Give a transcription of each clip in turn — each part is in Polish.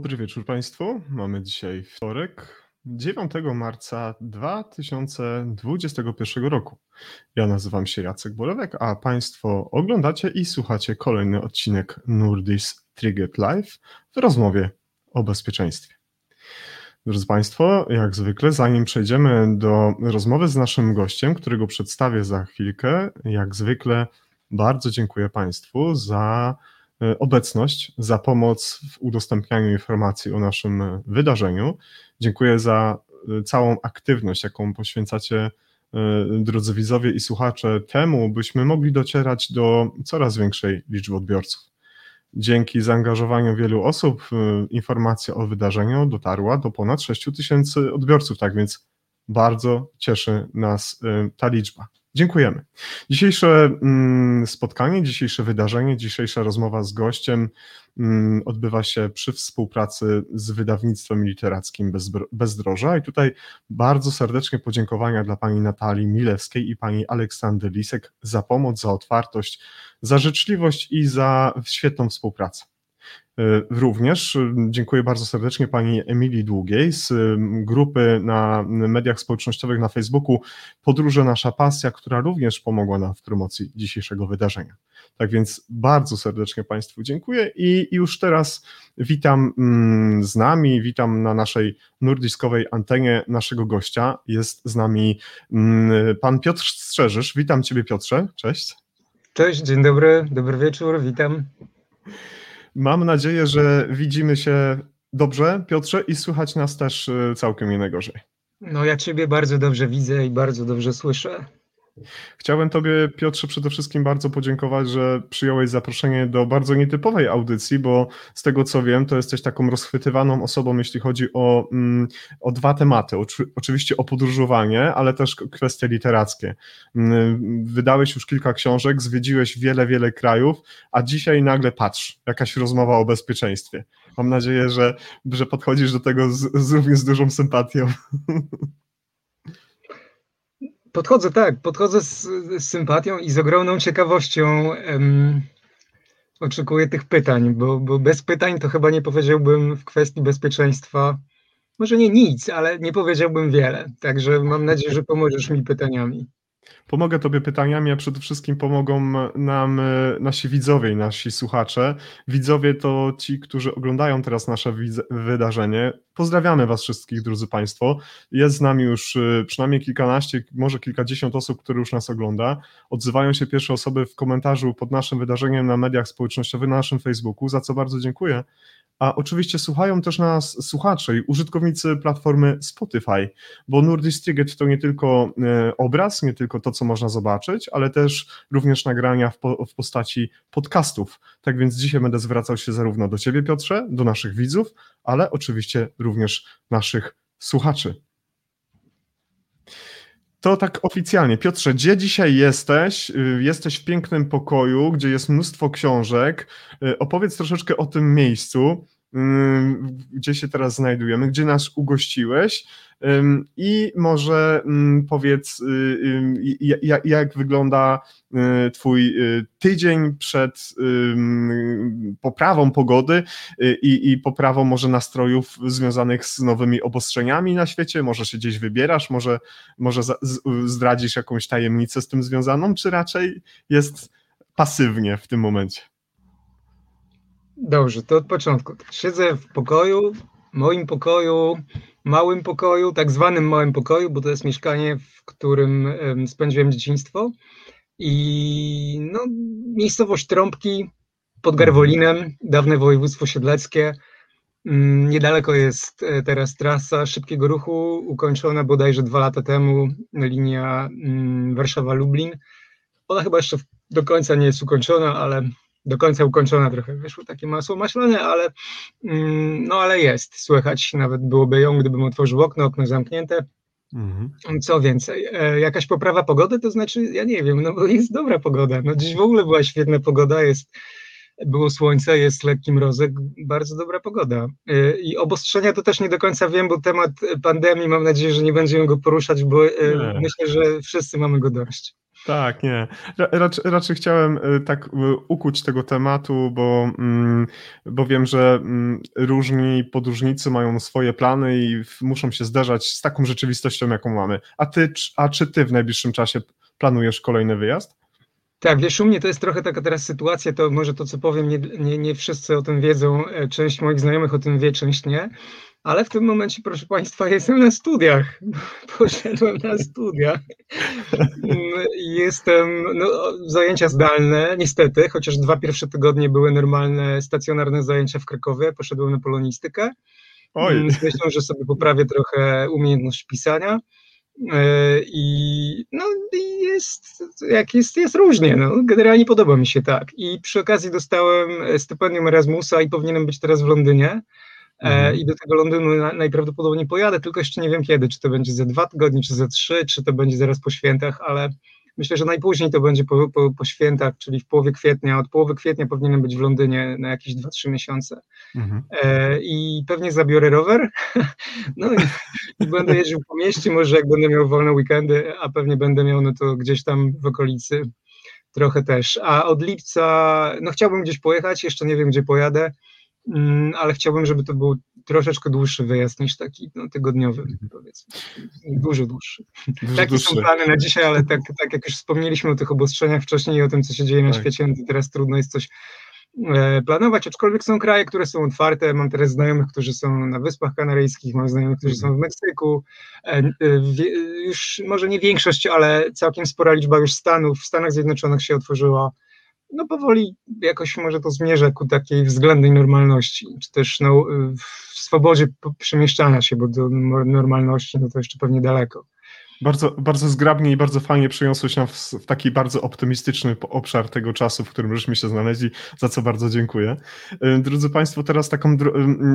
Dobry wieczór Państwu. Mamy dzisiaj wtorek, 9 marca 2021 roku. Ja nazywam się Jacek Bolewek, a Państwo oglądacie i słuchacie kolejny odcinek Nurdis Trigger Live w rozmowie o bezpieczeństwie. Drodzy Państwo, jak zwykle, zanim przejdziemy do rozmowy z naszym gościem, którego przedstawię za chwilkę, jak zwykle bardzo dziękuję Państwu za obecność, za pomoc w udostępnianiu informacji o naszym wydarzeniu. Dziękuję za e, całą aktywność, jaką poświęcacie, e, drodzy widzowie i słuchacze, temu, byśmy mogli docierać do coraz większej liczby odbiorców. Dzięki zaangażowaniu wielu osób informacja o wydarzeniu dotarła do ponad 6 tysięcy odbiorców, tak więc bardzo cieszy nas ta liczba. Dziękujemy. Dzisiejsze mm, spotkanie, dzisiejsze wydarzenie, dzisiejsza rozmowa z gościem mm, odbywa się przy współpracy z wydawnictwem literackim Bezdroża i tutaj bardzo serdecznie podziękowania dla pani Natalii Milewskiej i pani Aleksandry Lisek za pomoc, za otwartość, za życzliwość i za świetną współpracę. E, również e, dziękuję bardzo serdecznie pani Emilii Długiej z grupy na mediach społecznościowych na Facebooku Podróże Nasza Pasja, która również pomogła nam w promocji dzisiejszego wydarzenia. Tak więc bardzo serdecznie Państwu dziękuję i już teraz witam mm, z nami, witam na naszej nurdiskowej antenie naszego gościa. Jest z nami mm, pan Piotr Strzeżysz. Witam Ciebie Piotrze, cześć. Cześć, dzień dobry, dobry wieczór, witam. Mam nadzieję, że widzimy się dobrze, Piotrze, i słychać nas też y, całkiem nie. No, ja Ciebie bardzo dobrze widzę i bardzo dobrze słyszę. Chciałem Tobie, Piotrze, przede wszystkim bardzo podziękować, że przyjąłeś zaproszenie do bardzo nietypowej audycji, bo z tego co wiem, to jesteś taką rozchwytywaną osobą, jeśli chodzi o, mm, o dwa tematy. oczywiście o podróżowanie, ale też kwestie literackie. Mm, wydałeś już kilka książek, zwiedziłeś wiele, wiele krajów, a dzisiaj nagle patrz, jakaś rozmowa o bezpieczeństwie. Mam nadzieję, że, że podchodzisz do tego z, z również z dużą sympatią. Podchodzę tak, podchodzę z, z sympatią i z ogromną ciekawością um, oczekuję tych pytań, bo, bo bez pytań to chyba nie powiedziałbym w kwestii bezpieczeństwa, może nie nic, ale nie powiedziałbym wiele. Także mam nadzieję, że pomożesz mi pytaniami. Pomogę Tobie pytaniami, a przede wszystkim pomogą nam e, nasi widzowie i nasi słuchacze. Widzowie to ci, którzy oglądają teraz nasze wydarzenie. Pozdrawiamy Was wszystkich, drodzy Państwo. Jest z nami już e, przynajmniej kilkanaście, może kilkadziesiąt osób, które już nas ogląda. Odzywają się pierwsze osoby w komentarzu pod naszym wydarzeniem na mediach społecznościowych, na naszym Facebooku, za co bardzo dziękuję. A oczywiście słuchają też nas słuchacze i użytkownicy platformy Spotify, bo Nordic to nie tylko e, obraz, nie tylko to, co można zobaczyć, ale też również nagrania w, po, w postaci podcastów. Tak więc dzisiaj będę zwracał się zarówno do Ciebie, Piotrze, do naszych widzów, ale oczywiście również naszych słuchaczy. To tak oficjalnie. Piotrze, gdzie dzisiaj jesteś? Y, jesteś w pięknym pokoju, gdzie jest mnóstwo książek. Y, opowiedz troszeczkę o tym miejscu, gdzie się teraz znajdujemy, gdzie nas ugościłeś i może powiedz, jak wygląda y, Twój y, tydzień przed poprawą pogody y, i, i poprawą może nastrojów związanych z nowymi obostrzeniami na świecie? Może się gdzieś wybierasz, może, może zdradzisz jakąś tajemnicę z tym związaną, czy raczej jest pasywnie w tym momencie? Dobrze, to od początku. Siedzę w pokoju, moim pokoju, małym pokoju, tak zwanym małym pokoju, bo to jest mieszkanie, w którym spędziłem dzieciństwo. I no, miejscowość Trąbki pod Garwolinem, dawne województwo siedleckie. Mm, niedaleko jest e, teraz trasa szybkiego ruchu, ukończona bodajże dwa lata temu, linia mm, Warszawa-Lublin. Ona chyba jeszcze do końca nie jest ukończona, ale końca ukończona trochę. Wyszło takie masło maślane, ale, mm, no, ale jest. Słychać nawet byłoby ją, gdybym otworzył okno, okno zamknięte. Mhm. Co więcej, e, jakaś poprawa pogody, to znaczy, ja nie wiem, no bo jest dobra pogoda. No dziś w ogóle była świetna pogoda, jest, było słońce, jest lekki mrozek, bardzo dobra pogoda. E, I obostrzenia to też nie do końca wiem, bo temat pandemii, mam nadzieję, że nie będziemy go poruszać, bo e, nie. myślę, że wszyscy mamy go dość. Tak, nie. Raczej, raczej chciałem y, tak y, ukuć tego tematu, bo, mm, bo wiem, że mm, różni podróżnicy mają swoje plany i muszą się zderzać z taką rzeczywistością, jaką mamy. A ty, a czy ty w najbliższym czasie planujesz kolejny wyjazd? Tak, wiesz, u mnie to jest trochę taka teraz sytuacja, to może to, co powiem, nie, nie, nie wszyscy o tym wiedzą, e, część moich znajomych o tym wie, część nie, ale w tym momencie, proszę Państwa, jestem na studiach. Poszedłem na studia. Jestem, no, zajęcia zdalne, niestety, chociaż dwa pierwsze tygodnie były normalne, stacjonarne zajęcia w Krakowie, poszedłem na polonistykę. Oj. Myślę, że sobie poprawię trochę umiejętność pisania. E, I no jest, jak jest, jest różnie. No. Generalnie podoba mi się tak. I przy okazji dostałem stypendium Erasmusa i powinienem być teraz w Londynie. E, mhm. I do tego Londynu najprawdopodobniej pojadę, tylko jeszcze nie wiem kiedy, czy to będzie za dwa tygodnie, czy za trzy, czy to będzie zaraz po świętach, ale myślę, że najpóźniej to będzie po, po, po świętach, czyli w połowie kwietnia. Od połowy kwietnia powinienem być w Londynie na jakieś 2-3 miesiące. Mhm. E, I pewnie zabiorę rower, no i, i, będę jeździł po mieście, może jak będę miał wolne weekendy, a pewnie będę miał no to gdzieś tam w okolicy trochę też. A od lipca, no chciałbym gdzieś pojechać, jeszcze nie wiem gdzie pojadę. Mm, ale chciałbym, żeby to był troszeczkę dłuższy wyjazd niż taki no, tygodniowy, mhm. powiedzmy. Dużo dłuższy. Dużo Takie dłuższy. są plany na dzisiaj, ale tak, tak jak już wspomnieliśmy o tych obostrzeniach wcześniej i o tym, co się dzieje na tak. świecie, no to teraz trudno jest coś e, planować, aczkolwiek są kraje, które są otwarte. Mam teraz znajomych, którzy są na Wyspach Kanaryjskich, mam znajomych, którzy są w Meksyku. E, e, już może nie większość, ale całkiem spora liczba już stanów w Stanach Zjednoczonych się otworzyła no powoli jakoś może to zmierza ku takiej względnej normalności, czy też no, w swobodzie przemieszczania się, bo do normalności no to jeszcze pewnie daleko. Bardzo, bardzo zgrabnie i bardzo fajnie przeniosłeś nam w, w, taki bardzo optymistyczny obszar tego czasu, w którym żeśmy się znaleźli, za co bardzo dziękuję. Y, drodzy Państwo, teraz taką, y,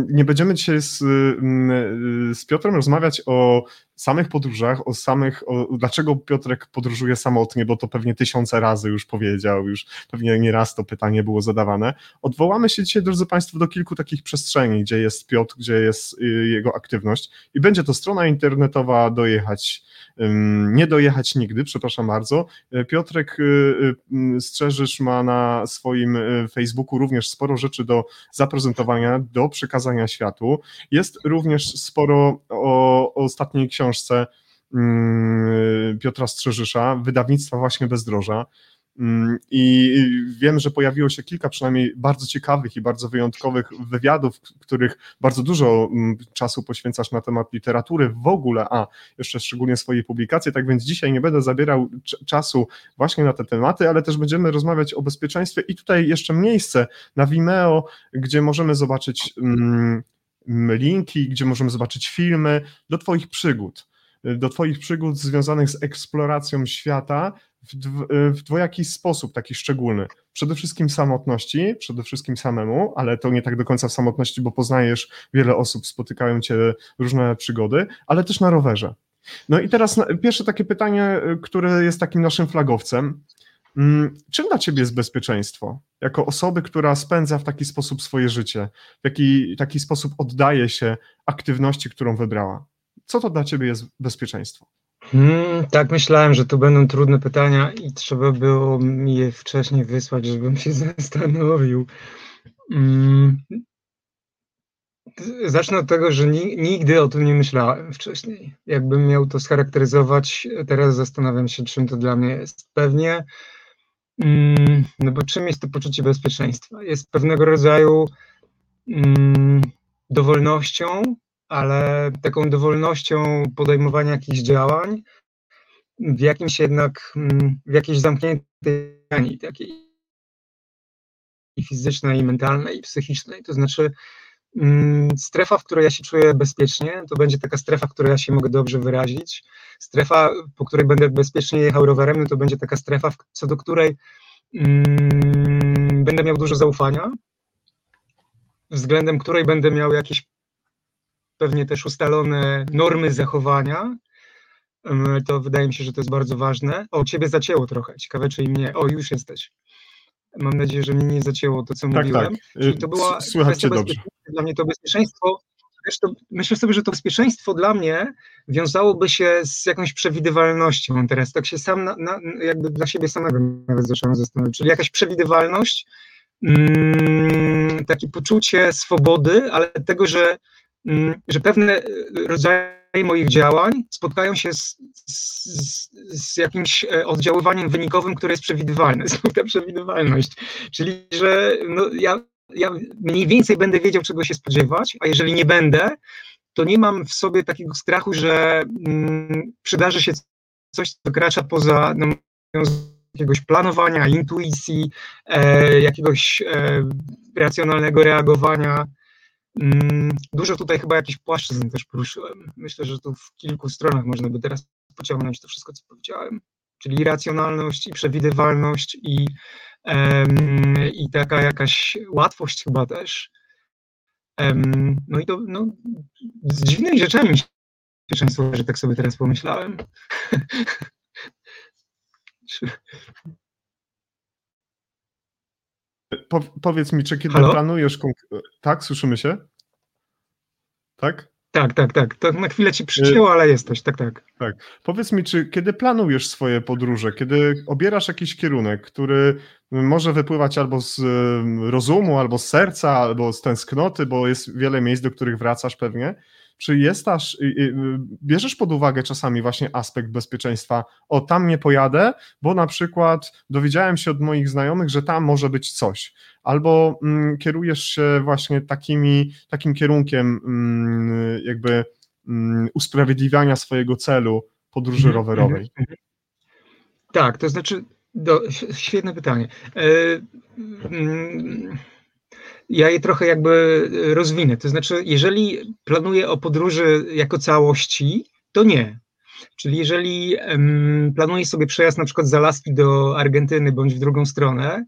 nie będziemy dzisiaj z, y, z Piotrem rozmawiać o samych podróżach, o samych, o, dlaczego Piotrek podróżuje samotnie, bo to pewnie tysiące razy już powiedział, już pewnie nie raz to pytanie było zadawane. Odwołamy się dzisiaj, drodzy Państwo, do kilku takich przestrzeni, gdzie jest Piotr, gdzie jest jego aktywność i będzie to strona internetowa dojechać nie dojechać nigdy, przepraszam bardzo. E, Piotrek e, Strzeżysz ma na swoim Facebooku również sporo rzeczy do zaprezentowania, do przekazania światu. Jest również sporo o, o ostatniej książce mm, Piotra Strzeżysza, wydawnictwa właśnie Bezdroża. Mm, I wiem, że pojawiło się kilka przynajmniej bardzo ciekawych i bardzo wyjątkowych wywiadów, których bardzo dużo mm, czasu poświęcasz na temat literatury w ogóle, a jeszcze szczególnie swojej publikacji. Tak więc dzisiaj nie będę zabierał czasu właśnie na te tematy, ale też będziemy rozmawiać o bezpieczeństwie i tutaj jeszcze miejsce na Vimeo, gdzie możemy zobaczyć linki, gdzie możemy zobaczyć filmy do Twoich przygód do Twoich przygód związanych z eksploracją świata w, w dwojaki sposób, taki szczególny. Przede wszystkim samotności, przede wszystkim samemu, ale to nie tak do końca w samotności, bo poznajesz wiele osób, spotykają cię różne przygody, ale też na rowerze. No i teraz pierwsze takie pytanie, które jest takim naszym flagowcem. Mm, czym dla ciebie jest bezpieczeństwo? Jako osoby, która spędza w taki sposób swoje życie, w jaki taki sposób oddaje się aktywności, którą wybrała. Co to dla ciebie jest bezpieczeństwo? Hmm, tak, myślałem, że to będą trudne pytania i trzeba było mi je wcześniej wysłać, żebym się zastanowił. Hmm. Zacznę od tego, że nigdy o tym nie myślałem wcześniej. Jakbym miał to scharakteryzować, teraz zastanawiam się, czym to dla mnie jest. Pewnie, no bo czym jest to poczucie bezpieczeństwa? Jest pewnego rodzaju mm, dowolnością, ale taką dowolnością podejmowania jakichś działań w jakimś jednak, mm, w jakiejś zamkniętej takiej i fizycznej, i mentalnej, i psychicznej. To znaczy mm, strefa, w której ja się czuję bezpiecznie, to będzie taka strefa, w której ja się mogę dobrze wyrazić. Strefa, po której będę bezpiecznie jechał rowerem, no to będzie taka strefa, co do której mm, będę miał dużo zaufania, względem której będę miał jakieś pewnie też ustalone normy zachowania. To wydaje mi się, że to jest bardzo ważne. O, ciebie zacięło trochę. Ciekawe, czy i mnie. O, już jesteś. Mam nadzieję, że mnie nie zacięło to, co tak, mówiłem. Tak. Czyli to była Słychać cię dobrze. Dla mnie to bezpieczeństwo wiesz, to myślę sobie, że to bezpieczeństwo dla mnie wiązałoby się z jakąś przewidywalnością teraz. Tak się sam, na, na, jakby dla siebie samego nawet zacząłem zastanawiać. Czyli jakaś przewidywalność, mm, takie poczucie swobody, ale tego, że, mm, że pewne rodzaje moich działań spotkają się z, z, z, jakimś e, oddziaływaniem wynikowym, które jest przewidywalne. Znów ta przewidywalność. Czyli, że no, ja, ja mniej więcej będę wiedział, czego się spodziewać, a jeżeli nie będę, to nie mam w sobie takiego strachu, że mm, przydarzy się coś, co wykracza poza no, jakiegoś planowania, intuicji, e, jakiegoś e, racjonalnego reagowania. Mm, dużo tutaj chyba jakiś płaszczyzn też poruszyłem. Myślę, że tu w kilku stronach można by teraz pociągnąć to wszystko, co powiedziałem. Czyli racjonalność i przewidywalność i, i taka jakaś łatwość chyba też. No i to no, z dziwnymi rzeczami się często, że tak sobie teraz pomyślałem. Po, powiedz mi, czy kiedy Halo? planujesz. Tak, słyszymy się? Tak? Tak, tak, tak. To na chwilę ci przycięło, ale jesteś, tak, tak. Tak. Powiedz mi, czy kiedy planujesz swoje podróże, kiedy obierasz jakiś kierunek, który może wypływać albo z rozumu, albo z serca, albo z tęsknoty, bo jest wiele miejsc, do których wracasz pewnie, czy jest aż, bierzesz pod uwagę czasami właśnie aspekt bezpieczeństwa, o tam nie pojadę, bo na przykład dowiedziałem się od moich znajomych, że tam może być coś, albo mm, kierujesz się właśnie takimi, takim kierunkiem mm, jakby mm, usprawiedliwiania swojego celu podróży mhm, rowerowej. Mhm. Tak, to znaczy, do, świetne pytanie. E, mm, ja je trochę jakby rozwinę. To znaczy, jeżeli planuję o podróży jako całości, to nie. Czyli jeżeli um, planuję sobie przejazd na przykład z Alaski do Argentyny bądź w drugą stronę,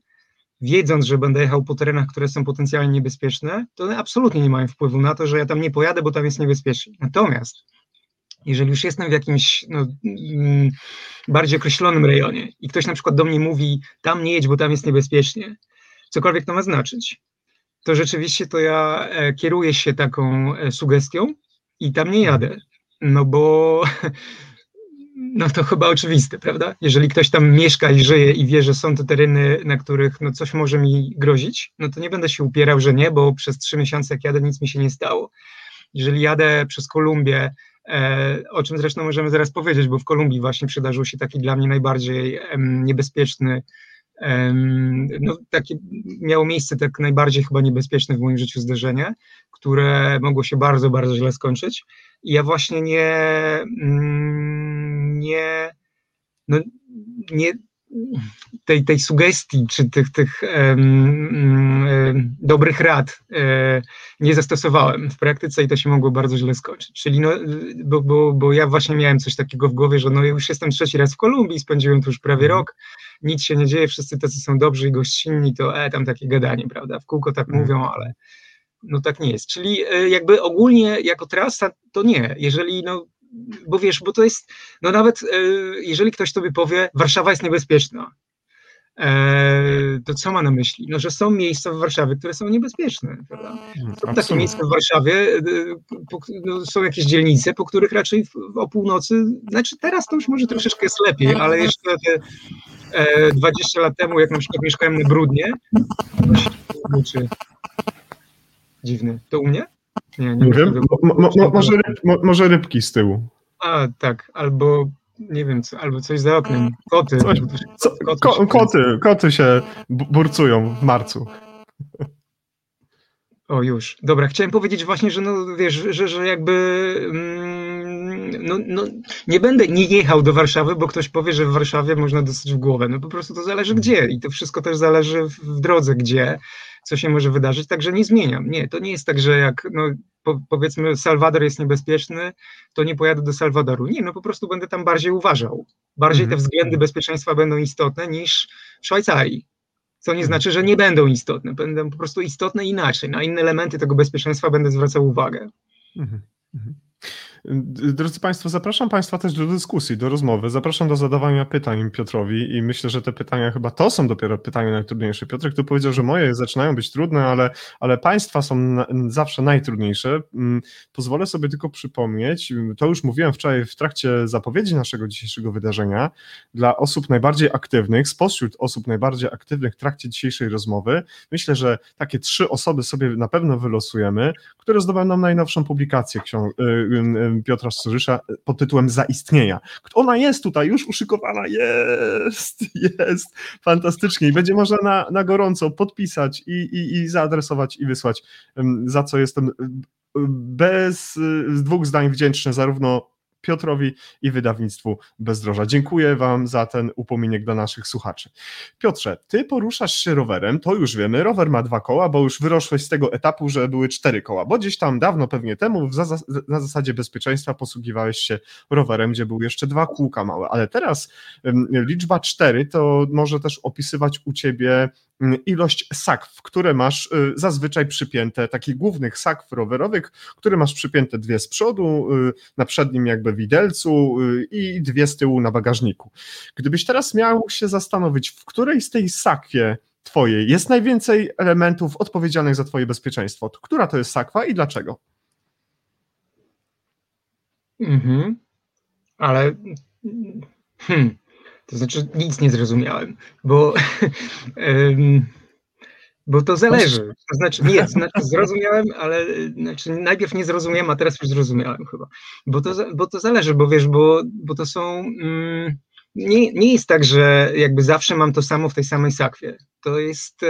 wiedząc, że będę jechał po terenach, które są potencjalnie niebezpieczne, to one absolutnie nie mają wpływu na to, że ja tam nie pojadę, bo tam jest niebezpiecznie. Natomiast jeżeli już jestem w jakimś no, mm, bardziej określonym rejonie i ktoś na przykład do mnie mówi, tam nie jedź, bo tam jest niebezpiecznie, cokolwiek to ma znaczyć, to rzeczywiście to ja e, kieruję się taką e, sugestią i tam nie jadę. No bo no to chyba oczywiste, prawda? Jeżeli ktoś tam mieszka i żyje i wie, że są to tereny, na których no coś może mi grozić, no to nie będę się upierał, że nie, bo przez trzy miesiące jak jadę, nic mi się nie stało. Jeżeli jadę przez Kolumbię, e, o czym zresztą możemy zaraz powiedzieć, bo w Kolumbii właśnie przydarzył się taki dla mnie najbardziej niebezpieczny no, takie miało miejsce tak najbardziej chyba niebezpieczne w moim życiu zdarzenie, które mogło się bardzo, bardzo źle skończyć. I ja właśnie nie, mm, nie, no, nie tej, tej sugestii, czy tych, tych um, dobrych rad e, nie zastosowałem w praktyce i to się mogło bardzo źle skończyć. Czyli no, bo, bo, bo ja właśnie miałem coś takiego w głowie, że no już jestem trzeci raz w Kolumbii, spędziłem tu już prawie mhm. rok, nic się nie dzieje, wszyscy tacy są dobrzy i gościnni, to e, tam takie gadanie, prawda, w kółko tak mhm. mówią, ale no tak nie jest. Czyli e, jakby ogólnie jako trasa to nie, jeżeli no bo wiesz, bo to jest, no nawet e, jeżeli ktoś tobie powie, Warszawa jest niebezpieczna, to co ma na myśli? No, że są miejsca w Warszawie, które są niebezpieczne, prawda? Mm, są takie miejsca w Warszawie, e, no, są jakieś dzielnice, po których raczej o północy, znaczy teraz to już może troszeczkę jest lepiej, ale jeszcze te 20 lat temu, jak na przykład mieszkałem na Brudnie, to się dziwny. To u mnie? Nie, nie, nie wiem. Mo, mo, mo, może, ryb, może rybki z tyłu. A, tak, albo nie wiem, co, albo coś za oknem. Koty. Coś, co, koty, ko, się koty, koty się burcują w marcu. O, już. Dobra, chciałem powiedzieć właśnie, że no wiesz, że, że jakby mm, no, no, nie będę nie jechał do Warszawy, bo ktoś powie, że w Warszawie można dostać w głowę. No po prostu to zależy gdzie i to wszystko też zależy w drodze gdzie co się może wydarzyć, także nie zmieniam. Nie, to nie jest tak, że jak no, po, powiedzmy Salwador jest niebezpieczny, to nie pojadę do Salwadoru. Nie, no po prostu będę tam bardziej uważał. Bardziej mhm. te względy bezpieczeństwa będą istotne niż w Szwajcarii. Co nie mhm. znaczy, że nie będą istotne, będą po prostu istotne inaczej. Na inne elementy tego bezpieczeństwa będę zwracał uwagę. Mhm. mhm. Drodzy Państwo, zapraszam Państwa też do dyskusji, do rozmowy. Zapraszam do zadawania pytań Piotrowi i myślę, że te pytania chyba to są dopiero pytania najtrudniejsze. Piotrek tu powiedział, że moje zaczynają być trudne, ale, ale Państwa są na, zawsze najtrudniejsze. Mm, pozwolę sobie tylko przypomnieć, to już mówiłem wczoraj w trakcie zapowiedzi naszego dzisiejszego wydarzenia, dla osób najbardziej aktywnych, spośród osób najbardziej aktywnych w trakcie dzisiejszej rozmowy, myślę, że takie trzy osoby sobie na pewno wylosujemy, które zdobędą najnowszą publikację książki y, y, Piotra Strzysza pod tytułem Zaistnienia. Ona jest tutaj, już uszykowana, jest, jest, fantastycznie i będzie można na, na gorąco podpisać i, i, i zaadresować i wysłać, za co jestem bez z dwóch zdań wdzięczny zarówno Piotrowi i wydawnictwu Bezdroża. Dziękuję Wam za ten upominek dla naszych słuchaczy. Piotrze, Ty poruszasz się rowerem, to już wiemy, rower ma dwa koła, bo już wyroszłeś z tego etapu, że były cztery koła, bo gdzieś tam dawno pewnie temu na zasadzie bezpieczeństwa posługiwałeś się rowerem, gdzie były jeszcze dwa kółka małe, ale teraz liczba cztery to może też opisywać u Ciebie ilość sakw, które masz y, zazwyczaj przypięte, takich głównych sakw rowerowych, które masz przypięte dwie z przodu, y, na przednim jakby widelcu y, i dwie z tyłu na bagażniku. Gdybyś teraz miał się zastanowić, w której z tej sakwie twojej jest najwięcej elementów odpowiedzialnych za twoje bezpieczeństwo, to która to jest sakwa i dlaczego? Mhm. Ale hmm. To znaczy nic nie zrozumiałem, bo, bo to zależy. To znaczy, nie, znaczy zrozumiałem, ale znaczy najpierw nie zrozumiałem, a teraz już zrozumiałem chyba. Bo to, bo to zależy, bo wiesz, bo, bo to są. Mm, nie, nie jest tak, że jakby zawsze mam to samo w tej samej sakwie. To jest.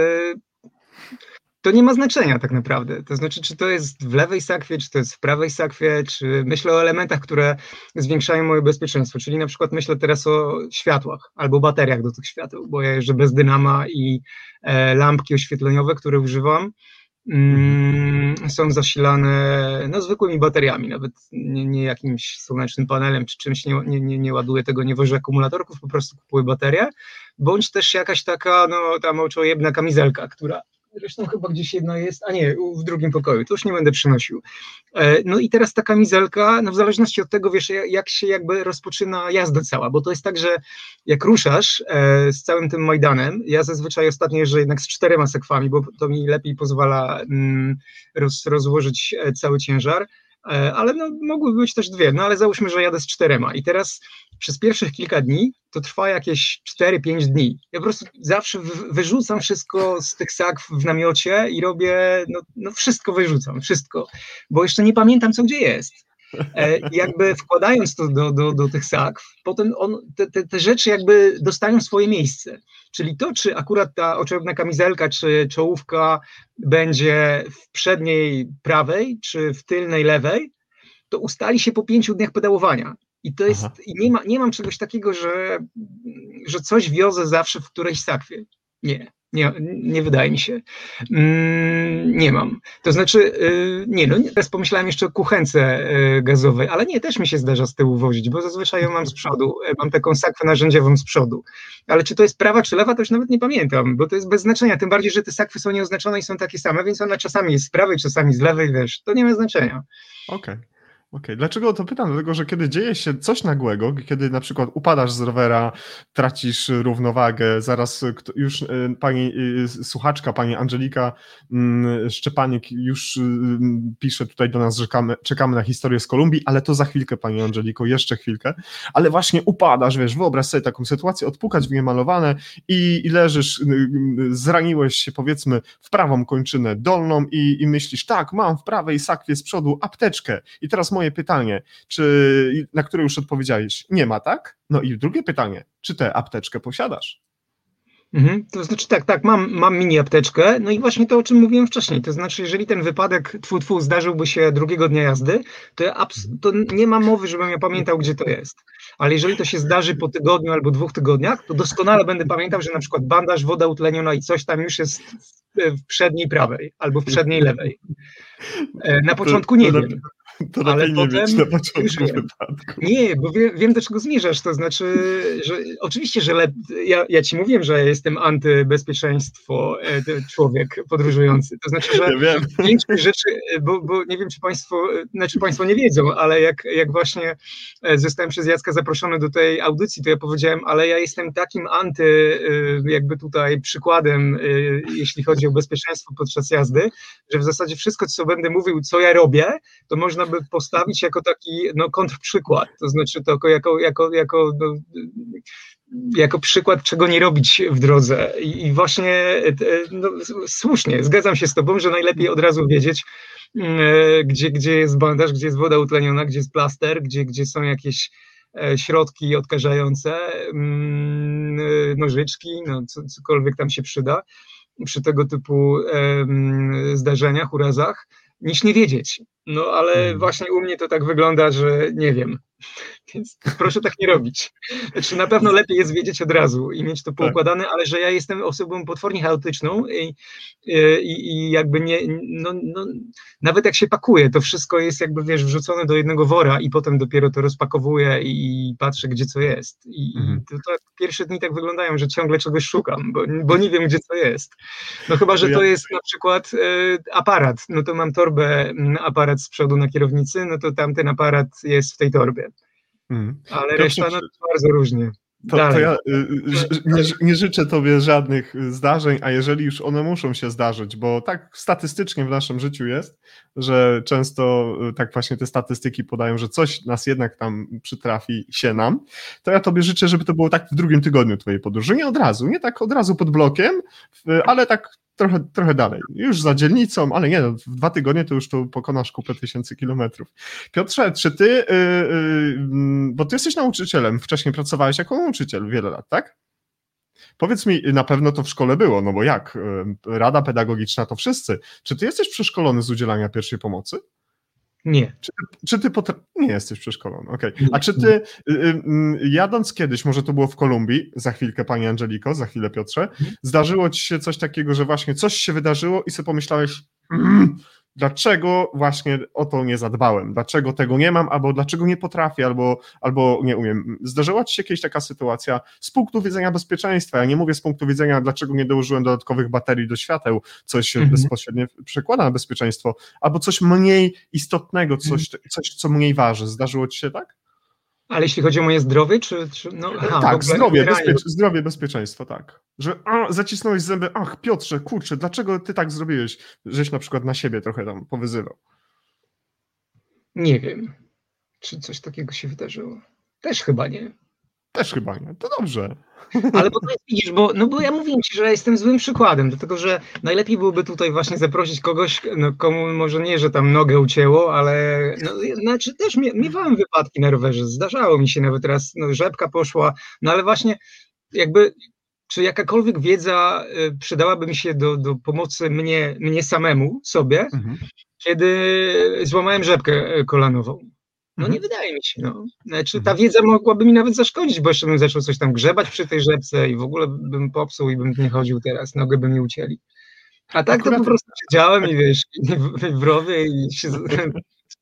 To nie ma znaczenia tak naprawdę. To znaczy, czy to jest w lewej sakwie, czy to jest w prawej sakwie, czy myślę o elementach, które zwiększają moje bezpieczeństwo. Czyli na przykład myślę teraz o światłach albo bateriach do tych świateł, bo ja jeżdżę bez dynama i e, lampki oświetleniowe, które używam, mm, są zasilane no, zwykłymi bateriami, nawet nie, nie, jakimś słonecznym panelem czy czymś, nie, nie, nie, nie ładuję tego, nie wożę akumulatorków, po prostu kupuję baterię, bądź też jakaś taka, no tam oczojebna kamizelka, która Zresztą chyba gdzieś jedna jest, a nie, w drugim pokoju, to już nie będę przynosił. E, no i teraz ta kamizelka, no w zależności od tego, wiesz, jak się jakby rozpoczyna jazda cała, bo to jest tak, że jak ruszasz e, z całym tym Majdanem, ja zazwyczaj ostatnio jeżdżę jednak z czterema sekwami, bo to mi lepiej pozwala mm, roz, rozłożyć e, cały ciężar, ale no, mogłyby być też dwie, no ale załóżmy, że jadę z czterema i teraz przez pierwszych kilka dni to trwa jakieś 4-5 dni. Ja po prostu zawsze wyrzucam wszystko z tych sakw w namiocie i robię, no, no wszystko wyrzucam, wszystko, bo jeszcze nie pamiętam, co gdzie jest. E, jakby wkładając to do, do, do tych sakw, potem on, te, te, te, rzeczy jakby dostają swoje miejsce. Czyli to, czy akurat ta oczerobna kamizelka, czy czołówka będzie w przedniej prawej, czy w tylnej lewej, to ustali się po pięciu dniach pedałowania. I to jest, i nie, ma, nie mam czegoś takiego, że, że coś wiozę zawsze w którejś sakwie. Nie, nie, nie wydaje mi się. Mm, nie mam. To znaczy, y, nie, no teraz pomyślałem jeszcze o kuchence y, gazowej, ale nie, też mi się zdarza z tyłu wozić, bo zazwyczaj ją mam z przodu, y, mam taką sakwę narzędziową z przodu. Ale czy to jest prawa czy lewa, to już nawet nie pamiętam, bo to jest bez znaczenia, tym bardziej, że te sakwy są nieoznaczone i są takie same, więc ona czasami jest z prawej, czasami z lewej, wiesz, to nie ma znaczenia. Okej. Okay. Okay. dlaczego to pytam? Dlatego, że kiedy dzieje się coś nagłego, kiedy na przykład upadasz z rowera, tracisz równowagę, zaraz już y, pani y, słuchaczka, pani Angelika mm, Szczepanik już y, pisze tutaj do nas, że czekamy, czekamy na historię z Kolumbii, ale to za chwilkę, pani Angeliko, jeszcze chwilkę, ale właśnie upadasz, wiesz, wyobraź sobie taką sytuację, odpukać w niemalowane i, i leżysz, zraniłeś się powiedzmy w prawą kończynę dolną i, i myślisz, tak, mam w prawej sakwie z przodu apteczkę i teraz moje pytanie, czy, na które już odpowiedziałeś, nie ma, tak? No i drugie pytanie, czy tę apteczkę posiadasz? Mhm, to znaczy tak, tak, mam, mam mini apteczkę, no i właśnie to, o czym mówiłem wcześniej, to znaczy, jeżeli ten wypadek tfu, tfu zdarzyłby się drugiego dnia jazdy, to, ja to nie ma mowy, żebym ja pamiętał, gdzie to jest. Ale jeżeli to się zdarzy po tygodniu albo dwóch tygodniach, to doskonale będę pamiętał, że na przykład bandaż, woda utleniona i coś tam już jest w przedniej prawej albo w przedniej lewej. E, na początku nie wiem. To lepiej Ale nie potem mieć na początku wiem. wypadku. Nie, bo wiem, wiem do czego zmierzasz, to znaczy, że oczywiście, że lep... ja, ja ci mówiłem, że jestem antybezpieczeństwo e, człowiek podróżujący, to znaczy, że Ja wiem. większość rzeczy, bo, bo nie wiem, czy państwo, znaczy państwo nie wiedzą, ale jak, jak właśnie e, zostałem przez Jacka zaproszony do tej audycji, to ja powiedziałem, ale ja jestem takim anty, e, jakby tutaj przykładem, jeśli chodzi o bezpieczeństwo podczas jazdy, że w zasadzie wszystko, co będę mówił, co ja robię, to można by postawić jako taki no, kontrprzykład, to znaczy to jako, jako, jako, no, jako przykład, czego nie robić w drodze. I, właśnie e, no, słusznie, zgadzam się z Tobą, że najlepiej od razu wiedzieć, mm, e, gdzie, gdzie jest bandaż, gdzie jest woda utleniona, gdzie jest plaster, gdzie, gdzie są jakieś e, środki odkażające, mm, nożyczki, no, co, cokolwiek tam się przyda przy tego typu zdarzeniach, urazach, niż nie wiedzieć. No ale Mhm. właśnie u mnie to tak wygląda, że nie wiem. Więc proszę tak nie robić. Znaczy na pewno lepiej jest wiedzieć od razu i mieć to poukładane, ale że ja jestem osobą potwornie chaotyczną i, i, i jakby nie, no, no, nawet jak się pakuje, to wszystko jest jakby, wiesz, wrzucone do jednego wora i potem dopiero to rozpakowuję i patrzę, gdzie co jest. I, Mhm. to, to pierwsze dni tak wyglądają, że ciągle czegoś szukam, bo, bo nie wiem, gdzie co jest. No chyba, że To jest na przykład e, aparat, no to mam torbę, m, aparat z przodu na kierownicy, no to tamten aparat jest w tej torbie, Mhm. ale Piotrze, reszta to bardzo różnie. To, to ja y, y, nie, nie życzę tobie żadnych y, zdarzeń, a jeżeli już one muszą się zdarzyć, bo tak statystycznie w naszym życiu jest, że często y, tak właśnie te statystyki podają, że coś nas jednak tam przytrafi się nam, to ja tobie życzę, żeby to było tak w drugim tygodniu twojej podróży. Nie od razu, nie tak od razu pod blokiem, ale tak trochę, trochę dalej. Już za dzielnicą, ale nie, no, w dwa tygodnie to już tu pokonasz kupę tysięcy kilometrów. Piotrze, czy ty, y, y, mm, bo ty jesteś nauczycielem, wcześniej pracowałeś jako nauczyciel wiele lat, tak? Powiedz mi, na pewno to w szkole było, no bo jak? y, Rada pedagogiczna to wszyscy. Czy ty jesteś przeszkolony z udzielania pierwszej pomocy? Nie. Czy ty potra- Nie jesteś przeszkolony, okej. Nie, A czy ty, y, y, mm, jadąc kiedyś, może to było w Kolumbii, za chwilkę pani Angeliko, za chwilę Piotrze, zdarzyło ci się coś takiego, że właśnie coś się wydarzyło i sobie pomyślałeś, dlaczego właśnie o to nie zadbałem, dlaczego tego nie mam, albo dlaczego nie potrafię, albo, albo nie umiem. Zdarzyła ci się jakaś taka sytuacja z punktu widzenia bezpieczeństwa, ja nie mówię z punktu widzenia, dlaczego nie dołożyłem dodatkowych baterii do świateł, coś się Mhm. bezpośrednio przekłada na bezpieczeństwo, albo coś mniej istotnego, coś, coś co mniej waży. Zdarzyło ci się tak? Ale jeśli chodzi o moje zdrowie, czy... czy no, aha, w tak, zdrowie, bezpiecz, zdrowie, bezpieczeństwo, tak. Że a, zacisnąłeś zęby, ach Piotrze, kurczę, dlaczego ty tak zrobiłeś? Żeś na przykład na siebie trochę tam powyzywał. Nie wiem, czy coś takiego się wydarzyło. Też chyba nie. Też chyba nie, to dobrze. Ale bo to jest, widzisz, bo, no bo ja mówiłem ci, że jestem złym przykładem, dlatego że najlepiej byłoby tutaj właśnie zaprosić kogoś, no, komu może nie, że tam nogę ucięło, ale no, znaczy też mie, miewałem wypadki na rowerze, zdarzało mi się nawet raz, no, rzepka poszła, no ale właśnie jakby czy jakakolwiek wiedza y, przydałaby mi się do, do pomocy mnie, mnie samemu, sobie, Mhm. kiedy złamałem rzepkę y, kolanową. No Mhm. nie wydaje mi się, no. Znaczy ta wiedza mogłaby mi nawet zaszkodzić, bo jeszcze bym zaczął coś tam grzebać przy tej rzepce i w ogóle bym popsuł i bym nie chodził teraz, nogę by mi ucięli. A tak Akurat- to po prostu siedziałem i wiesz, i w, w rowie i się,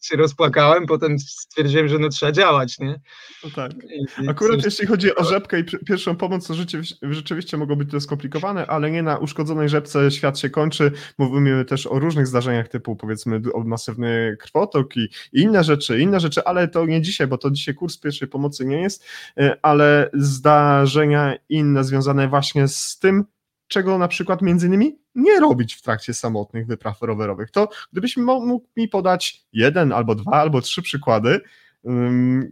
się rozpłakałem, potem stwierdziłem, że no trzeba działać, nie? No tak. I, Akurat coś- jeśli chodzi o rzepkę i pierwszą pomoc, to rzeczywiście, rzeczywiście mogło być to skomplikowane, ale nie na uszkodzonej rzepce świat się kończy. Mówimy też o różnych zdarzeniach typu powiedzmy o masywny krwotok i, i inne rzeczy, inne rzeczy, ale to nie dzisiaj, bo to dzisiaj kurs pierwszej pomocy nie jest, e, ale zdarzenia inne związane właśnie z tym, czego na przykład między innymi nie robić w trakcie samotnych wypraw rowerowych. To gdybyś mógł mi podać jeden albo dwa albo trzy przykłady,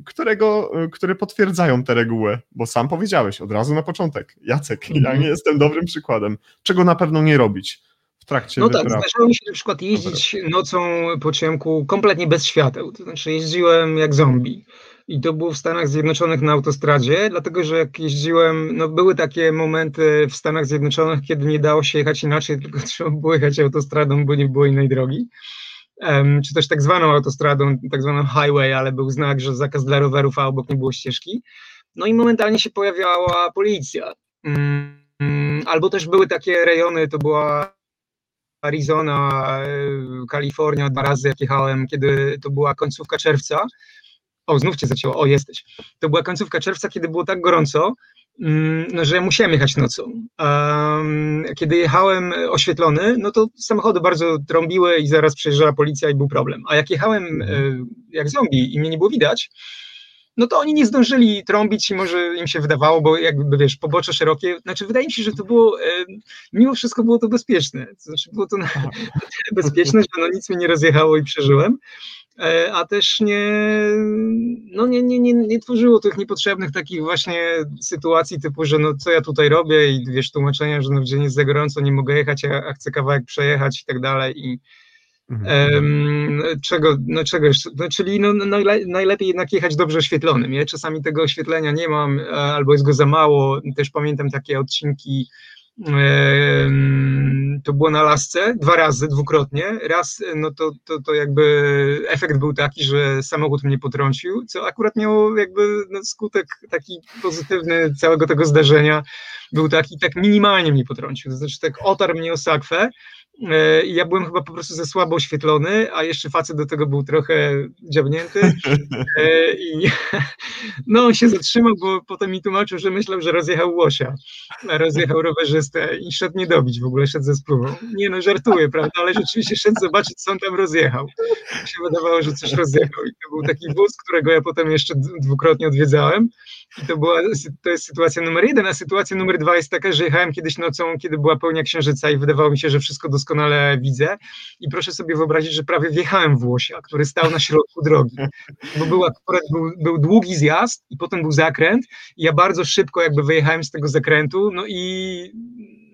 którego, y, które potwierdzają tę regułę, bo sam powiedziałeś od razu na początek, Jacek, ja Mhm. nie jestem dobrym przykładem, czego na pewno nie robić w trakcie No tak, wypraw. zdarzało mi się na przykład jeździć nocą po ciemku kompletnie bez świateł, to znaczy jeździłem jak zombie. I to było w Stanach Zjednoczonych na autostradzie, dlatego że jak jeździłem, no były takie momenty w Stanach Zjednoczonych, kiedy nie dało się jechać inaczej, tylko trzeba było jechać autostradą, bo nie było innej drogi. Em, czy też tak zwaną autostradą, tak zwaną highway, ale był znak, że zakaz dla rowerów, a obok nie było ścieżki. No i momentalnie się pojawiała policja. Mm, Albo też były takie rejony, to była Arizona, Kalifornia dwa razy jak jechałem, kiedy to była końcówka czerwca. O, znów cię zacięło, o jesteś. To była końcówka czerwca, kiedy było tak gorąco, mm, no, że musiałem jechać nocą. Kiedy jechałem oświetlony, no to samochody bardzo trąbiły i zaraz przejeżdżała policja i był problem. A jak jechałem mhm. jak zombie i mnie nie było widać, no to oni nie zdążyli trąbić i może im się wydawało, bo jakby wiesz, pobocze szerokie, znaczy wydaje mi się, że to było, e, mimo wszystko było to bezpieczne, znaczy było to na, bezpieczne, że no nic mnie nie rozjechało i przeżyłem, e, a też nie, no nie, nie, nie, nie tworzyło tych niepotrzebnych takich właśnie sytuacji typu, że no co ja tutaj robię i wiesz, tłumaczenia, że no gdzie jest za gorąco, nie mogę jechać, a, a chcę kawałek przejechać i tak dalej i Mhm. czego, no czego jeszcze, no, czyli no, najle, najlepiej jednak jechać dobrze oświetlonym. Ja czasami tego oświetlenia nie mam, e, albo jest go za mało. Też pamiętam takie odcinki, to było na lasce dwa razy, dwukrotnie. Raz, no to, to, to jakby efekt był taki, że samochód mnie potrącił, co akurat miało jakby no, skutek taki pozytywny całego tego zdarzenia. Był taki, tak minimalnie mnie potrącił, to znaczy tak otarł mnie o sakwę, E, ja byłem chyba po prostu za słabo oświetlony, a jeszcze facet do tego był trochę dziabnięty. E, I no, on się zatrzymał, bo potem mi tłumaczył, że myślał, że rozjechał łosia, rozjechał rowerzystę i szedł nie dobić w ogóle, szedł ze spluwą. Nie no, żartuję, prawda, ale rzeczywiście szedł zobaczyć, co on tam rozjechał. Mi się wydawało, że coś rozjechał i to był taki wóz, którego ja potem jeszcze dwukrotnie odwiedzałem. I to, była, to jest sytuacja numer jeden, a sytuacja numer dwa jest taka, że jechałem kiedyś nocą, kiedy była pełnia księżyca i wydawało mi się, że wszystko doskonale widzę. I proszę sobie wyobrazić, że prawie wjechałem w łosia, który stał na środku drogi, bo był akurat był, był długi zjazd i potem był zakręt. I ja bardzo szybko jakby wyjechałem z tego zakrętu, no i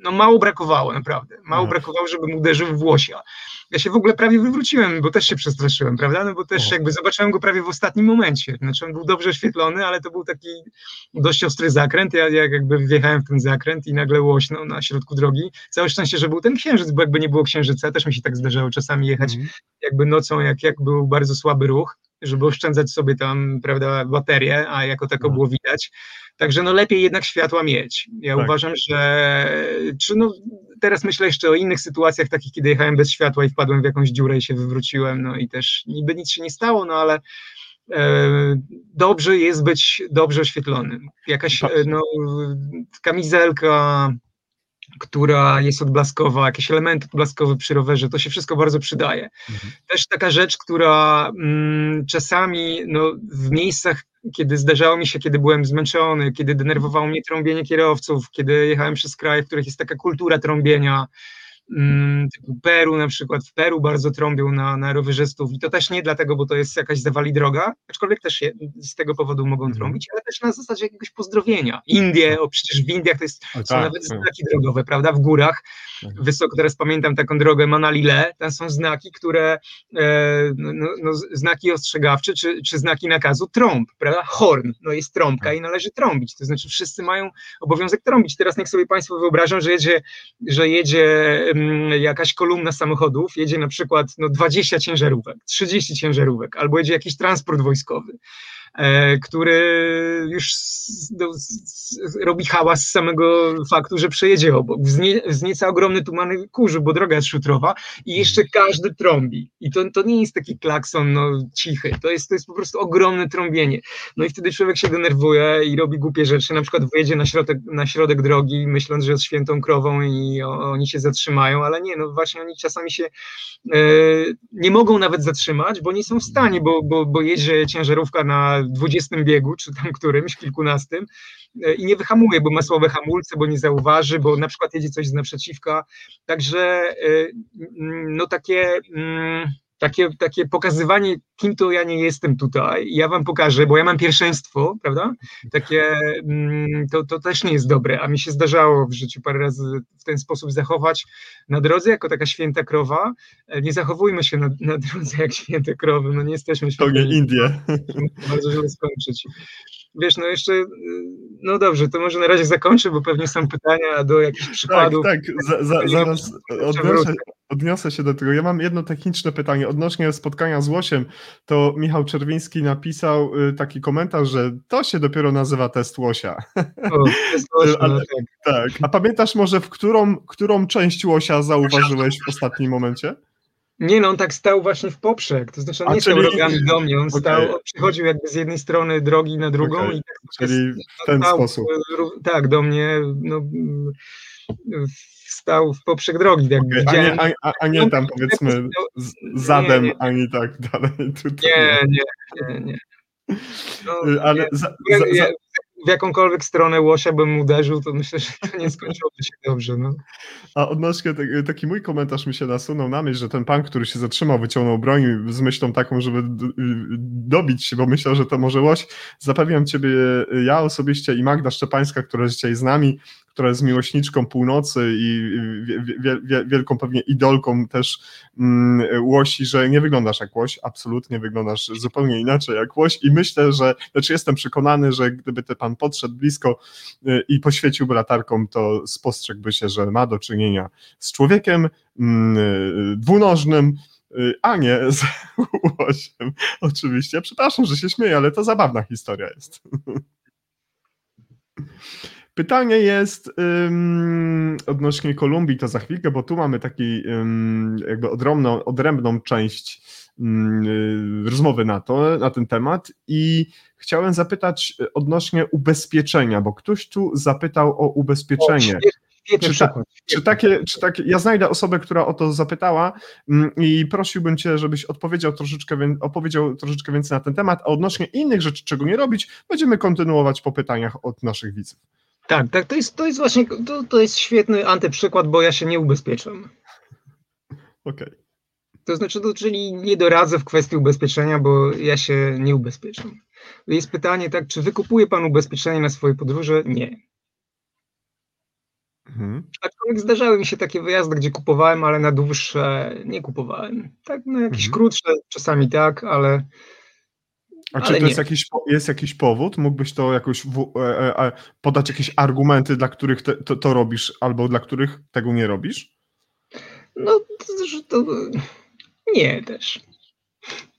no mało brakowało naprawdę, mało no. brakowało, żebym uderzył w łosia ja się w ogóle prawie wywróciłem, bo też się przestraszyłem, prawda? No bo też jakby zobaczyłem go prawie w ostatnim momencie. Znaczy on był dobrze oświetlony, ale to był taki dość ostry zakręt. Ja, ja jakby wjechałem w ten zakręt i nagle łośno na środku drogi. Całe szczęście, że był ten księżyc, bo jakby nie było księżyca, też mi się tak zdarzało czasami jechać mm. jakby nocą, jak, jak był bardzo słaby ruch żeby oszczędzać sobie tam, prawda, baterię, a jako tako no. było widać. Także no lepiej jednak światła mieć. Ja tak. uważam, że czy no, teraz myślę jeszcze o innych sytuacjach, takich kiedy jechałem bez światła i wpadłem w jakąś dziurę i się wywróciłem, no i też niby nic się nie stało, no ale e, dobrze jest być dobrze oświetlonym. Jakaś e, no, kamizelka, która jest odblaskowa, jakieś elementy odblaskowe przy rowerze, to się wszystko bardzo przydaje. Mhm. Też taka rzecz, która mm, czasami no, w miejscach, kiedy zdarzało mi się, kiedy byłem zmęczony, kiedy denerwowało mnie trąbienie kierowców, kiedy jechałem przez kraje, w których jest taka kultura trąbienia, typu Peru na przykład, w Peru bardzo trąbią na, na rowerzystów i to też nie dlatego, bo to jest jakaś zawali droga, aczkolwiek też je, z tego powodu mogą mhm. trąbić, ale też na zasadzie jakiegoś pozdrowienia. Indie, o przecież w Indiach to jest, są tak, nawet tak. znaki drogowe, prawda, w górach, tak. wysoko, teraz pamiętam taką drogę Manalile, tam są znaki, które, e, no, no, no, znaki ostrzegawcze, czy, czy znaki nakazu trąb, prawda, horn, no jest trąbka tak. i należy trąbić, to znaczy wszyscy mają obowiązek trąbić. Teraz niech sobie Państwo wyobrażą, że jedzie, że jedzie Mm, jakaś kolumna samochodów, jedzie na przykład no, 20 ciężarówek, 30 ciężarówek, albo jedzie jakiś transport wojskowy. E, który już robi hałas z samego faktu, że przejedzie obok. Wznie, wznieca ogromny tumany kurzu, bo droga jest szutrowa i jeszcze każdy trąbi. I to, to nie jest taki klakson no, cichy, to jest, to jest po prostu ogromne trąbienie. No i wtedy człowiek się denerwuje i robi głupie rzeczy, na przykład wyjedzie na środek, na środek drogi, myśląc, że jest świętą krową i o, oni się zatrzymają, ale nie, no właśnie oni czasami się e, nie mogą nawet zatrzymać, bo nie są w stanie, bo, bo, bo jedzie ciężarówka na dwudziestym biegu, czy tam którymś, kilkunastym e, i nie wyhamuje, bo ma słabe hamulce, bo nie zauważy, bo na przykład jedzie coś z naprzeciwka. Także e, no takie mm, takie, takie pokazywanie, kim to ja nie jestem tutaj, ja wam pokażę, bo ja mam pierwszeństwo, prawda? Takie, mm, to, to też nie jest dobre, a mi się zdarzało w życiu parę razy w ten sposób zachować na drodze, jako taka święta krowa. E, nie zachowujmy się na, na drodze jak święte krowy, no nie jesteśmy święte. Indie. Bardzo źle skończyć. Wiesz, no jeszcze, y, no dobrze, to może na razie zakończę, bo pewnie są pytania do jakichś Tak, przykładów. tak, za, za, zaraz odniosę, odniosę się do tego. Ja mam jedno techniczne pytanie. Odnośnie spotkania z Łosiem, to Michał Czerwiński napisał y, taki komentarz, że to się dopiero nazywa test Łosia. O, test Łosia, Ale- no tak. Tak. A pamiętasz może, w którą, którą część Łosia zauważyłeś w ostatnim momencie? Nie no, on tak stał właśnie w poprzek, to znaczy on A, nie stał czyli- rogami do mnie, on Okej. stał, on przychodził jakby z jednej strony drogi na drugą Okej. i tak Czyli w ten stał, sposób. Tak, do mnie, no, stał w poprzek drogi, tak Okej, A nie, a, a, a nie tam powiedzmy z, zadem, Nie, nie. ani tak dalej. Tutaj. Nie, nie, nie, nie. No, Ale za, Ja- za, ja- za, w jakąkolwiek stronę łosia bym uderzył, to myślę, że to nie skończyłoby się dobrze. No. A odnośnie taki mój komentarz mi się nasunął na myśl, że ten pan, który się zatrzymał, wyciągnął broń z myślą taką, żeby d- dobić się, bo myślał, że to może łoś. Zapewniam ciebie, ja osobiście i Magda Szczepańska, która dzisiaj z nami, która jest miłośniczką północy i wie, wie, wie, wielką pewnie idolką też mm, łosi, że nie wyglądasz jak łoś, absolutnie wyglądasz zupełnie inaczej jak łoś i myślę, że, znaczy jestem przekonany, że gdyby ten pan podszedł blisko y, i poświeciłby latarką, to spostrzegłby się, że ma do czynienia z człowiekiem mm, dwunożnym, y, a nie z łosiem. Oczywiście. Przepraszam, że się śmieję, ale to zabawna historia jest. Pytanie jest ym, odnośnie Kolumbii, to za chwilkę, bo tu mamy taki ym, jakby odrębną, odrębną część y, rozmowy na to, na ten temat i chciałem zapytać odnośnie ubezpieczenia, bo ktoś tu zapytał o ubezpieczenie. Czy ta-. Czy takie, czy takie, ja znajdę osobę, która o to zapytała i prosiłbym Cię, żebyś odpowiedział troszeczkę, opowiedział troszeczkę więcej na ten temat, a odnośnie innych rzeczy, czego nie robić, będziemy kontynuować po pytaniach od naszych widzów. Tak, tak, to jest, to jest właśnie, to, to jest świetny antyprzykład, bo ja się nie ubezpieczam. Okej. To znaczy, to, czyli nie doradzę w kwestii ubezpieczenia, bo ja się nie ubezpieczam. Jest pytanie, tak, czy wykupuje Pan ubezpieczenie na swoje podróże? Nie. Mhm. Aczkolwiek zdarzały mi się takie wyjazdy, gdzie kupowałem, ale na dłuższe nie kupowałem. Tak, na jakieś Mhm. krótsze czasami tak, ale A czy to jest jakiś, jest jakiś powód? Mógłbyś to jakoś w, e, e, podać jakieś argumenty, dla których te, to, to robisz, albo dla których tego nie robisz? no to, to nie też.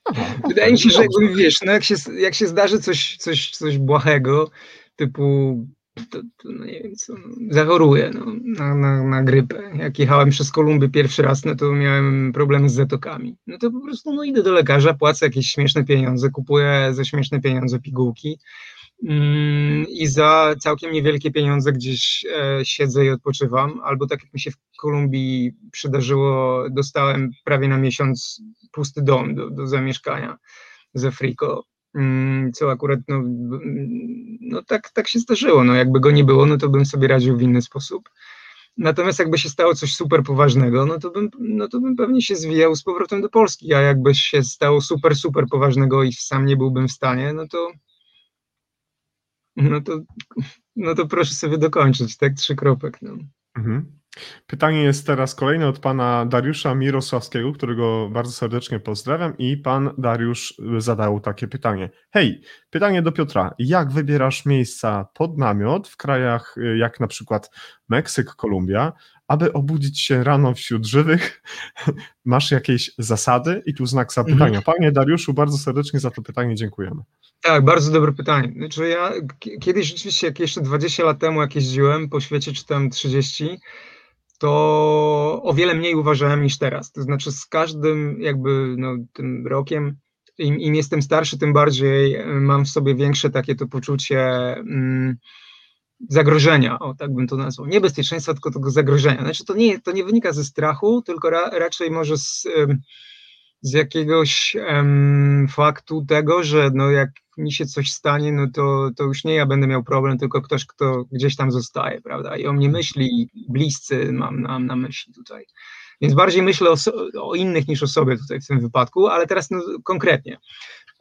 Aha, Wydaje mi się, że jakby, wiesz, no jak się, jak się zdarzy coś, coś, coś błahego, typu, to, to, no nie wiem co, zachoruję no, na, na, na grypę. Jak jechałem przez Kolumbię pierwszy raz, no to miałem problemy z zatokami. No to po prostu no, idę do lekarza, płacę jakieś śmieszne pieniądze, kupuję za śmieszne pieniądze pigułki mm, i za całkiem niewielkie pieniądze gdzieś e, siedzę i odpoczywam. Albo tak jak mi się w Kolumbii przydarzyło, dostałem prawie na miesiąc pusty dom do, do zamieszkania ze Frico, mm, co akurat no, mm, no tak, tak się zdarzyło, no jakby go nie było, no to bym sobie radził w inny sposób. Natomiast jakby się stało coś super poważnego, no to bym, no to bym pewnie się zwijał z powrotem do Polski, a jakby się stało super, super poważnego i sam nie byłbym w stanie, no to no to, no to proszę sobie dokończyć, tak? Trzy kropek, no. Mhm. Pytanie jest teraz kolejne od pana Dariusza Mirosławskiego, którego bardzo serdecznie pozdrawiam i pan Dariusz zadał takie pytanie. Hej, pytanie do Piotra. Jak wybierasz miejsca pod namiot w krajach jak na przykład Meksyk, Kolumbia, aby obudzić się rano wśród żywych? Masz jakieś zasady? I tu znak zapytania. Panie Dariuszu, bardzo serdecznie za to pytanie dziękujemy. Tak, bardzo dobre pytanie. Znaczy ja kiedyś rzeczywiście, jak jeszcze 20 lat temu, jak jeździłem po świecie, czy tam 30, to o wiele mniej uważałem niż teraz. To znaczy z każdym jakby no, tym rokiem, im, im jestem starszy, tym bardziej e, mam w sobie większe takie to poczucie mm, zagrożenia, o tak bym to nazwał. Nie bezpieczeństwa, tylko tego zagrożenia. Znaczy to nie, to nie wynika ze strachu, tylko ra, raczej może z, z jakiegoś em, faktu tego, że no jak mi się coś stanie, no to, to już nie ja będę miał problem, tylko ktoś, kto gdzieś tam zostaje, prawda? I o mnie myśli, bliscy mam na, na myśli tutaj. Więc bardziej myślę o, o innych niż o sobie tutaj w tym wypadku, ale teraz no, konkretnie.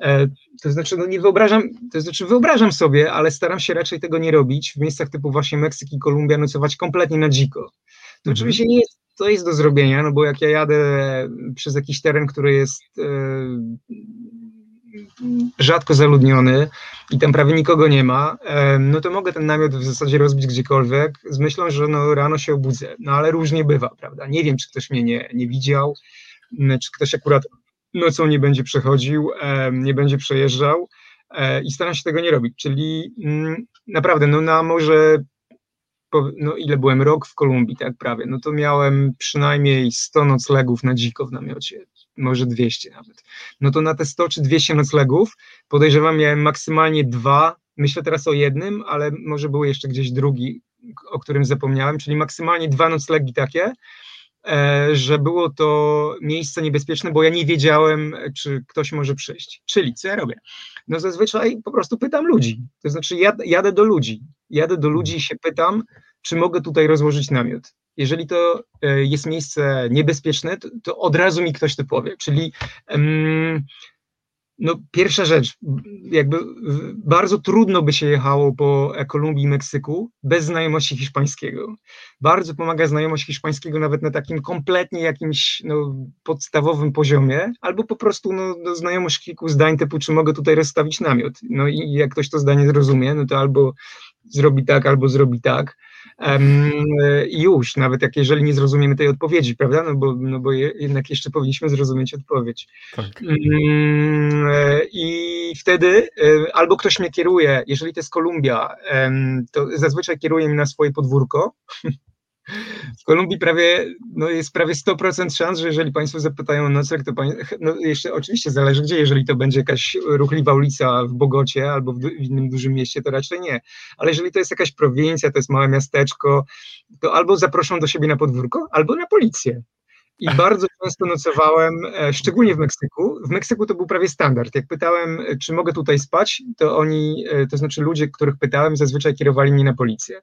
E, to znaczy, no nie wyobrażam, to znaczy wyobrażam sobie, ale staram się raczej tego nie robić w miejscach typu właśnie Meksyk i Kolumbia, nocować kompletnie na dziko. To Mhm. oczywiście nie jest, to jest do zrobienia, no bo jak ja jadę przez jakiś teren, który jest e, rzadko zaludniony i tam prawie nikogo nie ma, no to mogę ten namiot w zasadzie rozbić gdziekolwiek z myślą, że no rano się obudzę. No ale różnie bywa, prawda? Nie wiem, czy ktoś mnie nie, nie widział, czy ktoś akurat nocą nie będzie przechodził, nie będzie przejeżdżał e, i staram się tego nie robić. Czyli naprawdę, no na może no ile byłem, rok w Kolumbii, tak prawie, no to miałem przynajmniej 100 noclegów na dziko w namiocie, może 200 nawet. No to na te 100 czy 200 noclegów podejrzewam miałem maksymalnie dwa, myślę teraz o jednym, ale może był jeszcze gdzieś drugi, o którym zapomniałem, czyli maksymalnie dwa noclegi takie, e, że było to miejsce niebezpieczne, bo ja nie wiedziałem, czy ktoś może przyjść. Czyli co ja robię? No zazwyczaj po prostu pytam ludzi, to znaczy jadę, jadę do ludzi, jadę do ludzi i się pytam, czy mogę tutaj rozłożyć namiot. Jeżeli to e, jest miejsce niebezpieczne, to, to od razu mi ktoś to powie. Czyli no, pierwsza rzecz, jakby bardzo trudno by się jechało po Kolumbii i Meksyku bez znajomości hiszpańskiego. Bardzo pomaga znajomość hiszpańskiego nawet na takim kompletnie jakimś no, podstawowym poziomie, albo po prostu no, no, znajomość kilku zdań typu, czy mogę tutaj rozstawić namiot. No i jak ktoś to zdanie zrozumie, no to albo zrobi tak, albo zrobi tak już, nawet jak jeżeli nie zrozumiemy tej odpowiedzi, prawda, no bo, no bo jednak jeszcze powinniśmy zrozumieć odpowiedź. Tak. Mm, e, I wtedy e, albo ktoś mnie kieruje, jeżeli to jest Kolumbia, to zazwyczaj kieruje mnie na swoje podwórko, w Kolumbii prawie, no jest prawie 100% szans, że jeżeli Państwo zapytają o nocleg, to pań, no jeszcze oczywiście zależy gdzie, jeżeli to będzie jakaś ruchliwa ulica w Bogocie albo w, innym dużym mieście, to raczej nie. Ale jeżeli to jest jakaś prowincja, to jest małe miasteczko, to albo zaproszą do siebie na podwórko, albo na policję. I bardzo często nocowałem, e, szczególnie w Meksyku. W Meksyku to był prawie standard. Jak pytałem, czy mogę tutaj spać, to oni, e, to znaczy ludzie, których pytałem, zazwyczaj kierowali mnie na policję.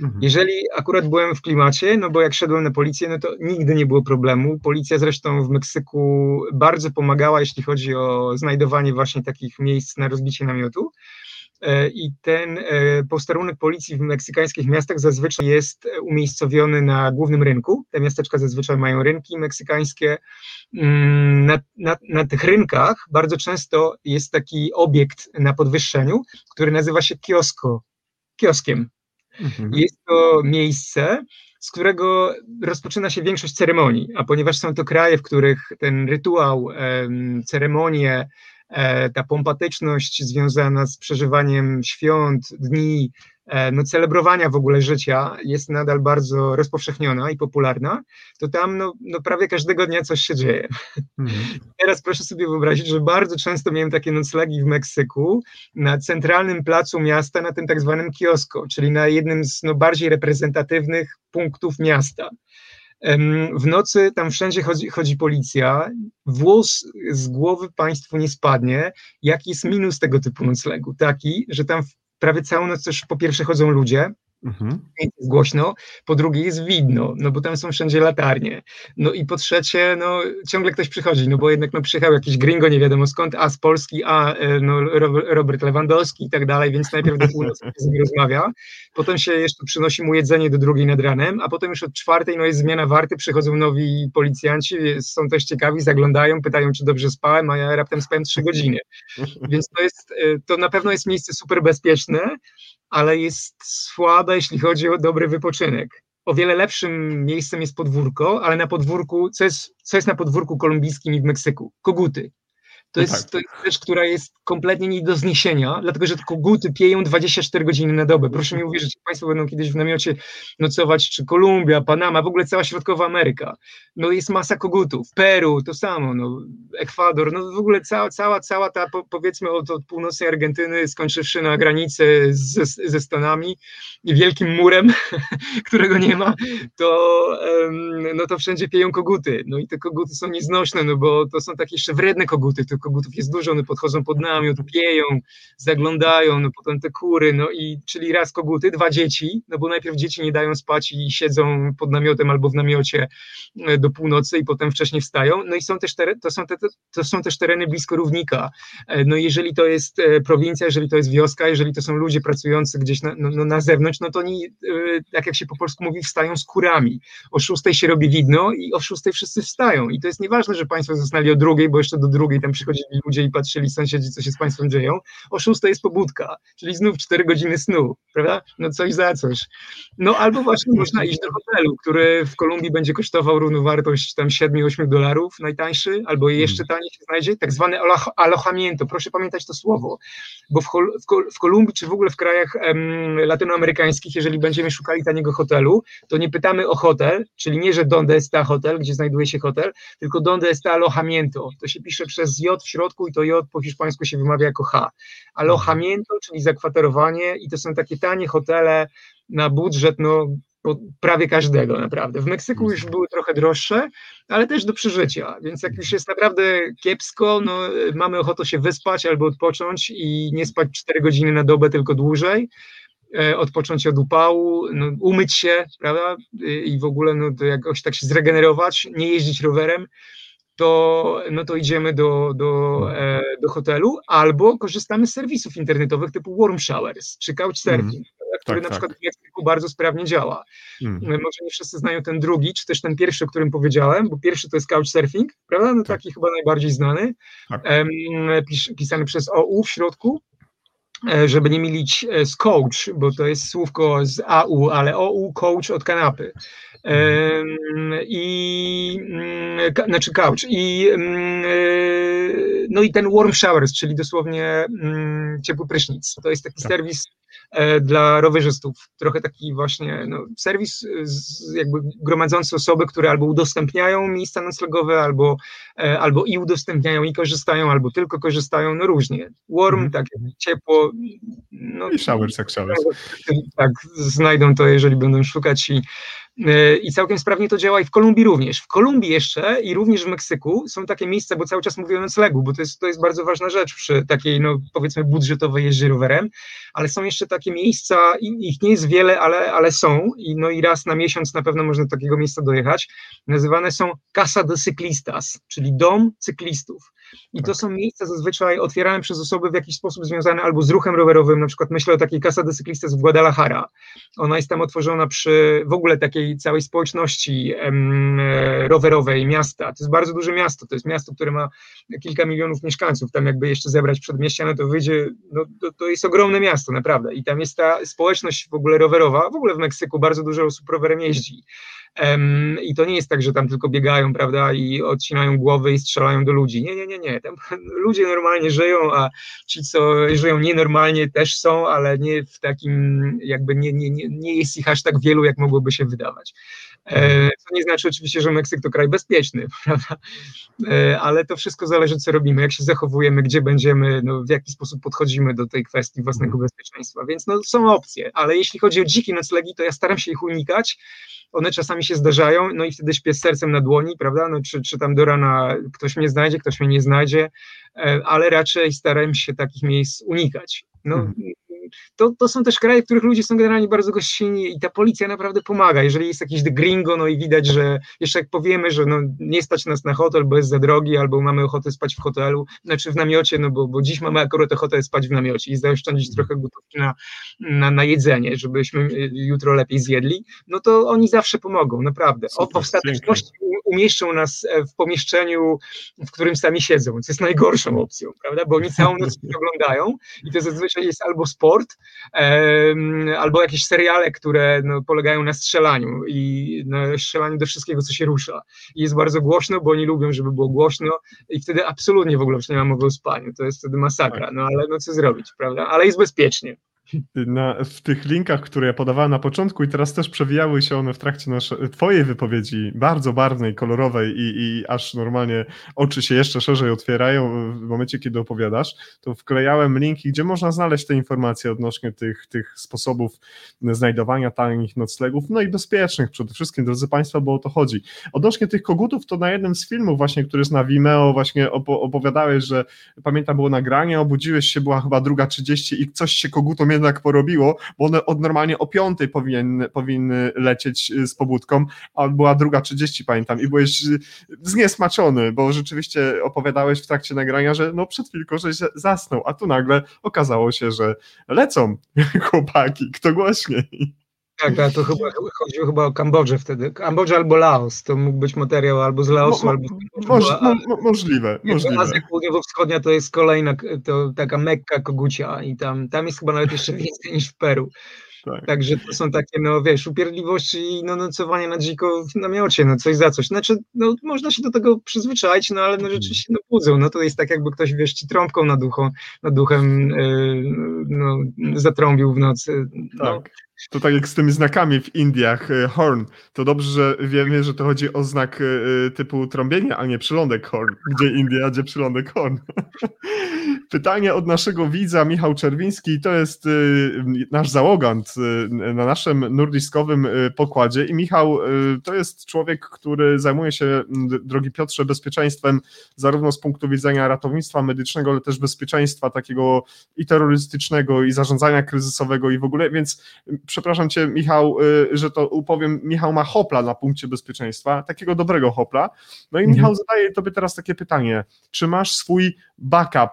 Mhm. Jeżeli akurat byłem w klimacie, no bo jak szedłem na policję, no to nigdy nie było problemu. Policja zresztą w Meksyku bardzo pomagała, jeśli chodzi o znajdowanie właśnie takich miejsc na rozbicie namiotu. E, I ten e, posterunek policji w meksykańskich miastach zazwyczaj jest umiejscowiony na głównym rynku. Te miasteczka zazwyczaj mają rynki meksykańskie. Mm, na, na, na tych rynkach bardzo często jest taki obiekt na podwyższeniu, który nazywa się kiosko, kioskiem. Mhm. Jest to miejsce, z którego rozpoczyna się większość ceremonii, a ponieważ są to kraje, w których ten rytuał, ceremonie, e, ta pompatyczność związana z przeżywaniem świąt, dni, no, celebrowania w ogóle życia jest nadal bardzo rozpowszechniona i popularna, to tam no, no prawie każdego dnia coś się dzieje. Mhm. Teraz proszę sobie wyobrazić, że bardzo często miałem takie noclegi w Meksyku na centralnym placu miasta, na tym tak zwanym kiosko, czyli na jednym z no, bardziej reprezentatywnych punktów miasta. W nocy tam wszędzie chodzi, chodzi, policja, włos z głowy państwu nie spadnie. Jaki jest minus tego typu noclegu? Taki, że tam prawie całą noc też po pierwsze chodzą ludzie, Mhm. Jest głośno, po drugie jest widno, no bo tam są wszędzie latarnie. No i po trzecie, no ciągle ktoś przychodzi, no bo jednak no przyjechał jakiś gringo, nie wiadomo skąd, a z Polski, a e, no Robert Lewandowski i tak dalej, więc najpierw do północy z nim rozmawia, potem się jeszcze przynosi mu jedzenie do drugiej nad ranem, a potem już od czwartej no jest zmiana warty, przychodzą nowi policjanci, są też ciekawi, zaglądają, pytają, czy dobrze spałem, a ja raptem spałem trzy godziny. Więc to jest, e, to na pewno jest miejsce super bezpieczne, ale jest słabe, jeśli chodzi o dobry wypoczynek. O wiele lepszym miejscem jest podwórko, ale na podwórku, co jest, co jest na podwórku kolumbijskim i w Meksyku? Koguty. To no jest, tak. to jest rzecz, która jest kompletnie nie do zniesienia, dlatego że koguty pieją 24 godziny na dobę. Proszę mi uwierzyć, Państwo będą kiedyś w namiocie nocować, czy Kolumbia, Panama, w ogóle cała Środkowa Ameryka. No jest masa kogutów. Peru to samo, no, Ekwador, no w ogóle cała, cała, cała ta, po, powiedzmy od, od północnej Argentyny, skończywszy na granicy z, ze Stanami i wielkim murem, którego nie ma, to, no to wszędzie pieją koguty. No i te koguty są nieznośne, no bo to są takie jeszcze wredne koguty, kogutów jest dużo, one podchodzą pod namiot, pieją, zaglądają, no potem te kury, no i czyli raz koguty, dwa dzieci, no bo najpierw dzieci nie dają spać i siedzą pod namiotem albo w namiocie e, do północy i potem wcześniej wstają, no i są też to, są te, to są też tereny blisko równika, e, no jeżeli to jest e, prowincja, jeżeli to jest wioska, jeżeli to są ludzie pracujący gdzieś na, no, no na zewnątrz, no to oni, tak jak się po polsku mówi, wstają z kurami, o szóstej się robi widno i o szóstej wszyscy wstają. I to jest nieważne, że państwo zostali o drugiej, bo jeszcze do drugiej tam przychodzi chodzili ludzie i patrzyli sąsiedzi, co co się z Państwem dzieją. O 6 jest pobudka, czyli znów 4 godziny snu, prawda? No coś za coś. No albo właśnie można iść do hotelu, który w Kolumbii będzie kosztował równowartość tam 7-8 dolarów, najtańszy, albo jeszcze taniej się znajdzie, tak zwane alojamiento. Proszę pamiętać to słowo, bo w, w, w Kolumbii, czy w ogóle w krajach em, latynoamerykańskich, jeżeli będziemy szukali taniego hotelu, to nie pytamy o hotel, czyli nie, że donde está hotel, gdzie znajduje się hotel, tylko donde está alojamiento. To się pisze przez J w środku i to J po hiszpańsku się wymawia jako H. Alojamiento, czyli zakwaterowanie i to są takie tanie hotele na budżet, no prawie każdego naprawdę. W Meksyku już były trochę droższe, ale też do przeżycia, więc jak już jest naprawdę kiepsko, no mamy ochotę się wyspać albo odpocząć i nie spać 4 godziny na dobę, tylko dłużej, e, odpocząć od upału, no, umyć się, prawda, i w ogóle no, to jakoś tak się zregenerować, nie jeździć rowerem, to, no to idziemy do, do, e, do hotelu albo korzystamy z serwisów internetowych typu Warm Showers czy Couchsurfing. Mm który tak, na przykład tak. w Meksyku bardzo sprawnie działa. Hmm. Może nie wszyscy znają ten drugi, czy też ten pierwszy, o którym powiedziałem, bo pierwszy to jest Couchsurfing, prawda? No tak. taki chyba najbardziej znany, tak. Pis, pisany przez OU w środku, e, żeby nie mylić z coach, bo to jest słówko z AU, ale OU, coach od kanapy. I mm, znaczy couch i mm, e, no i ten warm showers, czyli dosłownie mm, ciepły prysznic. To jest taki tak. serwis E, dla rowerzystów. Trochę taki właśnie no, serwis z, jakby gromadzący osoby, które albo udostępniają miejsca noclegowe, albo, e, albo i udostępniają i korzystają, albo tylko korzystają, no różnie. Warm, mm tak ciepło. No, I showers jak showers. Tak, znajdą to, jeżeli będą szukać i i całkiem sprawnie to działa i w Kolumbii również. W Kolumbii jeszcze i również w Meksyku są takie miejsca, bo cały czas mówię o noclegu, bo to jest, to jest bardzo ważna rzecz przy takiej, no powiedzmy, budżetowej jeździe rowerem, ale są jeszcze takie miejsca, ich nie jest wiele, ale, ale są i, no i raz na miesiąc na pewno można do takiego miejsca dojechać. Nazywane są Casa de Ciclistas, czyli dom cyklistów. I to tak. są miejsca zazwyczaj otwierane przez osoby w jakiś sposób związane albo z ruchem rowerowym, na przykład myślę o takiej Casa de Ciclistas w Guadalajara. Ona jest tam otworzona przy w ogóle takiej całej społeczności em, rowerowej miasta. To jest bardzo duże miasto, to jest miasto, które ma kilka milionów mieszkańców. Tam jakby jeszcze zebrać przedmieścia, no to wyjdzie, no to, to jest ogromne miasto, naprawdę. I tam jest ta społeczność w ogóle rowerowa, w ogóle w Meksyku bardzo dużo osób rowerem jeździ. I to nie jest tak, że tam tylko biegają, prawda, i odcinają głowy i strzelają do ludzi. Nie, nie, nie, nie. Tam ludzie normalnie żyją, a ci, co żyją nienormalnie, też są, ale nie w takim, jakby nie, nie, nie, nie jest ich aż tak wielu, jak mogłoby się wydawać. E, co nie znaczy oczywiście, że Meksyk to kraj bezpieczny, prawda? E, ale to wszystko zależy, co robimy, jak się zachowujemy, gdzie będziemy, no, w jaki sposób podchodzimy do tej kwestii własnego mhm. bezpieczeństwa. Więc no, są opcje, ale jeśli chodzi o dzikie noclegi, to ja staram się ich unikać one czasami się zdarzają, no i wtedy śpię z sercem na dłoni, prawda, no czy, czy tam do rana ktoś mnie znajdzie, ktoś mnie nie znajdzie, e, ale raczej staram się takich miejsc unikać. No, mhm to, to są też kraje, w których ludzie są generalnie bardzo gościnni i ta policja naprawdę pomaga. Jeżeli jest jakiś gringo, no i widać, że jeszcze jak powiemy, że no, nie stać nas na hotel, bo jest za drogi, albo mamy ochotę spać w hotelu, znaczy w namiocie, no bo, bo dziś mamy akurat ochotę spać w namiocie i zaoszczędzić mhm. trochę gotówki na, na, na jedzenie, żebyśmy jutro lepiej zjedli, no to oni zawsze pomogą, naprawdę. O, w ostateczności umieszczą nas e, w pomieszczeniu, w którym sami siedzą, co jest najgorszą opcją, prawda, bo oni całą noc oglądają i to zazwyczaj jest albo sport, albo jakieś seriale, które no, polegają na strzelaniu i na strzelaniu do wszystkiego, co się rusza. I jest bardzo głośno, bo oni lubią, żeby było głośno i wtedy absolutnie w ogóle nie ma mowy o spaniu, to jest wtedy masakra, tak. no ale no co zrobić, prawda, ale jest bezpiecznie na, w tych linkach, które ja podawałem na początku i teraz też przewijały się one w trakcie nasze, twojej wypowiedzi, bardzo barwnej, kolorowej i, i aż normalnie oczy się jeszcze szerzej otwierają w momencie, kiedy opowiadasz, to wklejałem linki, gdzie można znaleźć te informacje odnośnie tych, tych sposobów znajdowania tanich noclegów, no i bezpiecznych przede wszystkim, drodzy Państwo, bo o to chodzi. Odnośnie tych kogutów, to na jednym z filmów właśnie, który jest na Vimeo, właśnie opowiadałeś, że pamiętam było nagranie, obudziłeś się, była chyba druga 30 i coś się kogutom jednak porobiło, bo one od normalnie o piątej powinny, powinny lecieć y, z pobudką, a była druga 30, pamiętam, i byłeś y, zniesmaczony, bo rzeczywiście opowiadałeś w trakcie nagrania, że no przed chwilką, żeś zasnął, a tu nagle okazało się, że lecą chłopaki, kto głośniej. Tak, tak, to chyba chodziło chyba o Kambodżę wtedy. Kambodża albo Laos, to mógł być materiał albo z Laosu, Mo, albo z moż, mo, mo, możliwe, możliwe. Azja Południowo-Wschodnia to jest kolejna to taka mekka kogucia i tam, tam jest chyba nawet jeszcze więcej niż w Peru. Tak. Także to są takie, no wiesz, upierdliwości i no, nocowanie na dziko w namiocie, no coś za coś. Znaczy, no można się do tego przyzwyczaić, no ale no rzeczywiście no budzą, no to jest tak jakby ktoś, wiesz, ci trąbką nad, nad duchem yy, no, zatrąbił w nocy. No. Tak. To tak jak z tymi znakami w Indiach, y, horn. To dobrze, że wiemy, że to chodzi o znak y, y, typu trąbienie, a nie przylądek horn. Gdzie India, gdzie przylądek horn. Pytanie od naszego widza, Michał Czerwiński, to jest nasz załogant na naszym nordiskowym pokładzie i Michał to jest człowiek, który zajmuje się, drogi Piotrze, bezpieczeństwem zarówno z punktu widzenia ratownictwa medycznego, ale też bezpieczeństwa takiego i terrorystycznego, i zarządzania kryzysowego i w ogóle, więc przepraszam cię, Michał, y, że to upowiem, Michał ma hopla na punkcie bezpieczeństwa, takiego dobrego hopla. No i mhm. Michał zadaje tobie teraz takie pytanie, czy masz swój backup,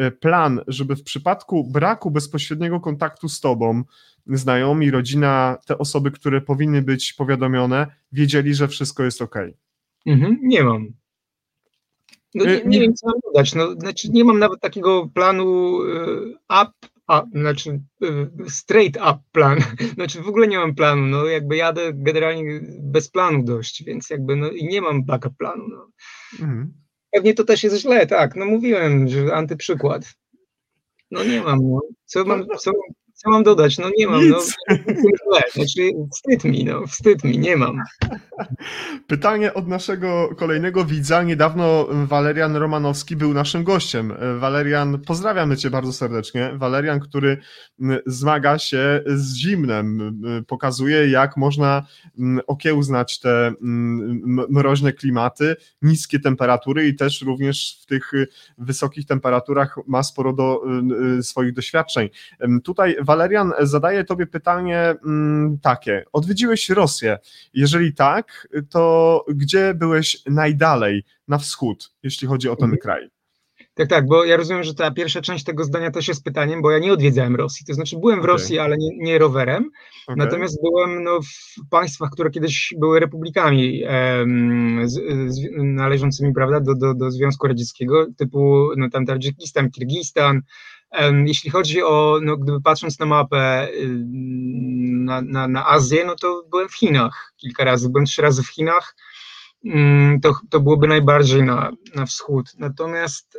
y, plan, żeby w przypadku braku bezpośredniego kontaktu z tobą, znajomi, rodzina, te osoby, które powinny być powiadomione, wiedzieli, że wszystko jest ok? Mhm, nie mam. No, nie, y, nie, wiem, co mam dodać. No, znaczy, nie mam nawet takiego planu up a, znaczy y, straight up plan, znaczy w ogóle nie mam planu, no jakby jadę generalnie bez planu dość, więc jakby no i nie mam backup planu, no. Mhm. Pewnie to też jest źle, tak, no mówiłem, że antyprzykład. No nie mam, no. Co mam, co, co mam dodać? No nie mam. No, znaczy, wstyd mi, no, wstyd mi, nie mam. Pytanie od naszego kolejnego widza. Niedawno Walerian Romanowski był naszym gościem. Walerian, pozdrawiamy Cię bardzo serdecznie. Walerian, który zmaga się z zimnem, pokazuje, jak można okiełznać te mroźne klimaty, niskie temperatury i też również w tych wysokich temperaturach ma sporo do swoich doświadczeń. Tutaj Walerian zadaje tobie pytanie mm, takie. Odwiedziłeś Rosję? Jeżeli tak, to gdzie byłeś najdalej na wschód, jeśli chodzi o ten mhm. kraj? Tak, tak, bo ja rozumiem, że ta pierwsza część tego zdania też jest pytaniem, bo ja nie odwiedzałem Rosji. To znaczy byłem w okay. Rosji, ale nie, nie rowerem. Okay. Natomiast byłem no, w państwach, które kiedyś były republikami em, z, z, należącymi prawda, do, do, do Związku Radzieckiego, typu no, tam Tadżykistan, Kirgistan, jeśli chodzi o, no, gdyby patrząc na mapę na, na, na Azję, no to byłem w Chinach kilka razy, byłem trzy razy w Chinach, to, to byłoby najbardziej na, na wschód. Natomiast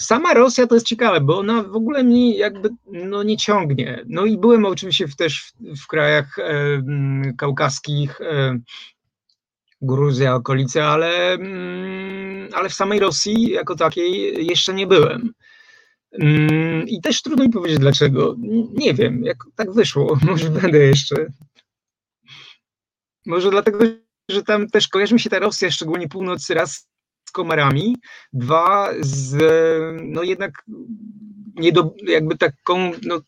sama Rosja to jest ciekawe, bo ona w ogóle mnie jakby no, nie ciągnie. No i byłem oczywiście w, też w, w krajach e, kaukaskich, e, Gruzja, okolice, ale, ale w samej Rosji jako takiej jeszcze nie byłem. Mm, I też trudno mi powiedzieć dlaczego. Nie wiem, jak tak wyszło. Może będę jeszcze. Może dlatego, że tam też kojarzy mi się ta Rosja, szczególnie północy, raz z komarami, dwa z, no jednak nie do, jakby taką, no,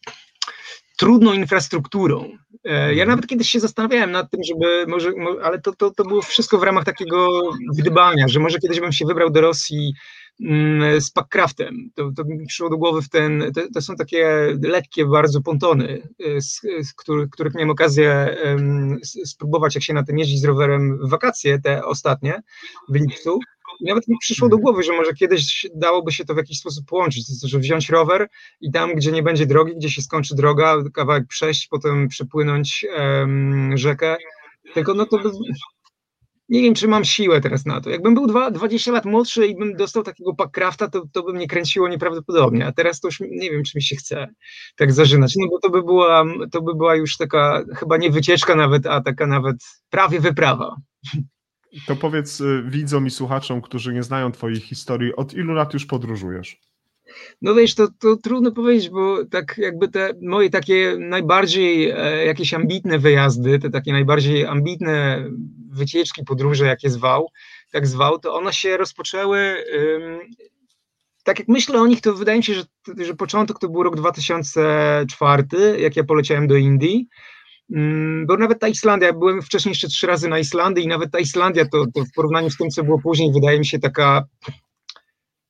trudną infrastrukturą. E, ja mhm. nawet kiedyś się zastanawiałem nad tym, żeby może, ale to, to, to było wszystko w ramach takiego gdybania, że może kiedyś bym się wybrał do Rosji Mm, z packraftem. To, to mi przyszło do głowy w ten, to, to są takie lekkie bardzo pontony, y, z, z których, których miałem okazję spróbować, jak się na tym jeździć z rowerem w wakacje, te ostatnie w lipcu. Nawet mi przyszło do głowy, że może kiedyś dałoby się to w jakiś sposób połączyć, to znaczy, wziąć rower i tam, gdzie nie będzie drogi, gdzie się skończy droga, kawałek przejść, potem przepłynąć um, rzekę, tylko no to by, nie wiem, czy mam siłę teraz na to. Jakbym był dwa, 20 lat młodszy i bym dostał takiego packrafta, to, to by mnie kręciło nieprawdopodobnie, a teraz to już nie wiem, czy mi się chce tak zażynać, no bo to by była, to by była już taka chyba nie wycieczka nawet, a taka nawet prawie wyprawa. To powiedz y, widzom i słuchaczom, którzy nie znają twojej historii, od ilu lat już podróżujesz? No wiesz, to, to trudno powiedzieć, bo tak jakby te moje takie najbardziej e, jakieś ambitne wyjazdy, te takie najbardziej ambitne wycieczki, podróże, jakie zwał, tak zwał, to one się rozpoczęły tak jak myślę o nich, to wydaje mi się, że, że początek to był rok 2004, jak ja poleciałem do Indii. Bo nawet ta Islandia, byłem wcześniej jeszcze trzy razy na Islandii i nawet ta Islandia to, to w porównaniu z tym, co było później, wydaje mi się taka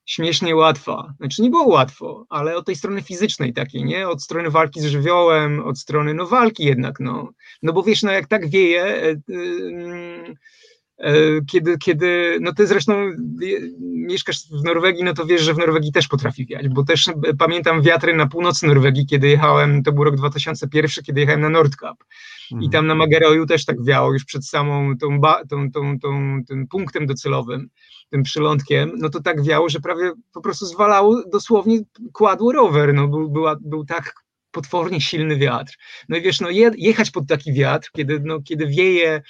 śmiesznie łatwa. Znaczy nie było łatwo, ale od tej strony fizycznej takiej, nie? Od strony walki z żywiołem, od strony no walki jednak, no. No bo wiesz, no jak tak wieje, yy, kiedy, kiedy, no ty zresztą mieszkasz w Norwegii, no to wiesz, że w Norwegii też potrafi wiać, bo też e, pamiętam wiatry na północy Norwegii, kiedy jechałem, to był rok 2001, kiedy jechałem na Nordkap i mhm. tam na Mageroju też tak wiało już przed samą tą, ba, tą, tą, tą, tym punktem docelowym, tym przylądkiem, no to tak wiało, że prawie po prostu zwalało, dosłownie kładło rower, no był, była, był tak potwornie silny wiatr. No i wiesz, no je, jechać pod taki wiatr, kiedy, no, kiedy wieje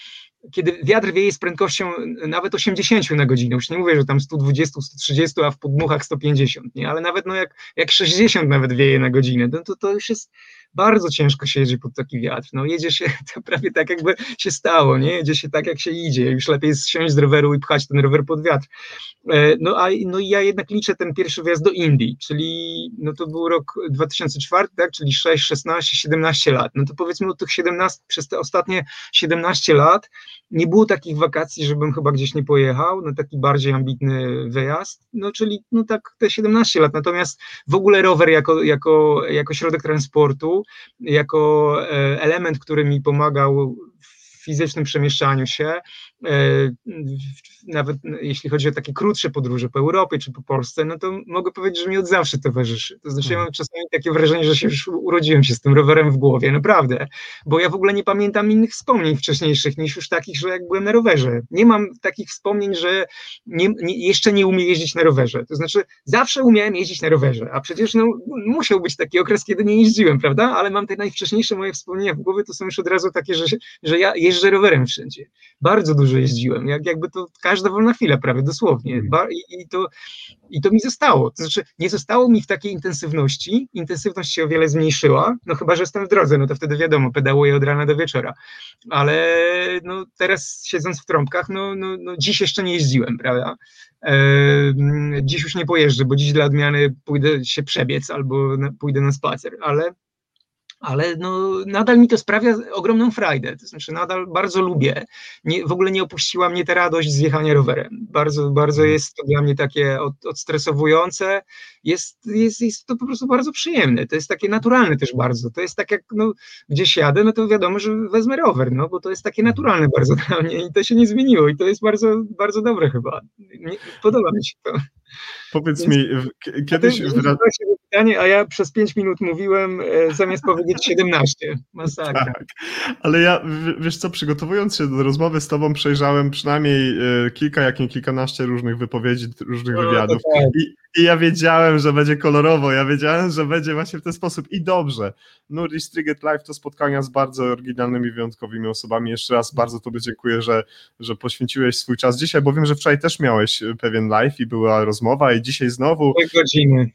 kiedy wiatr wieje z prędkością nawet 80 na godzinę, już nie mówię, że tam 120, 130, a w podmuchach 150, nie? ale nawet no jak, jak 60 nawet wieje na godzinę, no to, to już jest bardzo ciężko się jedzie pod taki wiatr, no jedzie się to prawie tak jakby się stało, nie? Jedzie się tak jak się idzie, już lepiej jest siąść z roweru i pchać ten rower pod wiatr. E, no a no ja jednak liczę ten pierwszy wyjazd do Indii, czyli no to był rok 2004, tak, czyli 6, 16, 17 lat, no to powiedzmy od tych 17, przez te ostatnie 17 lat nie było takich wakacji, żebym chyba gdzieś nie pojechał, no taki bardziej ambitny wyjazd, no czyli no tak te 17 lat, natomiast w ogóle rower jako, jako, jako środek transportu, jako e, element, który mi pomagał w fizycznym przemieszczaniu się, nawet jeśli chodzi o takie krótsze podróże po Europie czy po Polsce, no to mogę powiedzieć, że mi od zawsze towarzyszy. To znaczy ja mam czasami takie wrażenie, że się już urodziłem się z tym rowerem w głowie, naprawdę, bo ja w ogóle nie pamiętam innych wspomnień wcześniejszych niż już takich, że jak byłem na rowerze. Nie mam takich wspomnień, że nie, nie, jeszcze nie umiem jeździć na rowerze. To znaczy zawsze umiałem jeździć na rowerze, a przecież no, musiał być taki okres, kiedy nie jeździłem, prawda? Ale mam te najwcześniejsze moje wspomnienia w głowie, to są już od razu takie, że, że ja jeżdżę rowerem wszędzie. Bardzo dużo dużo jeździłem, jak, jakby to każda wolna chwila prawie, dosłownie. Mhm. I, i, to, I to mi zostało. To znaczy, nie zostało mi w takiej intensywności, intensywność się o wiele zmniejszyła, no chyba, że jestem w drodze, no to wtedy wiadomo, pedałuję od rana do wieczora. Ale no, teraz siedząc w trąbkach, no, no, no dziś jeszcze nie jeździłem, prawda? Dziś już nie pojeżdżę, bo dziś dla odmiany pójdę się przebiec albo pójdę na spacer, ale ale no, nadal mi to sprawia ogromną frajdę, to znaczy nadal bardzo lubię, nie, w ogóle nie opuściła mnie ta radość z jechania rowerem, bardzo, bardzo mhm. jest to dla mnie takie od, odstresowujące, jest, jest, jest to po prostu bardzo przyjemne, to jest takie naturalne też bardzo, to jest tak jak no, gdzieś jadę, no to wiadomo, że wezmę rower, no bo to jest takie naturalne bardzo dla mnie i to się nie zmieniło i to jest bardzo, bardzo dobre chyba, nie, podoba mi się to. Powiedz Więc, mi, kiedyś... Wra... pytanie, a ja przez 5 minut mówiłem, e, zamiast powiedzieć 17. Masakra. Tak, ale ja, wiesz co, przygotowując się do rozmowy z tobą, przejrzałem przynajmniej e, kilka, jak nie kilkanaście różnych wypowiedzi, różnych no, wywiadów. Tak. I, I, ja wiedziałem, że będzie kolorowo, ja wiedziałem, że będzie właśnie w ten sposób i dobrze. Nuri Striget Live to spotkania z bardzo oryginalnymi, wyjątkowymi osobami. Jeszcze raz bardzo tobie dziękuję, że, że poświęciłeś swój czas dzisiaj, bo wiem, że wczoraj też miałeś pewien live i była rozmowa i dzisiaj znowu. godziny.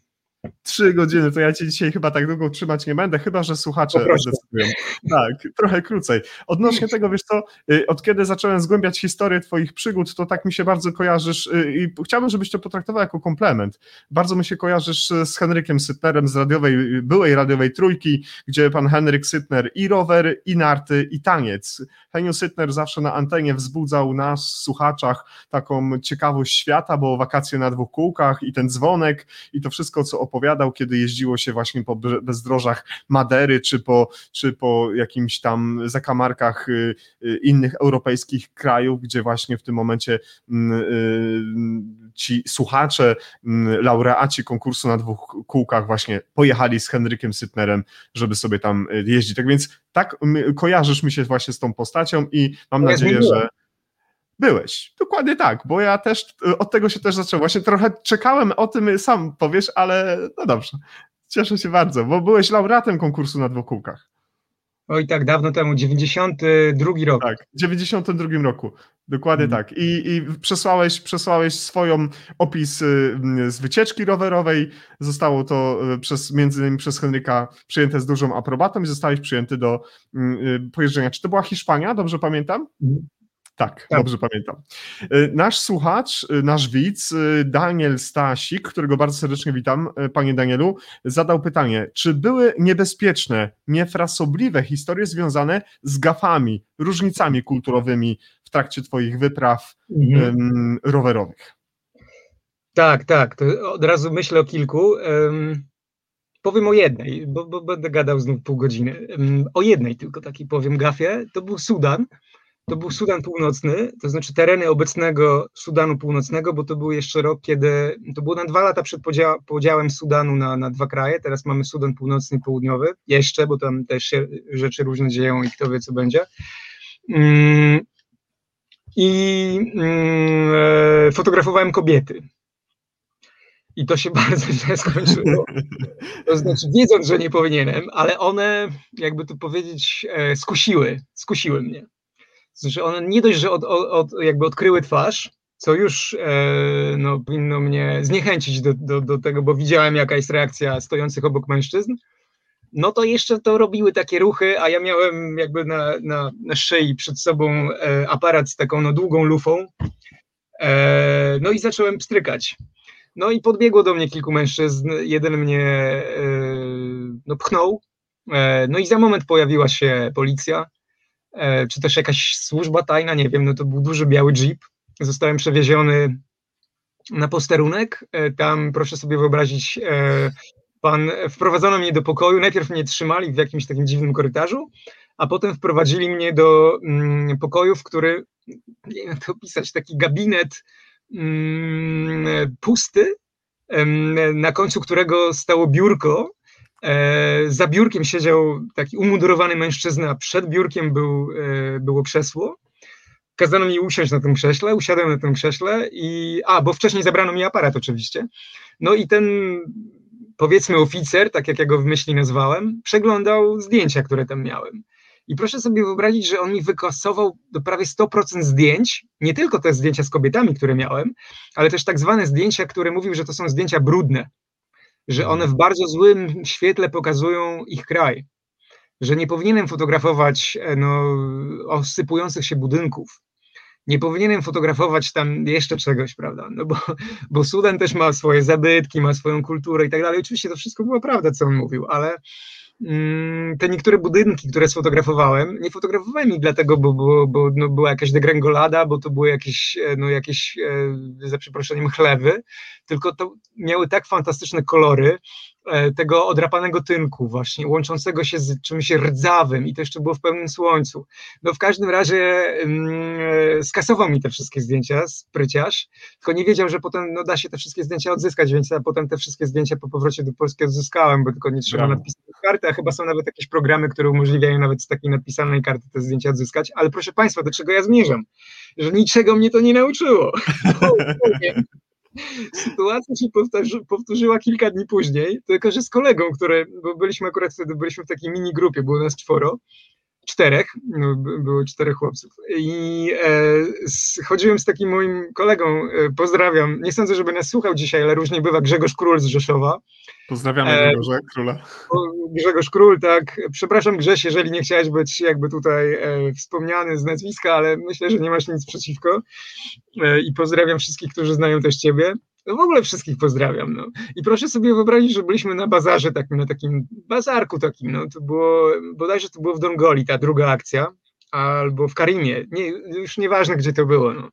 Trzy godziny, to ja cię dzisiaj chyba tak długo trzymać nie będę, chyba że słuchacze zdecydują. Tak, trochę krócej. Odnośnie tego, wiesz co, y, od kiedy zacząłem zgłębiać historię twoich przygód, to tak mi się bardzo kojarzysz y, i chciałbym, żebyś to potraktował jako komplement. Bardzo mi się kojarzysz y, z Henrykiem Sytnerem z radiowej, byłej radiowej trójki, gdzie pan Henryk Sytner i rower, i narty, i taniec. Heniu Sytner zawsze na antenie wzbudzał nas, słuchaczach, taką ciekawość świata, bo wakacje na dwóch kółkach i ten dzwonek i to wszystko, co opowiadał opowiadał, kiedy jeździło się właśnie po bezdrożach Madery, czy po, czy po jakimś tam zakamarkach y, y, innych europejskich krajów, gdzie właśnie w tym momencie mm, y, ci słuchacze, mm, laureaci konkursu na dwóch kółkach właśnie pojechali z Henrykiem Sytnerem, żeby sobie tam jeździć. Tak więc tak kojarzysz mi się właśnie z tą postacią i mam ja nadzieję, że Byłeś, dokładnie tak, bo ja też y, od tego się też zacząłem. Właśnie trochę czekałem o tym, sam powiesz, ale no dobrze. Cieszę się bardzo, bo byłeś laureatem konkursu na dwóch kółkach. Oj, tak, dawno temu, 92 rok. Tak, w 92 roku, dokładnie hmm. tak. I, I, przesłałeś, przesłałeś swoją opis y, z wycieczki rowerowej, zostało to y, przez, między innymi przez Henryka przyjęte z dużą aprobatą i zostałeś przyjęty do pojeżdżenia. Czy to była Hiszpania, dobrze pamiętam? Tak, tak, dobrze pamiętam. Y, nasz słuchacz, y, nasz widz, y, Daniel Stasik, którego bardzo serdecznie witam, panie Danielu, zadał pytanie, czy były niebezpieczne, niefrasobliwe historie związane z gafami, różnicami kulturowymi w trakcie twoich wypraw mhm. rowerowych? Tak, tak, to od razu myślę o kilku. Um, powiem o jednej, bo, bo, będę gadał znów pół godziny. Um, o jednej tylko takiej powiem gafie. To był Sudan. To był Sudan Północny, to znaczy tereny obecnego Sudanu Północnego, bo to był jeszcze rok, kiedy to było na dwa lata przed podział, podziałem Sudanu na, na dwa kraje. Teraz mamy Sudan Północny i Południowy, jeszcze, bo tam też się rzeczy różne dzieją i kto wie, co będzie. Um, I um, fotografowałem kobiety i to się bardzo źle skończyło. To znaczy, wiedząc, że nie powinienem, ale one, jakby to powiedzieć, e, skusiły, skusiły mnie. Znaczy, one nie dość, że od, od, jakby odkryły twarz, co już e, no, powinno mnie zniechęcić do, do, do tego, bo widziałem, jaka jest reakcja stojących obok mężczyzn, no to jeszcze to robiły takie ruchy, a ja miałem jakby na, na, na szyi przed sobą e, aparat z taką no, długą lufą. E, no i zacząłem pstrykać. No i podbiegło do mnie kilku mężczyzn, jeden mnie e, no, pchnął, e, no i za moment pojawiła się policja, czy też jakaś służba tajna, nie wiem, no to był duży biały jeep, zostałem przewieziony na posterunek, tam proszę sobie wyobrazić, pan, wprowadzono mnie do pokoju, najpierw mnie trzymali w jakimś takim dziwnym korytarzu, a potem wprowadzili mnie do mm, pokoju, w który, nie wiem to opisać, taki gabinet Mm, pusty, na końcu którego stało biurko. E, za biurkiem siedział taki umundurowany mężczyzna, przed biurkiem był, e, było krzesło. Kazano mi usiąść na tym krześle, usiadłem na tym krześle i, a, bo wcześniej zabrano mi aparat oczywiście. No i ten, powiedzmy oficer, tak jak ja go w myśli nazwałem, przeglądał zdjęcia, które tam miałem. I proszę sobie wyobrazić, że on mi wykasował do prawie 100% zdjęć, nie tylko te zdjęcia z kobietami, które miałem, ale też tak zwane zdjęcia, które mówił, że to są zdjęcia brudne, że one w bardzo złym świetle pokazują ich kraj, że nie powinienem fotografować e, no, osypujących się budynków, nie powinienem fotografować tam jeszcze czegoś, prawda? No bo, bo Sudan też ma swoje zabytki, ma swoją kulturę i tak dalej. Oczywiście to wszystko była prawda, co on mówił, ale te niektóre budynki, które sfotografowałem, nie fotografowałem ich dlatego, bo, bo, bo no, była jakaś degrengolada, bo to były jakieś, e, no, jakieś e, za przeproszeniem chlewy, tylko to miały tak fantastyczne kolory, tego odrapanego tynku właśnie, łączącego się z czymś rdzawym i to jeszcze było w pełnym słońcu. No w każdym razie mm, skasował mi te wszystkie zdjęcia, spryciarz, tylko nie wiedział, że potem no, da się te wszystkie zdjęcia odzyskać, więc ja potem te wszystkie zdjęcia po powrocie do Polski odzyskałem, bo tylko nie trzeba napisać karty, a chyba są nawet jakieś programy, które umożliwiają nawet z takiej napisanej karty te zdjęcia odzyskać, ale proszę Państwa, do czego ja zmierzam? Że niczego mnie to nie nauczyło. Sytuacja się powtórzy, powtórzyła kilka dni później, tylko że z kolegą, który, bo byliśmy akurat wtedy, byliśmy w takiej mini grupie, było nas czworo, czterech, no, było czterech chłopców. I e, chodziłem z takim moim kolegą, e, pozdrawiam, nie sądzę, żeby nas słuchał dzisiaj, ale różnie bywa, Grzegorz Król z Rzeszowa. Pozdrawiamy e, Grzegorza Króla. Grzegorz Król, tak. Przepraszam Grześ, jeżeli nie chciałeś być jakby tutaj e, wspomniany z nazwiska, ale myślę, że nie masz nic przeciwko. E, I pozdrawiam wszystkich, którzy znają też ciebie. No w ogóle wszystkich pozdrawiam. No. I proszę sobie wyobrazić, że byliśmy na bazarze takim, na takim bazarku takim, no to było, bodajże to było w Dongoli, ta druga akcja, albo w Karimie, nie, już nieważne gdzie to było, no.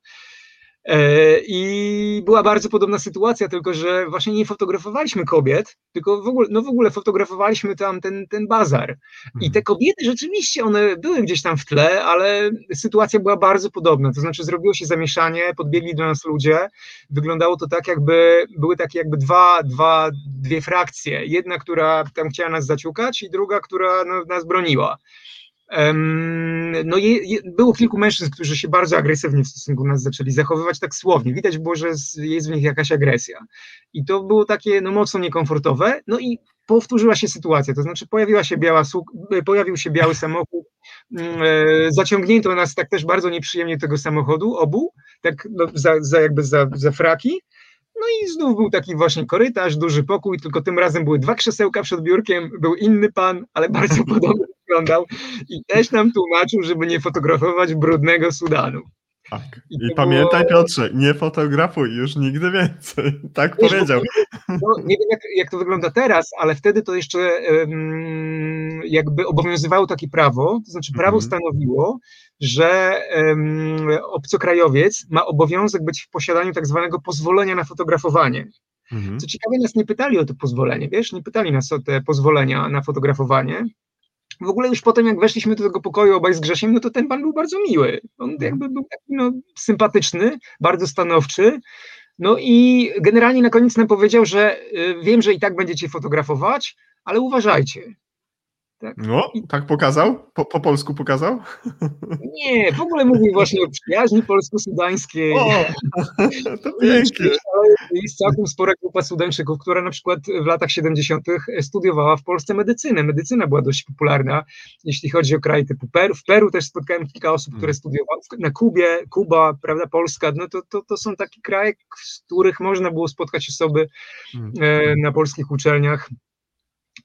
E, I była bardzo podobna sytuacja, tylko że właśnie nie fotografowaliśmy kobiet, tylko w ogóle, no w ogóle fotografowaliśmy tam ten, ten bazar. I te mhm. kobiety rzeczywiście, one były gdzieś tam w tle, ale sytuacja była bardzo podobna. To znaczy zrobiło się zamieszanie, podbiegli do nas ludzie. Wyglądało to tak, jakby były takie jakby dwa, dwa, dwie frakcje. Jedna, która tam chciała nas zaciukać i druga, która no, nas broniła. No je, je, było kilku mężczyzn, którzy się bardzo agresywnie w stosunku do nas zaczęli zachowywać tak słownie. Widać było, że jest w nich jakaś agresja. I to było takie no, mocno niekomfortowe. No i powtórzyła się sytuacja, to znaczy pojawiła się biała pojawił się biały samochód, mm, e, zaciągnięto nas tak też bardzo nieprzyjemnie tego samochodu, obu, tak no, za, za jakby za, za fraki, no i znów był taki właśnie korytarz, duży pokój, tylko tym razem były dwa krzesełka przed biurkiem, był inny pan, ale bardzo podobny wyglądał i też nam tłumaczył, żeby nie fotografować brudnego Sudanu. Tak. I, I pamiętaj, było... Piotrze, nie fotografuj już nigdy więcej. Tak powiedział. No, nie wiem, jak, jak, to wygląda teraz, ale wtedy to jeszcze um, jakby obowiązywało takie prawo, to znaczy prawo Mhm. stanowiło, że em, obcokrajowiec ma obowiązek być w posiadaniu tak zwanego pozwolenia na fotografowanie. Mhm. Co ciekawe, nas nie pytali o to pozwolenie, wiesz, nie pytali nas o te pozwolenia na fotografowanie. W ogóle już potem, jak weszliśmy do tego pokoju obaj z Grzesiem, no to ten pan był bardzo miły. On jakby był taki no, sympatyczny, bardzo stanowczy. No i generalnie na koniec nam powiedział, że y, wiem, że i tak będziecie fotografować, ale uważajcie. No, tak pokazał? Po, po polsku pokazał? Nie, w ogóle mówił właśnie o przyjaźni polsko-sudańskiej. O, to pięknie. Jest całkiem spora grupa Sudańczyków, która na przykład w latach 70. studiowała w Polsce medycynę. Medycyna była dość popularna, jeśli chodzi o kraje typu Peru. W Peru też spotkałem kilka osób, które studiowały. Na Kubie, Kuba, prawda, Polska, no to, to, to są takie kraje, z których można było spotkać osoby e, na polskich uczelniach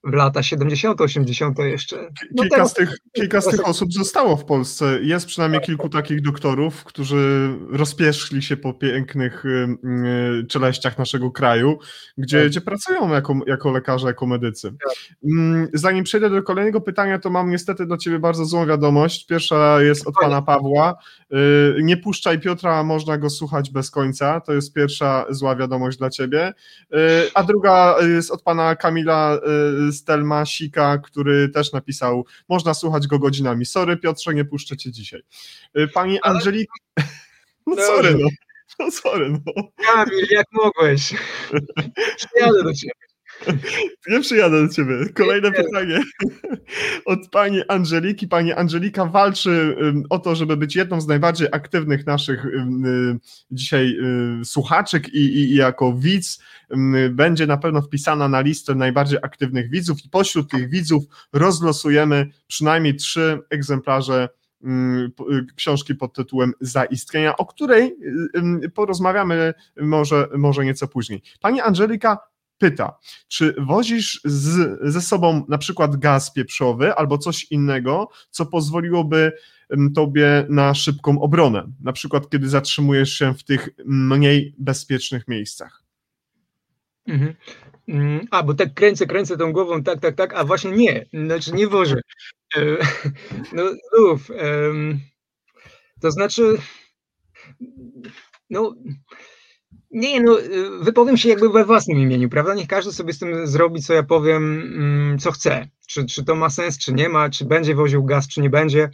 w lata 70., 80. jeszcze. No Kilka, teraz- z tych, kilka z tych osób zostało w Polsce. Jest przynajmniej kilku takich doktorów, którzy rozpieszli się po pięknych y, czeleściach naszego kraju, gdzie, Tak. gdzie pracują jako, jako lekarze, jako medycy. Tak. Mm, Zanim przejdę do kolejnego pytania, to mam niestety do ciebie bardzo złą wiadomość. Pierwsza jest od pana Pawła. Y, Nie puszczaj Piotra, można go słuchać bez końca. To jest pierwsza zła wiadomość dla ciebie. Y, A druga jest od pana Kamila Stelmasika, który też napisał, można słuchać go godzinami. Sorry Piotrze, nie puszczę cię dzisiaj. Y, Pani Angelika... No Dobrze. sorry, no. No sorry, no. Kamil, jak mogłeś? Przyjadę do ciebie. Nie przyjadę do ciebie. Kolejne Nie. pytanie od pani Angeliki. Pani Angelika walczy o to, żeby być jedną z najbardziej aktywnych naszych y, dzisiaj y, słuchaczek i, i, i jako widz będzie na pewno wpisana na listę najbardziej aktywnych widzów i pośród tych widzów rozlosujemy przynajmniej trzy egzemplarze y, książki pod tytułem Zaistnienia, o której porozmawiamy może, może nieco później. Pani Angelika pyta, czy wozisz z, ze sobą na przykład gaz pieprzowy albo coś innego, co pozwoliłoby em, tobie na szybką obronę, na przykład kiedy zatrzymujesz się w tych mniej bezpiecznych miejscach? Mhm. Mm, A, bo tak kręcę, kręcę tą głową, tak, tak, tak, a właśnie nie, znaczy nie wożę. E, No em, to znaczy, no, nie, no, y, wypowiem się jakby we własnym imieniu, prawda? Niech każdy sobie z tym zrobi, co ja powiem, mm, co chce. Czy, czy to ma sens, czy nie ma, czy będzie woził gaz, czy nie będzie.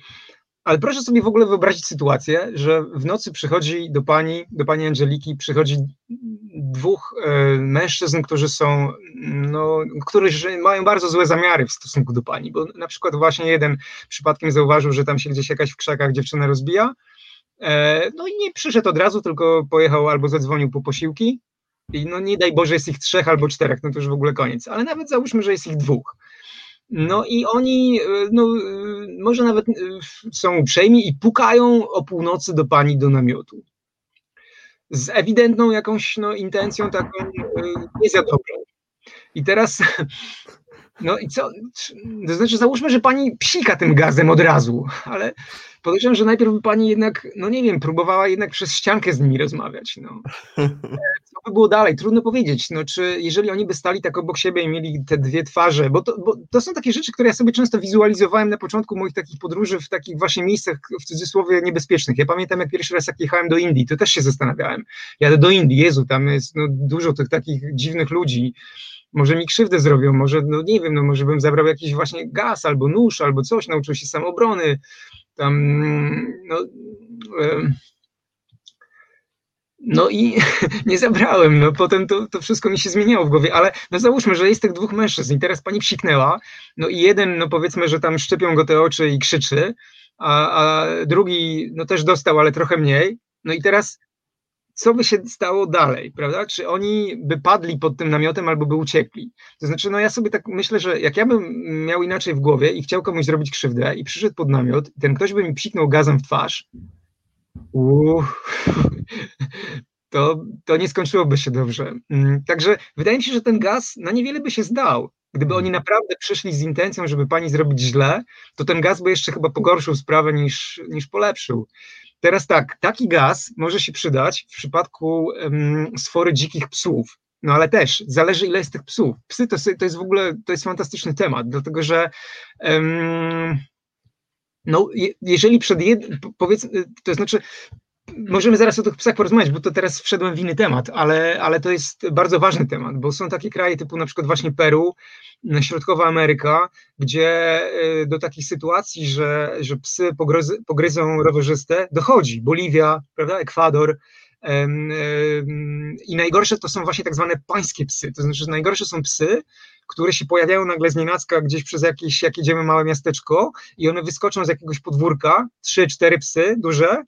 Ale proszę sobie w ogóle wyobrazić sytuację, że w nocy przychodzi do pani, do pani Angeliki, przychodzi dwóch e, mężczyzn, którzy są, no, którzy mają bardzo złe zamiary w stosunku do pani, bo na przykład właśnie jeden przypadkiem zauważył, że tam się gdzieś jakaś w krzakach dziewczyna rozbija, no i nie przyszedł od razu, tylko pojechał albo zadzwonił po posiłki i no nie daj Boże jest ich trzech albo czterech, no to już w ogóle koniec, ale nawet załóżmy, że jest ich dwóch. No i oni, e, no, e, może nawet e, są uprzejmi i pukają o północy do pani do namiotu. Z ewidentną jakąś no, intencją taką e, nie za dobrą. I teraz, no i co? To znaczy, załóżmy, że pani psika tym gazem od razu, ale podejrzewam, że najpierw by pani jednak, no nie wiem, próbowała jednak przez ściankę z nimi rozmawiać. No. Co by było dalej? Trudno powiedzieć. No, czy jeżeli oni by stali tak obok siebie i mieli te dwie twarze, bo to, bo to są takie rzeczy, które ja sobie często wizualizowałem na początku moich takich podróży w takich właśnie miejscach, w cudzysłowie, niebezpiecznych. Ja pamiętam, jak pierwszy raz jak jechałem do Indii, to też się zastanawiałem. Jadę do Indii, Jezu, tam jest no, dużo tych takich dziwnych ludzi. Może mi krzywdę zrobią, może, no nie wiem, no może bym zabrał jakiś właśnie gaz albo nóż, albo coś, nauczył się samoobrony. Tam, no, no i nie zabrałem, no potem to, to wszystko mi się zmieniało w głowie, ale no załóżmy, że jest tych dwóch mężczyzn i teraz pani psiknęła, no i jeden, no powiedzmy, że tam szczepią go te oczy i krzyczy, a, a drugi, no też dostał, ale trochę mniej, no i teraz co by się stało dalej, prawda? Czy oni by padli pod tym namiotem albo by uciekli? To znaczy, no ja sobie tak myślę, że jak ja bym miał inaczej w głowie i chciał komuś zrobić krzywdę i przyszedł pod namiot, i ten ktoś by mi psiknął gazem w twarz, uff, to, to nie skończyłoby się dobrze. Mm, Także wydaje mi się, że ten gaz na niewiele by się zdał. Gdyby oni naprawdę przyszli z intencją, żeby pani zrobić źle, to ten gaz by jeszcze chyba pogorszył sprawę niż, niż polepszył. Teraz tak, taki gaz może się przydać w przypadku um, sfory dzikich psów. No ale też zależy, ile jest tych psów. Psy to, to jest w ogóle to jest fantastyczny temat, dlatego że um, no, jeżeli przed jednym, powiedzmy, to znaczy Możemy zaraz o tych psach porozmawiać, bo to teraz wszedłem w inny temat, ale, ale to jest bardzo ważny temat, bo są takie kraje typu na przykład właśnie Peru, Środkowa Ameryka, gdzie y, do takich sytuacji, że, że psy pogryzy, pogryzą rowerzystę, dochodzi. Boliwia, prawda, Ekwador. I najgorsze to są właśnie tak zwane pańskie psy. To znaczy, najgorsze są psy, które się pojawiają nagle z nienacka gdzieś przez jakieś, jak jedziemy małe miasteczko i one wyskoczą z jakiegoś podwórka, trzy, cztery psy duże,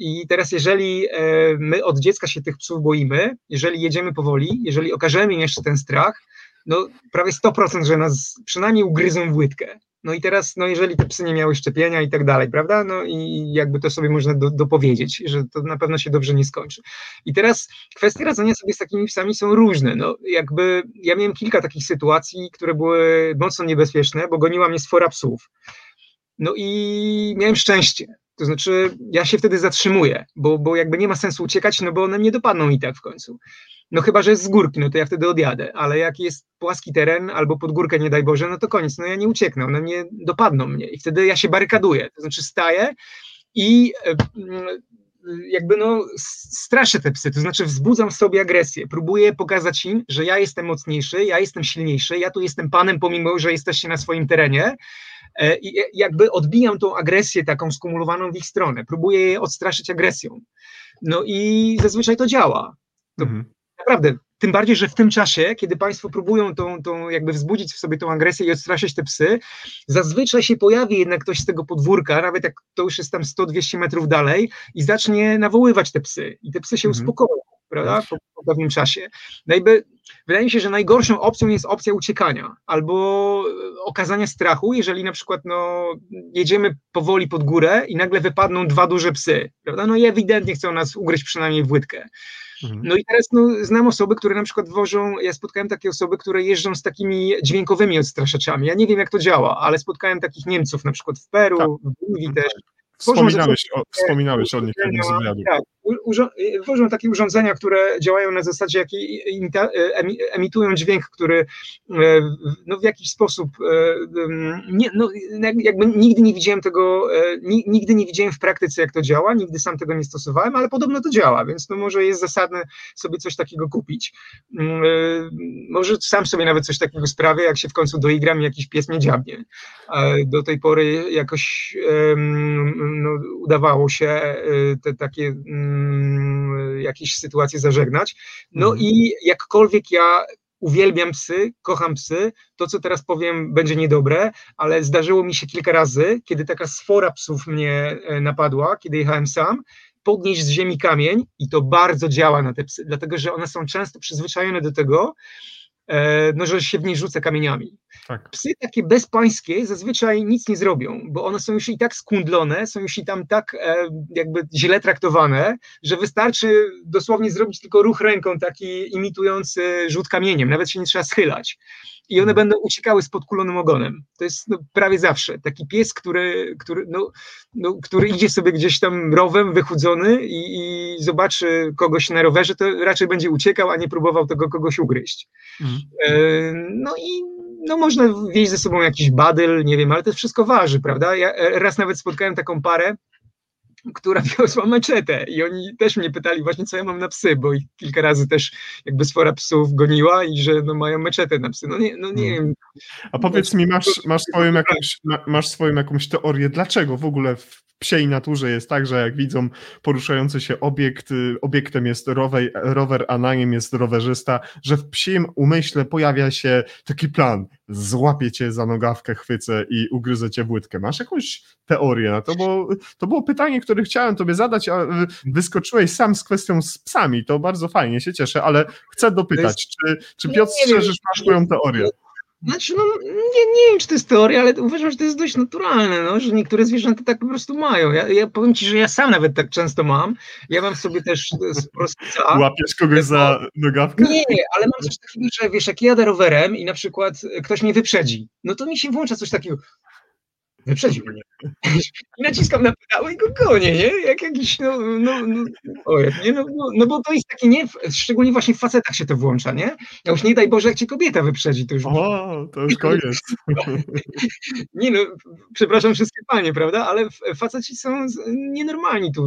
i teraz, jeżeli e, my od dziecka się tych psów boimy, jeżeli jedziemy powoli, jeżeli okażemy im jeszcze ten strach, no prawie 100%, że nas przynajmniej ugryzą w łydkę. No i teraz, no jeżeli te psy nie miały szczepienia i tak dalej, prawda? No i jakby to sobie można do, dopowiedzieć, że to na pewno się dobrze nie skończy. I teraz kwestie radzenia sobie z takimi psami są różne. No jakby ja miałem kilka takich sytuacji, które były mocno niebezpieczne, bo goniła mnie sfora psów. No i miałem szczęście. To znaczy, ja się wtedy zatrzymuję, bo, bo jakby nie ma sensu uciekać, no bo one mnie dopadną i tak w końcu. No chyba, że jest z górki, no to ja wtedy odjadę, ale jak jest płaski teren albo pod górkę, nie daj Boże, no to koniec, no ja nie ucieknę, one nie dopadną mnie i wtedy ja się barykaduję, to znaczy staję i e, jakby no straszę te psy, to znaczy wzbudzam w sobie agresję, próbuję pokazać im, że ja jestem mocniejszy, ja jestem silniejszy, ja tu jestem panem, pomimo, że jesteście na swoim terenie i jakby odbijam tą agresję taką skumulowaną w ich stronę, próbuję je odstraszyć agresją. No i zazwyczaj to działa. To mhm. Naprawdę, tym bardziej, że w tym czasie, kiedy Państwo próbują tą, tą jakby wzbudzić w sobie tą agresję i odstraszyć te psy, zazwyczaj się pojawi jednak ktoś z tego podwórka, nawet jak to już jest tam 100-200 metrów dalej i zacznie nawoływać te psy i te psy się mhm. uspokoją prawda, po, po, pewnym czasie. No jakby, wydaje mi się, że najgorszą opcją jest opcja uciekania albo e, okazania strachu, jeżeli na przykład no, jedziemy powoli pod górę i nagle wypadną dwa duże psy, prawda, no i ewidentnie chcą nas ugryźć przynajmniej w łydkę. Mhm. No i teraz no, znam osoby, które na przykład wożą, ja spotkałem takie osoby, które jeżdżą z takimi dźwiękowymi odstraszaczami. Ja nie wiem, jak to działa, ale spotkałem takich Niemców, na przykład w Peru, tak. w Bolivii też, Wspominałeś o, wspominałeś o nich w jednym z wywiadów. Tak, tworzą takie urządzenia, które działają na zasadzie, jakie emitują dźwięk, który e, no, w jakiś sposób, nie, no, jakby nigdy nie widziałem tego, nigdy nie widziałem w praktyce, jak to działa, nigdy sam tego nie stosowałem, ale podobno to działa, więc no może jest zasadne sobie coś takiego kupić. Mm, może sam sobie nawet coś takiego sprawię, jak się w końcu doigram i jakiś pies mnie dziabnie. Do tej pory jakoś no, udawało się te takie Mm, jakieś sytuacje zażegnać. No mhm. i jakkolwiek ja uwielbiam psy, kocham psy, to co teraz powiem będzie niedobre, ale zdarzyło mi się kilka razy, kiedy taka sfora psów mnie e, napadła, kiedy jechałem sam, podnieść z ziemi kamień i to bardzo działa na te psy, dlatego że one są często przyzwyczajone do tego, no, że się w niej rzuca kamieniami. Tak. Psy takie bezpańskie zazwyczaj nic nie zrobią, bo one są już i tak skundlone, są już i tam tak e, jakby źle traktowane, że wystarczy dosłownie zrobić tylko ruch ręką taki imitujący rzut kamieniem, nawet się nie trzeba schylać i one mhm. będą uciekały z podkulonym ogonem. To jest no, prawie zawsze taki pies, który, który, no, no, który idzie sobie gdzieś tam rowem wychudzony i, i, zobaczy kogoś na rowerze, to raczej będzie uciekał, a nie próbował tego kogoś ugryźć. Mhm. E, no i no można wieść ze sobą jakiś badyl, nie wiem, ale to wszystko waży, prawda? Ja raz nawet spotkałem taką parę, która wiosła meczetę i oni też mnie pytali właśnie, co ja mam na psy, bo ich kilka razy też jakby sfora psów goniła i że no, mają meczetę na psy. No nie, no nie hmm. wiem. A powiedz mi, masz, masz, swoją jakąś, masz swoją jakąś teorię, dlaczego w ogóle w psiej naturze jest tak, że jak widzą poruszający się obiekt, y, obiektem jest rower, rower a na nim jest rowerzysta, że w psim umyśle pojawia się taki plan, złapię cię za nogawkę, chwycę i ugryzę cię w łydkę. Masz jakąś teorię na to? Bo to było pytanie, które chciałem tobie zadać, a y, wyskoczyłeś sam z kwestią z psami, to bardzo fajnie, się cieszę, ale chcę dopytać, czy, czy Piotr strzeżysz masz swoją teorię? Znaczy, no, nie, nie wiem, czy to jest teoria, ale uważam, że to jest dość naturalne, no, że niektóre zwierzęta tak po prostu mają. Ja, ja powiem ci, że ja sam nawet tak często mam. Ja mam sobie też psa. Łapiesz kogoś za nogawkę? Nie, ale mam coś takiego, że wiesz, jak jadę rowerem i na przykład ktoś mnie wyprzedzi, no to mi się włącza coś takiego Wyprzedził mnie. I naciskam na pedały i go gonię, nie? Jak jakiś, no, no, no, ojej, nie? No, no, no, bo to jest takie, nie? Szczególnie właśnie w facetach się to włącza, nie? Ja już nie daj Boże, jak cię kobieta wyprzedzi, to już... O, to już koniec. Nie no, przepraszam wszystkie panie, prawda? Ale faceci są nienormalni tu,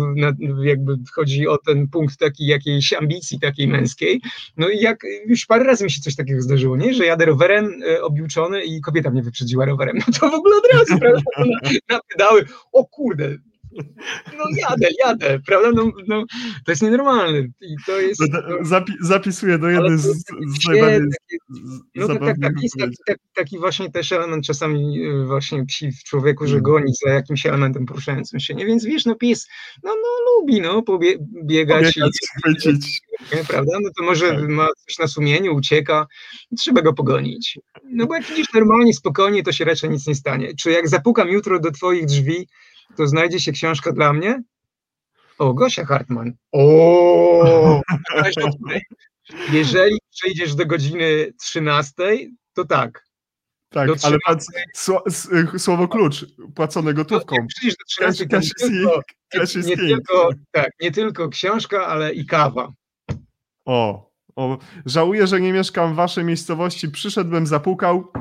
jakby chodzi o ten punkt taki jakiejś ambicji takiej męskiej. No i jak już parę razy mi się coś takiego zdarzyło, nie? Że jadę rowerem e, objuczony i kobieta mnie wyprzedziła rowerem. No to w ogóle od razu, prawda? Na, na pedały, o kurde, no jadę, jadę, prawda? No, no, to jest nienormalne. I to jest, no, Zapi zapisuję do jednej z, z najbardziej No tak, tak, tak. Jest taki, taki, taki, właśnie też element czasami e, właśnie psi w człowieku, że mm. goni za jakimś elementem poruszającym się, nie? Więc wiesz, no pies, no, no lubi, no, pobiegać i chwycić. Prawda? No to może tak. ma coś na sumieniu, ucieka, trzeba go pogonić. No bo jak idziesz normalnie, spokojnie, to się raczej nic nie stanie. Czy jak zapukam jutro do twoich drzwi, to znajdzie się książka dla mnie? O, Gosia Hartman. O! Jeżeli przyjdziesz do godziny 13, to tak. Tak, ale patrz, słowo klucz, płacone gotówką. No, przyjdziesz do 13, cash, cash nie, tylko, nie, nie, tylko, tak, nie tylko książka, ale i kawa. O, o, żałuję, że nie mieszkam w waszej miejscowości. Przyszedłbym, zapukał,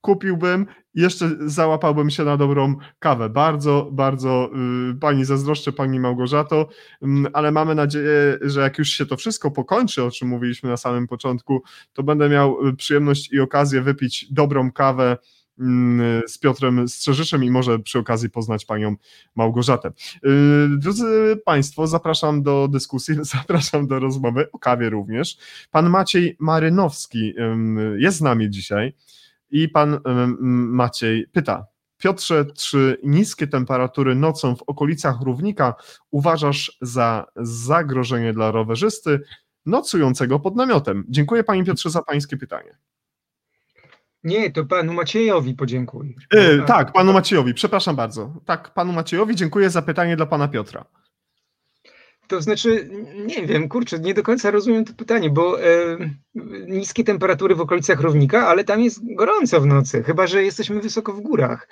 kupiłbym, jeszcze załapałbym się na dobrą kawę. Bardzo, bardzo y, pani zazdroszczę, pani Małgorzato, y, ale mamy nadzieję, że jak już się to wszystko pokończy, o czym mówiliśmy na samym początku, to będę miał y, przyjemność i okazję wypić dobrą kawę mm, z Piotrem Strzeżyszem i może przy okazji poznać panią Małgorzatę. Y, drodzy Państwo, zapraszam do dyskusji, zapraszam do rozmowy o kawie również. Pan Maciej Marynowski jest z nami dzisiaj. I pan Maciej pyta, Piotrze, czy niskie temperatury nocą w okolicach równika uważasz za zagrożenie dla rowerzysty nocującego pod namiotem? Dziękuję panie Piotrze za pańskie pytanie. Nie, to panu Maciejowi podziękuję. Yy, tak, panu Maciejowi, przepraszam bardzo. Tak, panu Maciejowi dziękuję za pytanie dla pana Piotra. To znaczy, nie wiem, kurczę, nie do końca rozumiem to pytanie, bo e, niskie temperatury w okolicach równika, ale tam jest gorąco w nocy, chyba że jesteśmy wysoko w górach.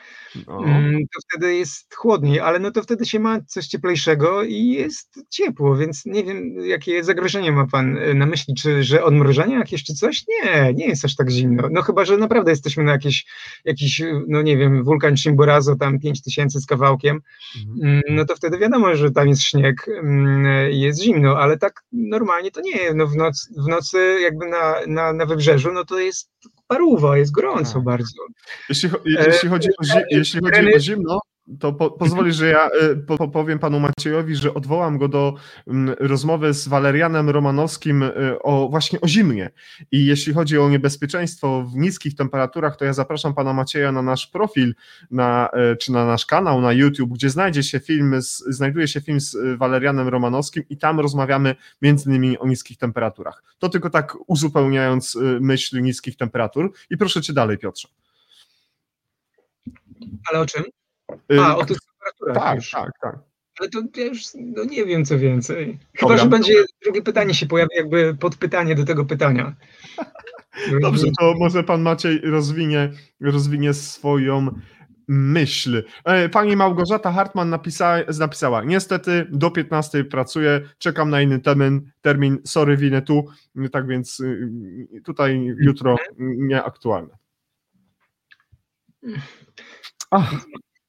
No. Mm, to wtedy jest chłodniej, ale no to wtedy się ma coś cieplejszego i jest ciepło, więc nie wiem, jakie zagrożenie ma pan e, na myśli, czy że odmrożenie jakieś czy coś? Nie, nie jest aż tak zimno. No chyba, że naprawdę jesteśmy na jakiś, jakiś no nie wiem, wulkan Chimborazo, tam 5000 z kawałkiem, mhm. Mm, no to wtedy wiadomo, że tam jest śnieg mm, jest zimno, ale tak normalnie to nie. No w, noc, w nocy jakby na, na, na wybrzeżu, no to jest paruwa, jest gorąco tak. bardzo. Jeśli, jeśli, chodzi, o, jeśli chodzi o zimno, to po, pozwoli, że ja y, po, powiem panu Maciejowi, że odwołam go do mm, rozmowy z Walerianem Romanowskim y, o właśnie o zimnie. I jeśli chodzi o niebezpieczeństwo w niskich temperaturach, to ja zapraszam pana Macieja na nasz profil, na, y, czy na nasz kanał na YouTube, gdzie znajdzie się film, z, znajduje się film z Walerianem Romanowskim i tam rozmawiamy między innymi o niskich temperaturach. To tylko tak uzupełniając myśl niskich temperatur. I proszę cię dalej, Piotrze. Ale o czym? A, o tych temperaturach Tak, już. tak, tak. Ale to ja już no nie wiem co więcej. Chyba, Dobra. że będzie drugie pytanie się pojawi, jakby podpytanie do tego pytania. Dobrze, to może pan Maciej rozwinie, rozwinie swoją myśl. E, pani Małgorzata Hartman napisała, napisała, niestety do 15 pracuję, czekam na inny termin, termin sorry, winę tu, tak więc y, tutaj jutro nieaktualne. Ach.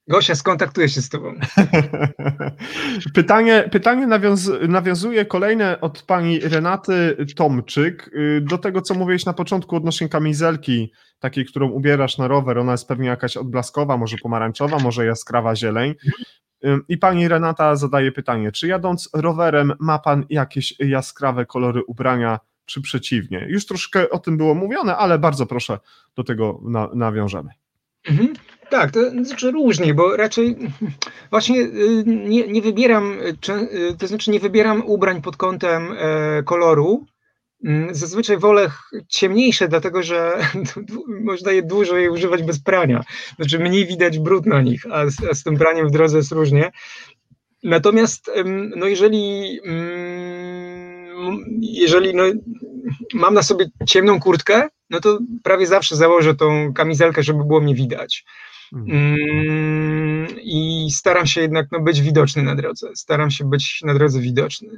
Gosia, skontaktuję się z Tobą. pytanie pytanie nawiąz, nawiązuje kolejne od pani Renaty Tomczyk y, do tego, co mówiłeś na początku odnośnie kamizelki, takiej, którą ubierasz na rower. Ona jest pewnie jakaś odblaskowa, może pomarańczowa, może jaskrawa zieleń. Y, I pani Renata zadaje pytanie, czy jadąc rowerem ma pan jakieś jaskrawe kolory ubrania, czy przeciwnie? Już troszkę o tym było mówione, ale bardzo proszę do tego na, nawiążemy. Mhm. Tak, to znaczy różnie, bo raczej właśnie y, nie, nie wybieram, y, to znaczy nie wybieram ubrań pod kątem e, koloru. Mm, zazwyczaj wolę ciemniejsze, dlatego że można je dłużej używać bez prania. Znaczy mniej widać brud na nich, a z, a z tym praniem w drodze jest różnie. Natomiast no jeżeli, mm, jeżeli no, mam na sobie ciemną kurtkę, no to prawie zawsze założę tą kamizelkę, żeby było mnie widać. Mm, I staram się jednak no, być widoczny na drodze. Staram się być na drodze widoczny.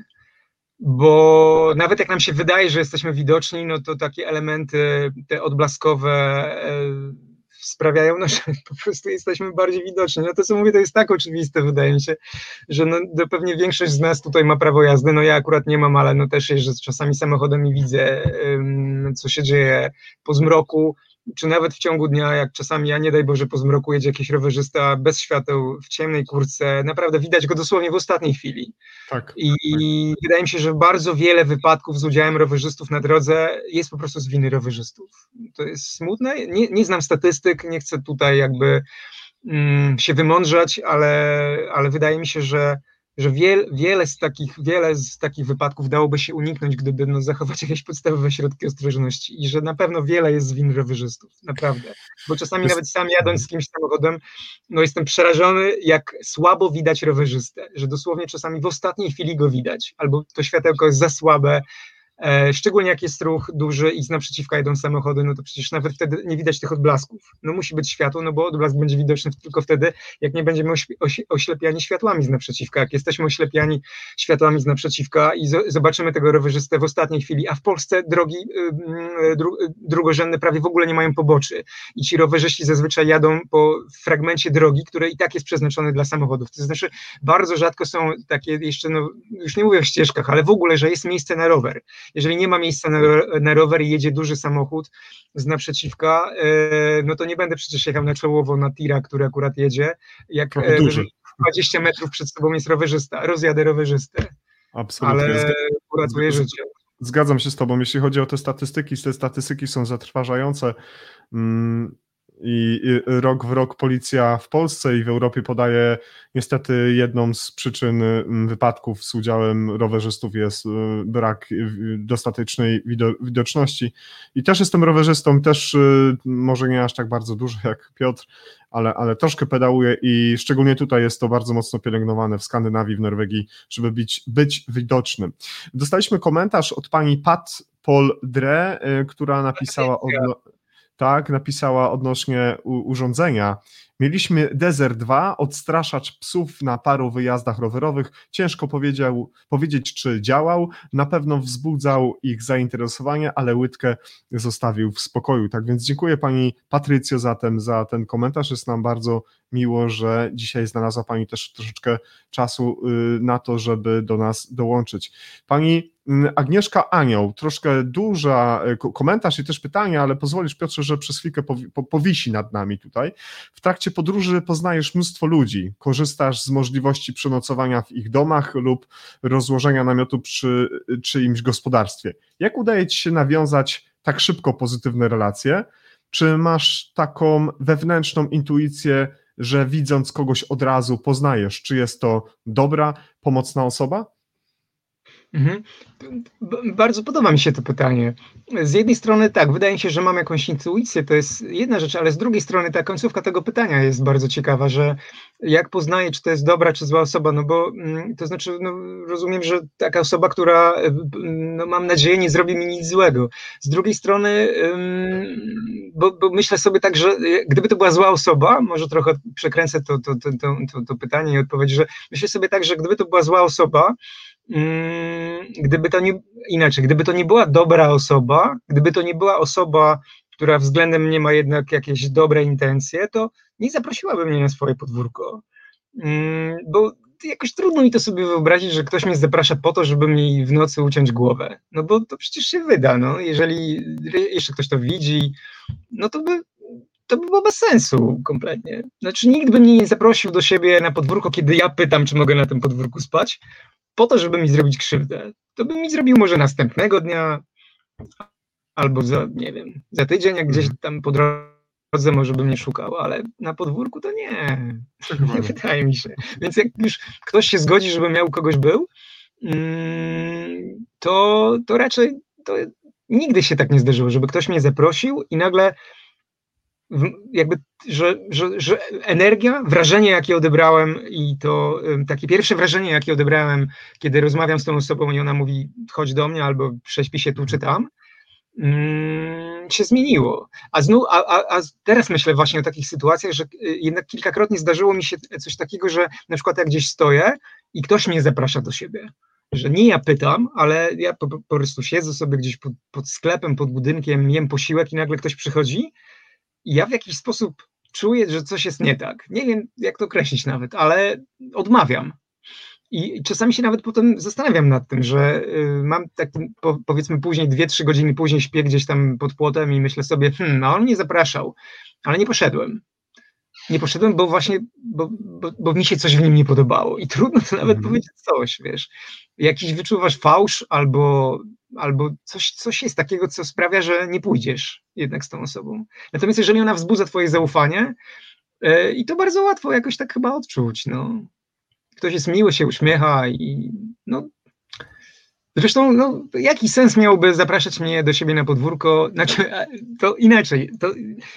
Bo nawet jak nam się wydaje, że jesteśmy widoczni, no to takie elementy, te odblaskowe, e, sprawiają, no, że po prostu jesteśmy bardziej widoczni. No to, co mówię, to jest tak oczywiste, wydaje mi się, że no, pewnie większość z nas tutaj ma prawo jazdy, no ja akurat nie mam, ale no też jeżdżę czasami samochodem i widzę, co się dzieje po zmroku, czy nawet w ciągu dnia, jak czasami, ja nie daj Boże, po zmroku jedzie jakiś rowerzysta bez świateł, w ciemnej kurce, naprawdę widać go dosłownie w ostatniej chwili. Tak. I, tak. wydaje mi się, że bardzo wiele wypadków z udziałem rowerzystów na drodze jest po prostu z winy rowerzystów. To jest smutne, nie, nie znam statystyk, nie chcę tutaj jakby mm, się wymądrzać, ale, ale wydaje mi się, że że wiel, wiele, z takich, wiele z takich wypadków dałoby się uniknąć, gdyby no, zachować jakieś podstawowe środki ostrożności i że na pewno wiele jest z win rowerzystów, naprawdę. Bo czasami jest... nawet sam jadąc z kimś samochodem, no jestem przerażony, jak słabo widać rowerzystę, że dosłownie czasami w ostatniej chwili go widać, albo to światełko jest za słabe, szczególnie jak jest ruch duży i z naprzeciwka idą samochody, no to przecież nawet wtedy nie widać tych odblasków. No musi być światło, no bo odblask będzie widoczny tylko wtedy, jak nie będziemy oślepiani światłami z naprzeciwka. Jak jesteśmy oślepiani światłami z naprzeciwka i zobaczymy tego rowerzystę w ostatniej chwili, a w Polsce drogi y, dru drugorzędne prawie w ogóle nie mają poboczy i ci rowerzyści zazwyczaj jadą po fragmencie drogi, który i tak jest przeznaczony dla samochodów. To znaczy bardzo rzadko są takie jeszcze, no już nie mówię o ścieżkach, ale w ogóle, że jest miejsce na rower jeżeli nie ma miejsca na, na rower i jedzie duży samochód z naprzeciwka, e, no to nie będę przecież jechał na czołowo na tira, który akurat jedzie, jak 20 e, metrów przed sobą jest rowerzysta, rozjadę rowerzystę. Absolutnie. Ale uratuje życie. Zgadzam się z Tobą. Jeśli chodzi o te statystyki, te statystyki są zatrważające. I rok w rok policja w Polsce i w Europie podaje niestety jedną z przyczyn mm, wypadków z udziałem rowerzystów jest y, brak y, dostatecznej widoczności. I też jestem rowerzystą, też y, może nie aż tak bardzo dużo jak Piotr, ale, ale troszkę pedałuję i szczególnie tutaj jest to bardzo mocno pielęgnowane w Skandynawii, w Norwegii, żeby być, być widocznym. Dostaliśmy komentarz od pani Pat Paul Dre, która napisała od tak, napisała odnośnie urządzenia. Mieliśmy Desert 2, odstraszacz psów na paru wyjazdach rowerowych. Ciężko powiedział, powiedzieć, czy działał. Na pewno wzbudzał ich zainteresowanie, ale łydkę zostawił w spokoju. Tak więc dziękuję Pani Patrycjo zatem za ten komentarz. Jest nam bardzo miło, że dzisiaj znalazła Pani też troszeczkę czasu y, na to, żeby do nas dołączyć. Pani mm, Agnieszka Anioł, troszkę duża y, komentarz i też pytanie, ale pozwolisz Piotrze, że przez chwilkę powisi nad nami tutaj. W trakcie podróży poznajesz mnóstwo ludzi, korzystasz z możliwości przenocowania w ich domach lub rozłożenia namiotu przy czyimś gospodarstwie. Jak udaje Ci się nawiązać tak szybko pozytywne relacje? Czy masz taką wewnętrzną intuicję, że widząc kogoś od razu poznajesz, czy jest to dobra, pomocna osoba? Mhm. Bardzo podoba mi się to pytanie. Z jednej strony tak, wydaje mi się, że mam jakąś intuicję, to jest jedna rzecz, ale z drugiej strony ta końcówka tego pytania jest bardzo ciekawa, że jak poznaję, czy to jest dobra, czy zła osoba, no bo mm, to znaczy, no, rozumiem, że taka osoba, która, no, mam nadzieję, nie zrobi mi nic złego. Z drugiej strony, bo, bo myślę sobie tak, że gdyby to była zła osoba, może trochę przekręcę to, to, to, to, to pytanie i odpowiedź, że myślę sobie tak, że gdyby to była zła osoba, gdyby to nie, inaczej, gdyby to nie była dobra osoba, gdyby to nie była osoba, która względem mnie ma jednak jakieś dobre intencje, to nie zaprosiłaby mnie na swoje podwórko. Mm, bo jakoś trudno mi to sobie wyobrazić, że ktoś mnie zaprasza po to, żeby mi w nocy uciąć głowę. No bo to przecież się wyda, no. Jeżeli jeszcze ktoś to widzi, no to by to by było bez sensu kompletnie. Znaczy nikt by mnie nie zaprosił do siebie na podwórko, kiedy ja pytam, czy mogę na tym podwórku spać, po to, żeby mi zrobić krzywdę. To by mi zrobił może następnego dnia, albo za, nie wiem, za tydzień, jak gdzieś mhm. tam po drodze może bym nie szukał, ale na podwórku to nie. Nie wydaje mi się. Więc jak już ktoś się zgodzi, żeby miał kogoś był, mm, to, to raczej to nigdy się tak nie zdarzyło, żeby ktoś mnie zaprosił i nagle jakby, że, że, że energia, wrażenie, jakie odebrałem i to takie pierwsze wrażenie, jakie odebrałem, kiedy rozmawiam z tą osobą i ona mówi chodź do mnie albo prześpi się tu czy tam, mm, się zmieniło. A, znów, a, a, a teraz myślę właśnie o takich sytuacjach, że y, jednak kilkakrotnie zdarzyło mi się coś takiego, że na przykład jak gdzieś stoję i ktoś mnie zaprasza do siebie że nie ja pytam, ale ja po, po prostu siedzę sobie gdzieś pod, pod, sklepem, pod budynkiem, jem posiłek i nagle ktoś przychodzi ja w jakiś sposób czuję, że coś jest nie tak. Nie wiem, jak to określić nawet, ale odmawiam. I czasami się nawet potem zastanawiam nad tym, że y, mam taki, po, powiedzmy później, dwie, trzy godziny później śpię gdzieś tam pod płotem i myślę sobie, hmm, a on mnie zapraszał, ale nie poszedłem nie poszedłem, bo właśnie, bo, bo, bo, mi się coś w nim nie podobało i trudno to nawet mm. powiedzieć coś, wiesz, jakiś wyczuwasz fałsz albo, albo coś, coś jest takiego, co sprawia, że nie pójdziesz jednak z tą osobą. Natomiast jeżeli ona wzbudza twoje zaufanie yy, i to bardzo łatwo jakoś tak chyba odczuć, no. Ktoś jest miły, się uśmiecha i no, Zresztą, no, jaki sens miałby zapraszać mnie do siebie na podwórko? Znaczy, to inaczej, to,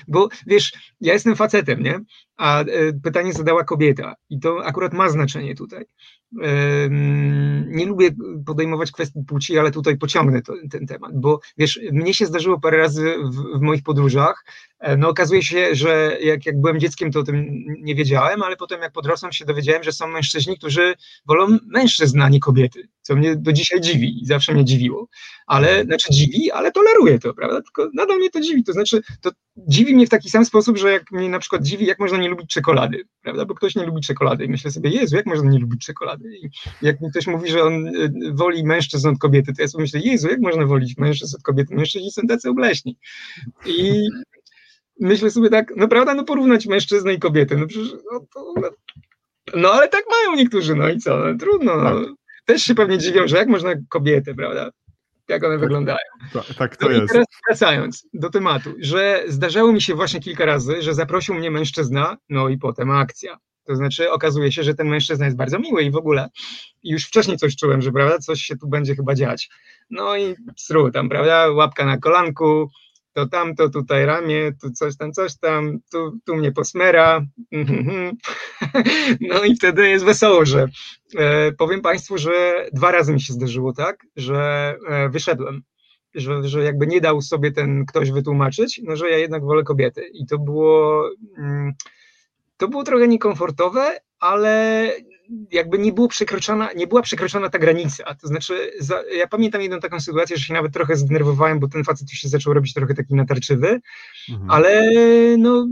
bo wiesz, ja jestem facetem, nie? A e, pytanie zadała kobieta i to akurat ma znaczenie tutaj. Nie lubię podejmować kwestii płci, ale tutaj pociągnę to, ten temat, bo wiesz, mnie się zdarzyło parę razy w, w, moich podróżach. E, no, okazuje się, że jak, jak byłem dzieckiem, to o tym nie wiedziałem, ale potem jak podrosłem się dowiedziałem, że są mężczyźni, którzy wolą mężczyzn, a nie kobiety, co mnie do dzisiaj dziwi i zawsze mnie dziwiło. Ale, znaczy dziwi, ale toleruję to, prawda? Tylko nadal mnie to dziwi. To znaczy, to dziwi mnie w taki sam sposób, że jak mnie na przykład dziwi, jak można nie lubić czekolady, prawda? Bo ktoś nie lubi czekolady i myślę sobie, Jezu, jak można nie lubić czekolady? I jak mi ktoś mówi, że on y, woli mężczyzn od kobiety, to ja sobie myślę, Jezu, jak można wolić mężczyzn od kobiety? Mężczyźni są tacy obleśni. I myślę sobie tak, no prawda, no porównać mężczyznę i kobietę, no przecież, no, to, no, no ale tak mają niektórzy, no i co, no, trudno, no. Tak. Też się pewnie dziwią, że jak można kobietę, prawda? Jak one tak, wyglądają. Tak, tak to no jest. Teraz wracając do tematu, że zdarzało mi się właśnie kilka razy, że zaprosił mnie mężczyzna, no i potem akcja. To znaczy okazuje się, że ten mężczyzna jest bardzo miły i w ogóle już wcześniej coś czułem, że prawda, coś się tu będzie chyba dziać. No i sru tam, prawda, łapka na kolanku, to tamto, tutaj ramię, tu coś tam, coś tam, tu, tu mnie posmera. No i wtedy jest wesoło, że e, powiem Państwu, że dwa razy mi się zdarzyło tak, że e, wyszedłem. Że, że jakby nie dał sobie ten ktoś wytłumaczyć, no że ja jednak wolę kobiety. I to było, mm, to było trochę niekomfortowe, ale jakby nie, było przekroczona, nie była przekroczona ta granica. To znaczy, za, ja pamiętam jedną taką sytuację, że się nawet trochę zdenerwowałem, bo ten facet już się zaczął robić trochę taki natarczywy, mhm. ale no,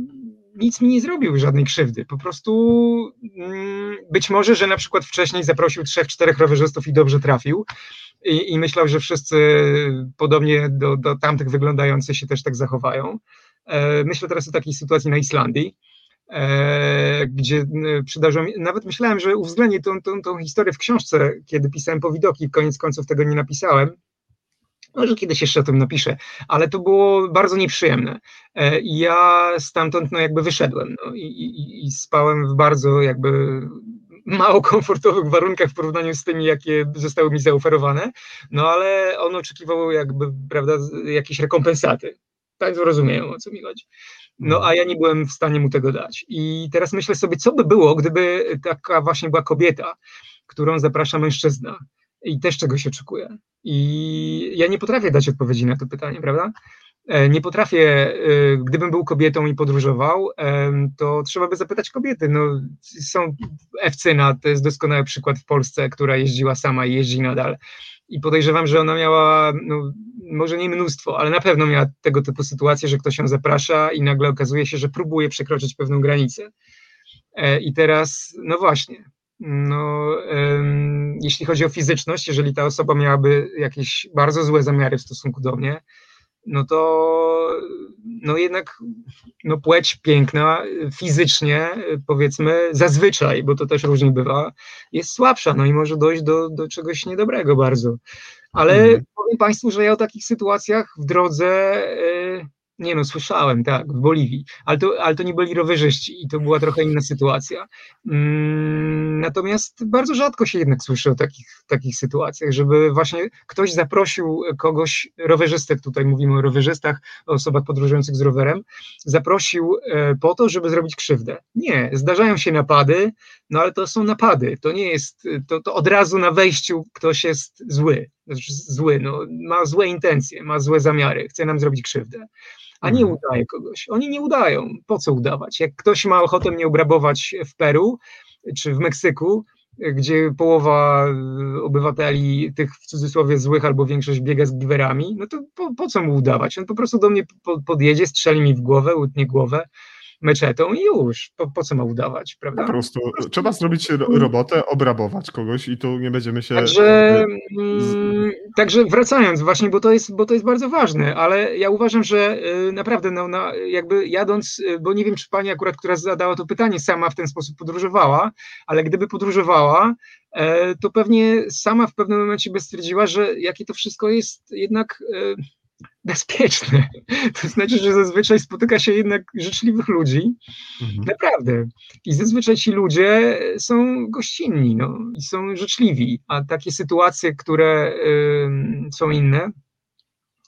nic mi nie zrobił żadnej krzywdy. Po prostu mm, być może, że na przykład wcześniej zaprosił trzech, czterech rowerzystów i dobrze trafił. I, i myślał, że wszyscy podobnie do, do tamtych wyglądających się też tak zachowają. E, myślę teraz o takiej sytuacji na Islandii, gdzie przydarzyło mi, nawet myślałem, że uwzględnię tą, tą, tą historię w książce, kiedy pisałem powidoki, koniec końców tego nie napisałem, może kiedyś jeszcze o tym napiszę, ale to było bardzo nieprzyjemne. E, ja stamtąd no jakby wyszedłem no, i, i, i, spałem w bardzo jakby mało komfortowych warunkach w porównaniu z tymi, jakie zostały mi zaoferowane, no ale on oczekiwał jakby, prawda, jakiejś rekompensaty. Państwo rozumieją, o co mi chodzi. No a ja nie byłem w stanie mu tego dać. I teraz myślę sobie, co by było, gdyby taka właśnie była kobieta, którą zaprasza mężczyzna i też czegoś oczekuje. I ja nie potrafię dać odpowiedzi na to pytanie, prawda? E, nie potrafię, e, gdybym był kobietą i podróżował, to trzeba by zapytać kobiety. No, są Ewcyna, to jest doskonały przykład w Polsce, która jeździła sama i jeździ nadal. I podejrzewam, że ona miała no, może nie mnóstwo, ale na pewno miała tego typu sytuacje, że ktoś ją zaprasza i nagle okazuje się, że próbuje przekroczyć pewną granicę. E, I teraz, no właśnie, no, jeśli chodzi o fizyczność, jeżeli ta osoba miałaby jakieś bardzo złe zamiary w stosunku do mnie, no to no jednak no płeć piękna fizycznie, powiedzmy, zazwyczaj, bo to też różnie bywa, jest słabsza, no i może dojść do, do czegoś niedobrego bardzo. Ale mhm. powiem Państwu, że ja o takich sytuacjach w drodze y, nie no, słyszałem, tak, w Boliwii, ale to, ale to nie byli rowerzyści i to była trochę inna sytuacja. Mm, natomiast bardzo rzadko się jednak słyszy o takich, takich sytuacjach, żeby właśnie ktoś zaprosił kogoś, rowerzystę, tutaj mówimy o rowerzystach, o osobach podróżujących z rowerem, zaprosił e, po to, żeby zrobić krzywdę. Nie, zdarzają się napady, no ale to są napady, to nie jest, to, to od razu na wejściu ktoś jest zły znaczy zły, no, ma złe intencje, ma złe zamiary, chce nam zrobić krzywdę, a nie Mhm. udaje kogoś. Oni nie udają. Po co udawać? Jak ktoś ma ochotę mnie obrabować w Peru czy w Meksyku, gdzie połowa y, obywateli, tych w cudzysłowie złych albo większość biega z giwerami, no to po, po co mu udawać? On po prostu do mnie po, podjedzie, strzeli mi w głowę, utnie głowę meczetą i już. Po, po co ma udawać, Po prawda? prostu trzeba zrobić ro- robotę, obrabować kogoś i tu nie będziemy się... Także, mm, także wracając właśnie, bo to, jest, bo to jest bardzo ważne, ale ja uważam, że y, naprawdę no, na, jakby jadąc, y, bo nie wiem, czy pani akurat, która zadała to pytanie, sama w ten sposób podróżowała, ale gdyby podróżowała, e, to pewnie sama w pewnym momencie by stwierdziła, że jakie to wszystko jest jednak bezpieczne. To znaczy, że zazwyczaj spotyka się jednak życzliwych ludzi, Mhm. Naprawdę. I zazwyczaj ci ludzie są gościnni no, i są życzliwi, a takie sytuacje, które ym, są inne,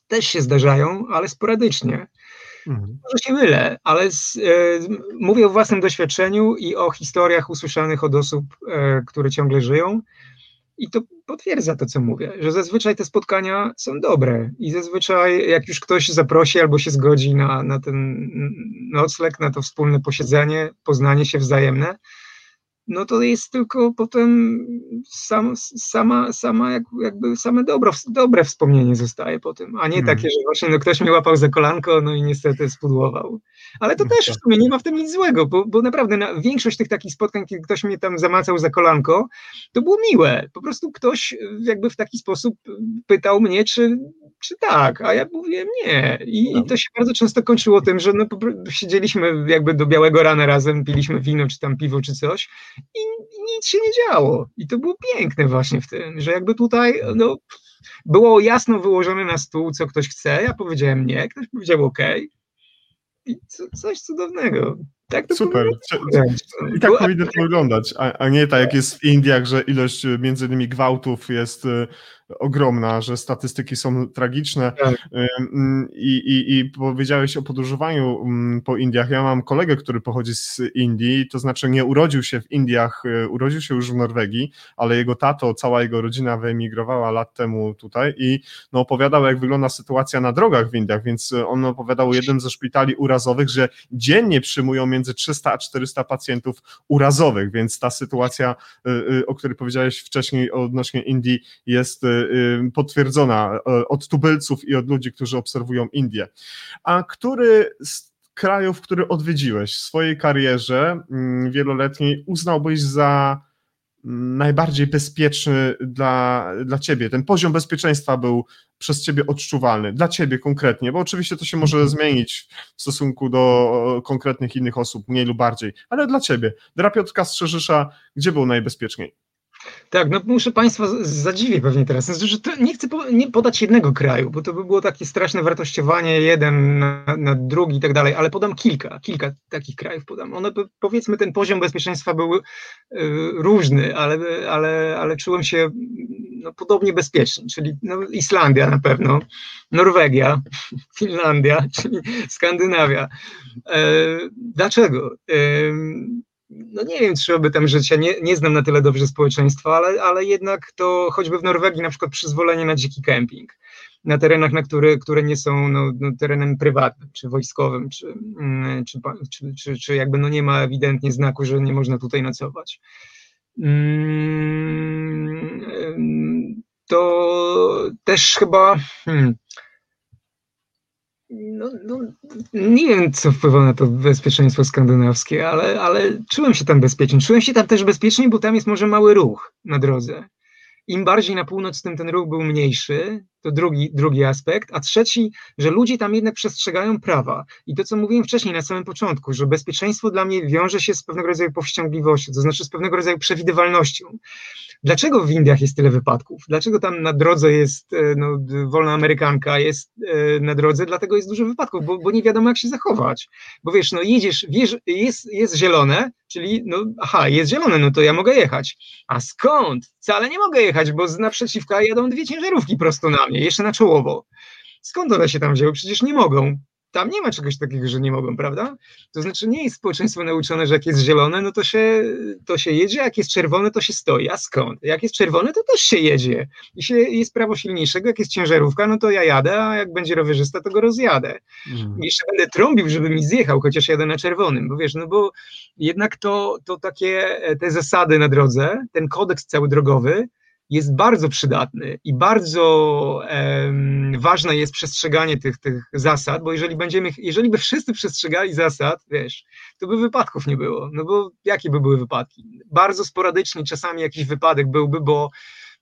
też się zdarzają, ale sporadycznie. Mhm. Może się mylę, ale z, y, mówię o własnym doświadczeniu i o historiach usłyszanych od osób, e, które ciągle żyją. I to potwierdza to, co mówię, że zazwyczaj te spotkania są dobre. I zazwyczaj jak już ktoś zaprosi albo się zgodzi na, na ten nocleg, na to wspólne posiedzenie, poznanie się wzajemne, no to jest tylko potem sam, sama, sama jak, jakby same dobro, dobre wspomnienie zostaje po tym, a nie Mhm. takie, że właśnie no ktoś mnie łapał za kolanko, no i niestety spudłował. Ale to No też tak. w sumie nie ma w tym nic złego, bo, bo naprawdę na, większość tych takich spotkań, kiedy ktoś mnie tam zamacał za kolanko, to było miłe. Po prostu ktoś y, jakby w taki sposób pytał mnie, czy, czy tak, a ja mówiłem nie. I, No. i to się bardzo często kończyło tym, że no, siedzieliśmy jakby do białego rana razem, piliśmy wino, czy tam piwo, czy coś i, i nic się nie działo. I to było piękne właśnie w tym, że jakby tutaj no, było jasno wyłożone na stół, co ktoś chce, ja powiedziałem nie, ktoś powiedział ok. I co, coś cudownego. Tak Super. wyglądać. I tak powinno to wyglądać, a, a nie tak jak jest w Indiach, że ilość między innymi gwałtów jest y, ogromna, że statystyki są tragiczne. Tak. I, i, I powiedziałeś o podróżowaniu po Indiach. Ja mam kolegę, który pochodzi z Indii, to znaczy nie urodził się w Indiach, y, urodził się już w Norwegii, ale jego tato, cała jego rodzina wyemigrowała lat temu tutaj i no, opowiadał, jak wygląda sytuacja na drogach w Indiach, więc on opowiadał o jednym ze szpitali urazowych, że dziennie przyjmują między 300 a 400 pacjentów urazowych, więc ta sytuacja, y, y, o której powiedziałeś wcześniej odnośnie Indii, jest potwierdzona y, od tubylców i od ludzi, którzy obserwują Indię. A który z krajów, który odwiedziłeś w swojej karierze mm, wieloletniej, uznałbyś za mm, najbardziej bezpieczny dla, dla ciebie? Ten poziom bezpieczeństwa był przez ciebie odczuwalny, dla ciebie konkretnie, bo oczywiście to się może zmienić w stosunku do e, konkretnych innych osób, mniej lub bardziej, ale dla ciebie. Dla Piotrka Strzeżysza, gdzie był najbezpieczniej? Tak, no muszę Państwa z- zadziwię pewnie teraz. Znaczy, to nie chcę po, nie podać jednego kraju, bo to by było takie straszne wartościowanie jeden na, na drugi i tak dalej, ale podam kilka, kilka takich krajów podam. One by- powiedzmy ten poziom bezpieczeństwa był y, różny, ale, ale, ale czułem się no, podobnie bezpiecznie, czyli no, Islandia na pewno, Norwegia, Finlandia, czyli Skandynawia. E, dlaczego? Em, no nie wiem, czy by tam życia, nie, nie znam na tyle dobrze społeczeństwa, ale, ale jednak to choćby w Norwegii na przykład przyzwolenie na dziki kemping na terenach, na które, które nie są no, no, terenem prywatnym, czy wojskowym, czy, mm, czy, czy, czy, czy jakby no nie ma ewidentnie znaku, że nie można tutaj nocować. Mm, To też chyba hmm, no, no, nie wiem, co wpływa na to bezpieczeństwo skandynawskie, ale, ale czułem się tam bezpiecznie. Czułem się tam też bezpiecznie, bo tam jest może mały ruch na drodze. Im bardziej na północ, tym ten ruch był mniejszy. To drugi, drugi aspekt. A trzeci, że ludzie tam jednak przestrzegają prawa. I to, co mówiłem wcześniej na samym początku, że bezpieczeństwo dla mnie wiąże się z pewnego rodzaju powściągliwością, to znaczy z pewnego rodzaju przewidywalnością. Dlaczego w Indiach jest tyle wypadków? Dlaczego tam na drodze jest e, no, wolna amerykanka, jest e, na drodze? Dlatego jest dużo wypadków, bo, bo nie wiadomo, jak się zachować. Bo wiesz, no jedziesz, wiesz, jest, jest zielone, czyli no aha, jest zielone, no to ja mogę jechać. A skąd? Wcale nie mogę jechać, bo z naprzeciwka jadą dwie ciężarówki prosto na mnie, jeszcze na czołowo. Skąd one się tam wzięły? Przecież nie mogą. tam nie ma czegoś takiego, że nie mogą, prawda? To znaczy nie jest społeczeństwo nauczone, że jak jest zielone, no to się, to się jedzie, jak jest czerwone, to się stoi. A skąd? Jak jest czerwone, to też się jedzie. I się, jest prawo silniejszego, jak jest ciężarówka, no to ja jadę, a jak będzie rowerzysta, to go rozjadę. Mm. Jeszcze będę trąbił, żeby mi zjechał, chociaż jadę na czerwonym, bo wiesz, no bo jednak to, to takie, te zasady na drodze, ten kodeks cały drogowy, jest bardzo przydatny i bardzo um, ważne jest przestrzeganie tych, tych zasad, bo jeżeli będziemy, jeżeli by wszyscy przestrzegali zasad, wiesz, to by wypadków nie było, no bo jakie by były wypadki? Bardzo sporadycznie czasami jakiś wypadek byłby, bo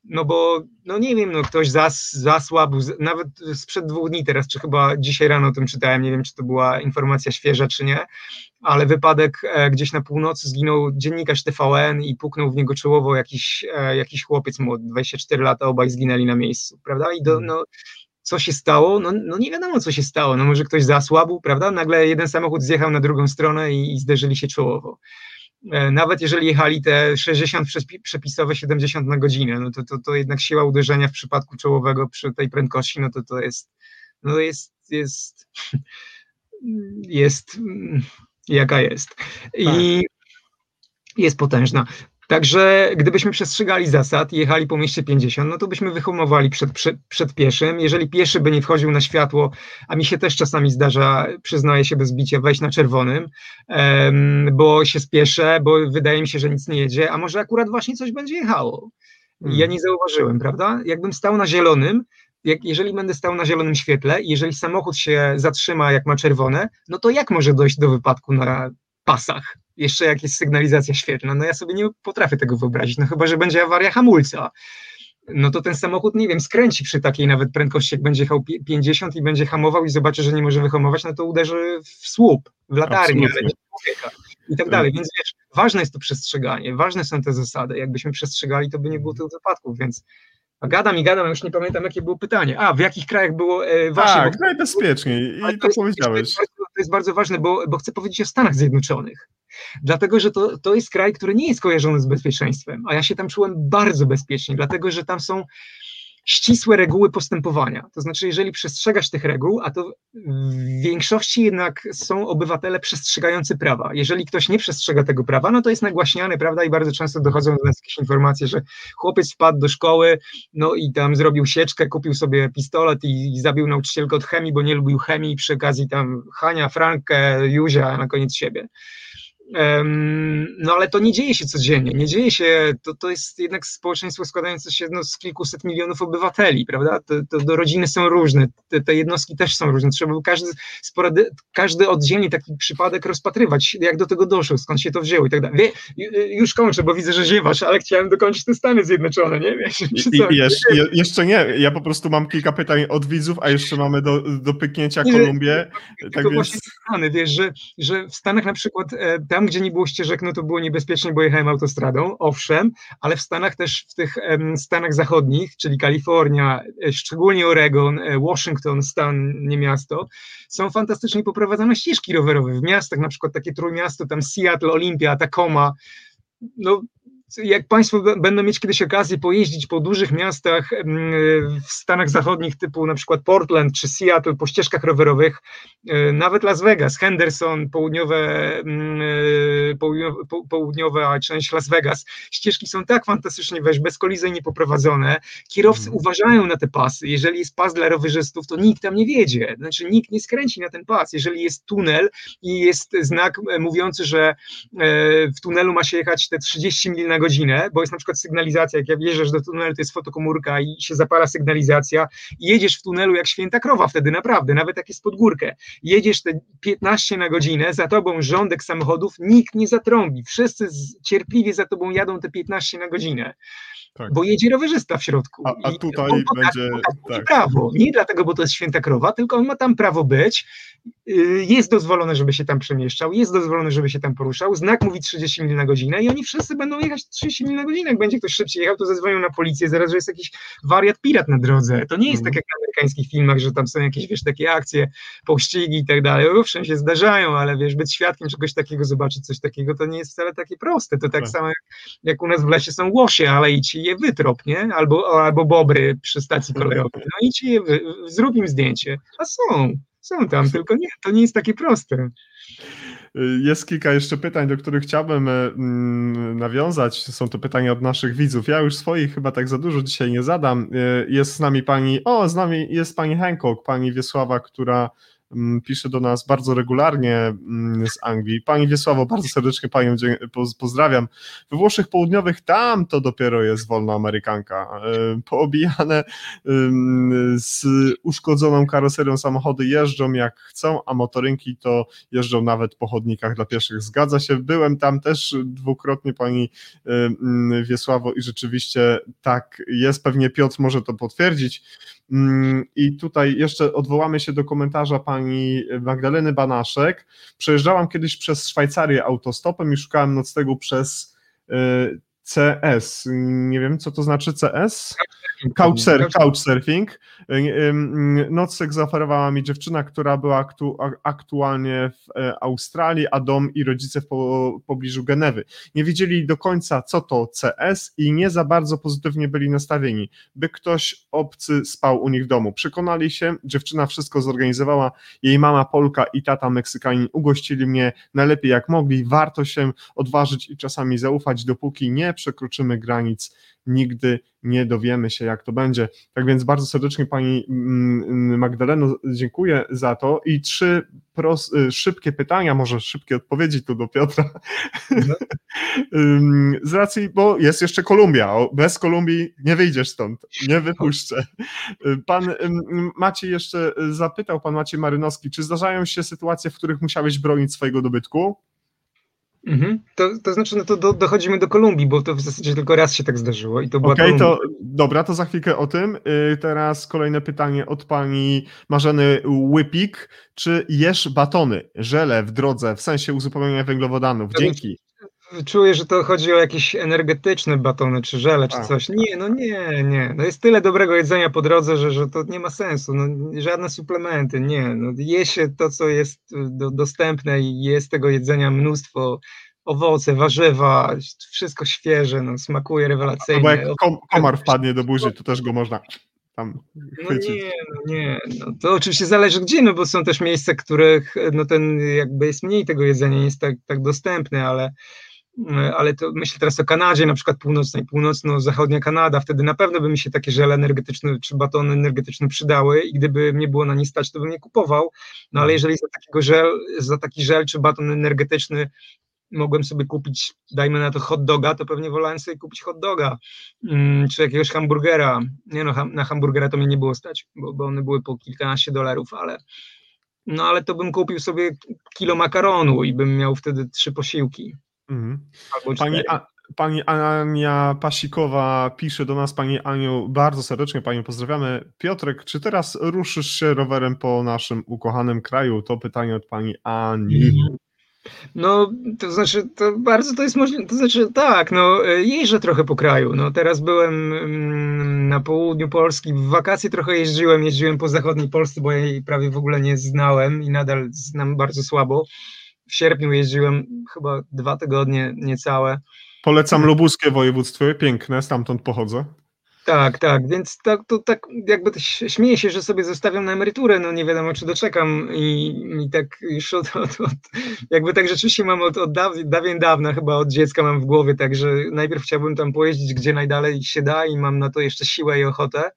no bo, no nie wiem, no ktoś zas, zasłabł, nawet sprzed dwóch dni teraz, czy chyba dzisiaj rano o tym czytałem, nie wiem, czy to była informacja świeża, czy nie, ale wypadek e, gdzieś na północy zginął dziennikarz TVN i puknął w niego czołowo jakiś, e, jakiś chłopiec młody, 24 lata, obaj zginęli na miejscu, prawda? I do, mhm. no, co się stało? No, no nie wiadomo, co się stało. No może ktoś zasłabł, prawda? Nagle jeden samochód zjechał na drugą stronę i, i zderzyli się czołowo. E, nawet jeżeli jechali te 60 przepisowe 70 na godzinę, no to, to, to jednak siła uderzenia w przypadku czołowego przy tej prędkości, no to to jest, no jest, jest, jest jaka jest. I tak. jest potężna. Także gdybyśmy przestrzegali zasad i jechali po mieście 50, no to byśmy wyhamowali przed, przed, przed, pieszym. Jeżeli pieszy by nie wchodził na światło, a mi się też czasami zdarza, przyznaję się bez bicia, wejść na czerwonym, um, bo się spieszę, bo wydaje mi się, że nic nie jedzie, a może akurat właśnie coś będzie jechało. Hmm. Ja nie zauważyłem, prawda? Jakbym stał na zielonym, jak, jeżeli będę stał na zielonym świetle, jeżeli samochód się zatrzyma, jak ma czerwone, no to jak może dojść do wypadku na pasach? Jeszcze jak jest sygnalizacja świetlna, no ja sobie nie potrafię tego wyobrazić, no chyba, że będzie awaria hamulca. No to ten samochód, nie wiem, skręci przy takiej nawet prędkości, jak będzie jechał 50 i będzie hamował i zobaczy, że nie może wyhamować, no to uderzy w słup, w latarnię, ale nie człowieka i tak dalej. Więc wiesz, ważne jest to przestrzeganie, ważne są te zasady. Jakbyśmy przestrzegali, to by nie było tych wypadków, więc a gadam i gadam, już nie pamiętam, jakie było pytanie. A, w jakich krajach było e, właśnie... Tak, bo, najbezpieczniej i to powiedziałeś. To jest bardzo ważne, bo, bo chcę powiedzieć o Stanach Zjednoczonych. Dlatego, że to, to jest kraj, który nie jest kojarzony z bezpieczeństwem, a ja się tam czułem bardzo bezpiecznie, dlatego, że tam są ścisłe reguły postępowania. To znaczy, jeżeli przestrzegasz tych reguł, a to w większości jednak są obywatele przestrzegający prawa. Jeżeli ktoś nie przestrzega tego prawa, no to jest nagłaśniany, prawda, i bardzo często dochodzą do nas jakieś informacje, że chłopiec wpadł do szkoły, no i tam zrobił sieczkę, kupił sobie pistolet i, i zabił nauczycielkę od chemii, bo nie lubił chemii przy okazji tam Hania, Frankę, Juzia, a na koniec siebie. No ale to nie dzieje się codziennie, nie dzieje się, to, to jest jednak społeczeństwo składające się no, z kilkuset milionów obywateli, prawda? To, to, to rodziny są różne, te, te, jednostki też są różne, trzeba by każdy, sporady, każdy oddzielnie taki przypadek rozpatrywać, jak do tego doszło, skąd się to wzięło i tak dalej. Wie, już kończę, bo widzę, że ziewasz, ale chciałem dokończyć te Stany Zjednoczone, nie? Wiesz, jeszcze, jeszcze, nie, ja po prostu mam kilka pytań od widzów, a jeszcze mamy do, do pyknięcia Kolumbię. Tak tylko więc... właśnie Stany, wiesz, że, że w Stanach na przykład e, tam, gdzie nie było ścieżek, no to było niebezpiecznie, bo jechałem autostradą, owszem, ale w Stanach też, w tych Stanach zachodnich, czyli Kalifornia, e, szczególnie Oregon, e, Washington, stan, nie miasto, są fantastycznie poprowadzone ścieżki rowerowe. W miastach, na przykład takie trójmiasto, tam Seattle, Olympia, Tacoma, no jak Państwo będą mieć kiedyś okazję pojeździć po dużych miastach w Stanach Zachodnich, typu na przykład Portland czy Seattle, po ścieżkach rowerowych, e, nawet Las Vegas, Henderson, południowe, e, południowe, południowa część Las Vegas, ścieżki są tak fantastycznie weź, bezkolizyjnie poprowadzone, kierowcy hmm. uważają na te pasy, jeżeli jest pas dla rowerzystów, to nikt tam nie wiedzie, znaczy nikt nie skręci na ten pas, jeżeli jest tunel i jest znak e, mówiący, że w tunelu ma się jechać te 30 mil na godzinę, godzinę, bo jest na przykład sygnalizacja, jak ja wjeżdżasz do tunelu, to jest fotokomórka i się zapala sygnalizacja i jedziesz w tunelu jak święta krowa wtedy, naprawdę, nawet jak jest pod górkę. Jedziesz te 15 na godzinę, za tobą rządek samochodów, nikt nie zatrąbi, wszyscy cierpliwie za tobą jadą te 15 na godzinę. Tak. Bo jedzie rowerzysta w środku. A, a tutaj on, będzie. Tak, prawo. Nie dlatego, bo to jest święta krowa, tylko on ma tam prawo być. Y, jest dozwolone, żeby się tam przemieszczał, jest dozwolone, żeby się tam poruszał. Znak mówi 30 mil na godzinę i oni wszyscy będą jechać 30 mil na godzinę. Jak będzie ktoś szybciej jechał, to zadzwonią na policję, zaraz, że jest jakiś wariat pirat na drodze. To nie jest mm. tak jak w amerykańskich filmach, że tam są jakieś, wiesz, takie akcje, pościgi i tak dalej. Owszem, się zdarzają, ale wiesz, być świadkiem czegoś takiego, zobaczyć coś takiego, to nie jest wcale takie proste. To tak, tak. samo jak, jak, u nas w lesie są łosie, ale i ci je wytrop, nie? Albo, albo bobry przy stacji kolejowej. No i ci je, zrób im zdjęcie. A są Są tam, tylko nie, to nie jest takie proste. Jest kilka jeszcze pytań, do których chciałbym mm, nawiązać. Są to pytania od naszych widzów. Ja już swoich chyba tak za dużo dzisiaj nie zadam. Jest z nami pani, o, z nami jest pani Hancock, pani Wiesława, która pisze do nas bardzo regularnie mm, z Anglii. Pani Wiesławo, bardzo serdecznie Panią pozdrawiam. We Włoszech Południowych tam to dopiero jest wolna Amerykanka. E, poobijane z uszkodzoną karoserią samochody jeżdżą jak chcą, a motorynki to jeżdżą nawet po chodnikach dla pieszych. Zgadza się, byłem tam też dwukrotnie Pani Wiesławo i rzeczywiście tak jest. Pewnie Piotr może to potwierdzić. Mm, I tutaj jeszcze odwołamy się do komentarza pani Magdaleny Banaszek. Przejeżdżałam kiedyś przez Szwajcarię autostopem i szukałem nocnego przez y, CS. Nie wiem, co to znaczy CS? Couchsurfing. couchsurfing. Nocleg zaoferowała mi dziewczyna, która była aktu, aktualnie w e, Australii, a dom i rodzice w po, pobliżu Genewy. Nie wiedzieli do końca, co to CS i nie za bardzo pozytywnie byli nastawieni, by ktoś obcy spał u nich w domu. Przekonali się, dziewczyna wszystko zorganizowała, jej mama Polka i tata Meksykanin ugościli mnie najlepiej jak mogli. Warto się odważyć i czasami zaufać, dopóki nie przekroczymy granic nigdy nie dowiemy się, jak to będzie. Tak więc bardzo serdecznie Pani mm, mm, Magdaleno dziękuję za to i trzy pros, y, szybkie pytania, może szybkie odpowiedzi tu do Piotra. No. Z racji, bo jest jeszcze Kolumbia, bez Kolumbii nie wyjdziesz stąd, nie wypuszczę. Pan Maciej jeszcze zapytał, Pan Maciej Marynowski, czy zdarzają się sytuacje, w których musiałeś bronić swojego dobytku? Mhm. To, to znaczy, no to do, dochodzimy do Kolumbii, bo to w zasadzie tylko raz się tak zdarzyło i to była Okej, okay, to dobra, to za chwilkę o tym. Yy, teraz kolejne pytanie od pani Marzeny Łypik. Czy jesz batony, żele w drodze, w sensie uzupełnienia węglowodanów? Dzięki czuję, że to chodzi o jakieś energetyczne batony, czy żele, czy coś. Nie, no nie, nie. No jest tyle dobrego jedzenia po drodze, że, że to nie ma sensu. No, żadne suplementy, nie. No, je się to, co jest do, dostępne i jest tego jedzenia mnóstwo. Owoce, warzywa, wszystko świeże, no, smakuje rewelacyjnie. Bo jak kom, komar wpadnie do buzi, to też go można tam No nie, no nie. No to oczywiście zależy gdzie, no bo są też miejsca, których no ten jakby jest mniej tego jedzenia, nie jest tak, tak dostępne, ale ale to myślę teraz o Kanadzie, na przykład północnej, północno-zachodnia Kanada, wtedy na pewno by mi się takie żele energetyczne czy batony energetyczne przydały i gdyby mnie było na nie stać, to bym nie kupował, no ale jeżeli za takiego żel, za taki żel czy baton energetyczny mogłem sobie kupić, dajmy na to hot doga, to pewnie wolałem sobie kupić hot doga, mm, czy jakiegoś hamburgera, nie no, na hamburgera to mnie nie było stać, bo, bo one były po kilkanaście dolarów, ale no ale to bym kupił sobie kilo makaronu i bym miał wtedy trzy posiłki. Mhm. Pani, A, pani Ania Pasikowa pisze do nas, Pani Aniu, bardzo serdecznie Panią pozdrawiamy. Piotrek, czy teraz ruszysz się rowerem po naszym ukochanym kraju? To pytanie od Pani Ani. No, to znaczy, to bardzo to jest możliwe, to znaczy tak, no jeżdżę trochę po kraju, no teraz byłem mm, na południu Polski, w wakacje trochę jeździłem, jeździłem po zachodniej Polsce, bo ja jej prawie w ogóle nie znałem i nadal znam bardzo słabo, w sierpniu jeździłem chyba dwa tygodnie niecałe. Polecam lubuskie województwo, piękne, stamtąd pochodzę. Tak, tak, więc tak, to tak jakby śmieję się, że sobie zostawiam na emeryturę, no nie wiadomo czy doczekam i, i tak już od, od, od, jakby tak rzeczywiście mam od, od dawien dawna, chyba od dziecka mam w głowie, także najpierw chciałbym tam pojeździć gdzie najdalej się da i mam na to jeszcze siłę i ochotę,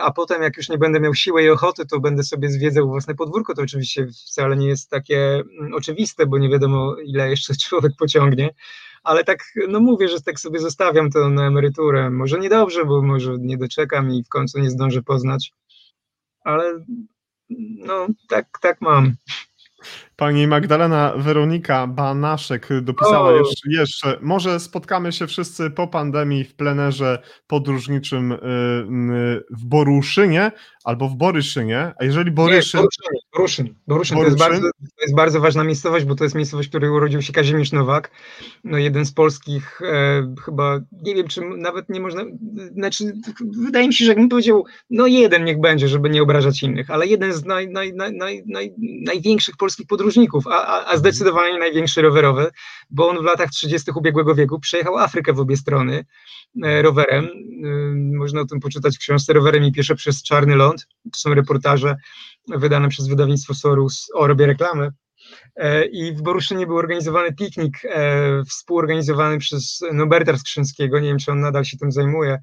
a potem jak już nie będę miał siły i ochoty, to będę sobie zwiedzał własne podwórko. To oczywiście wcale nie jest takie mm, oczywiste, bo nie wiadomo ile jeszcze człowiek pociągnie, ale tak, no mówię, że tak sobie zostawiam to na emeryturę. Może niedobrze, bo może nie doczekam i w końcu nie zdążę poznać, ale no tak, tak mam. Pani Magdalena Weronika Banaszek dopisała jeszcze, jeszcze, może spotkamy się wszyscy po pandemii w plenerze podróżniczym y, w Boruszynie albo w Boryszynie, a jeżeli Boryszyn... Nie, Boruszyn, Boruszyn, Boruszyn, To, jest bardzo, to jest bardzo ważna miejscowość, bo to jest miejscowość, w której urodził się Kazimierz Nowak, no jeden z polskich e, chyba, nie wiem czy nawet nie można, znaczy wydaje mi się, że jakbym powiedział, no jeden niech będzie, żeby nie obrażać innych, ale jeden z naj, naj, naj największych polskich podróżników, a, a, a zdecydowanie największy rowerowy, bo on w latach 30. ubiegłego wieku przejechał Afrykę w obie strony e, rowerem. E, można o tym poczytać w książce Rowerem i pieszo przez Czarny Ląd. To są reportaże wydane przez wydawnictwo Sorus, o robię reklamę, e, i w Boruszynie był organizowany piknik współorganizowany przez Noberta Skrzynskiego, nie wiem czy on nadal się tym zajmuje,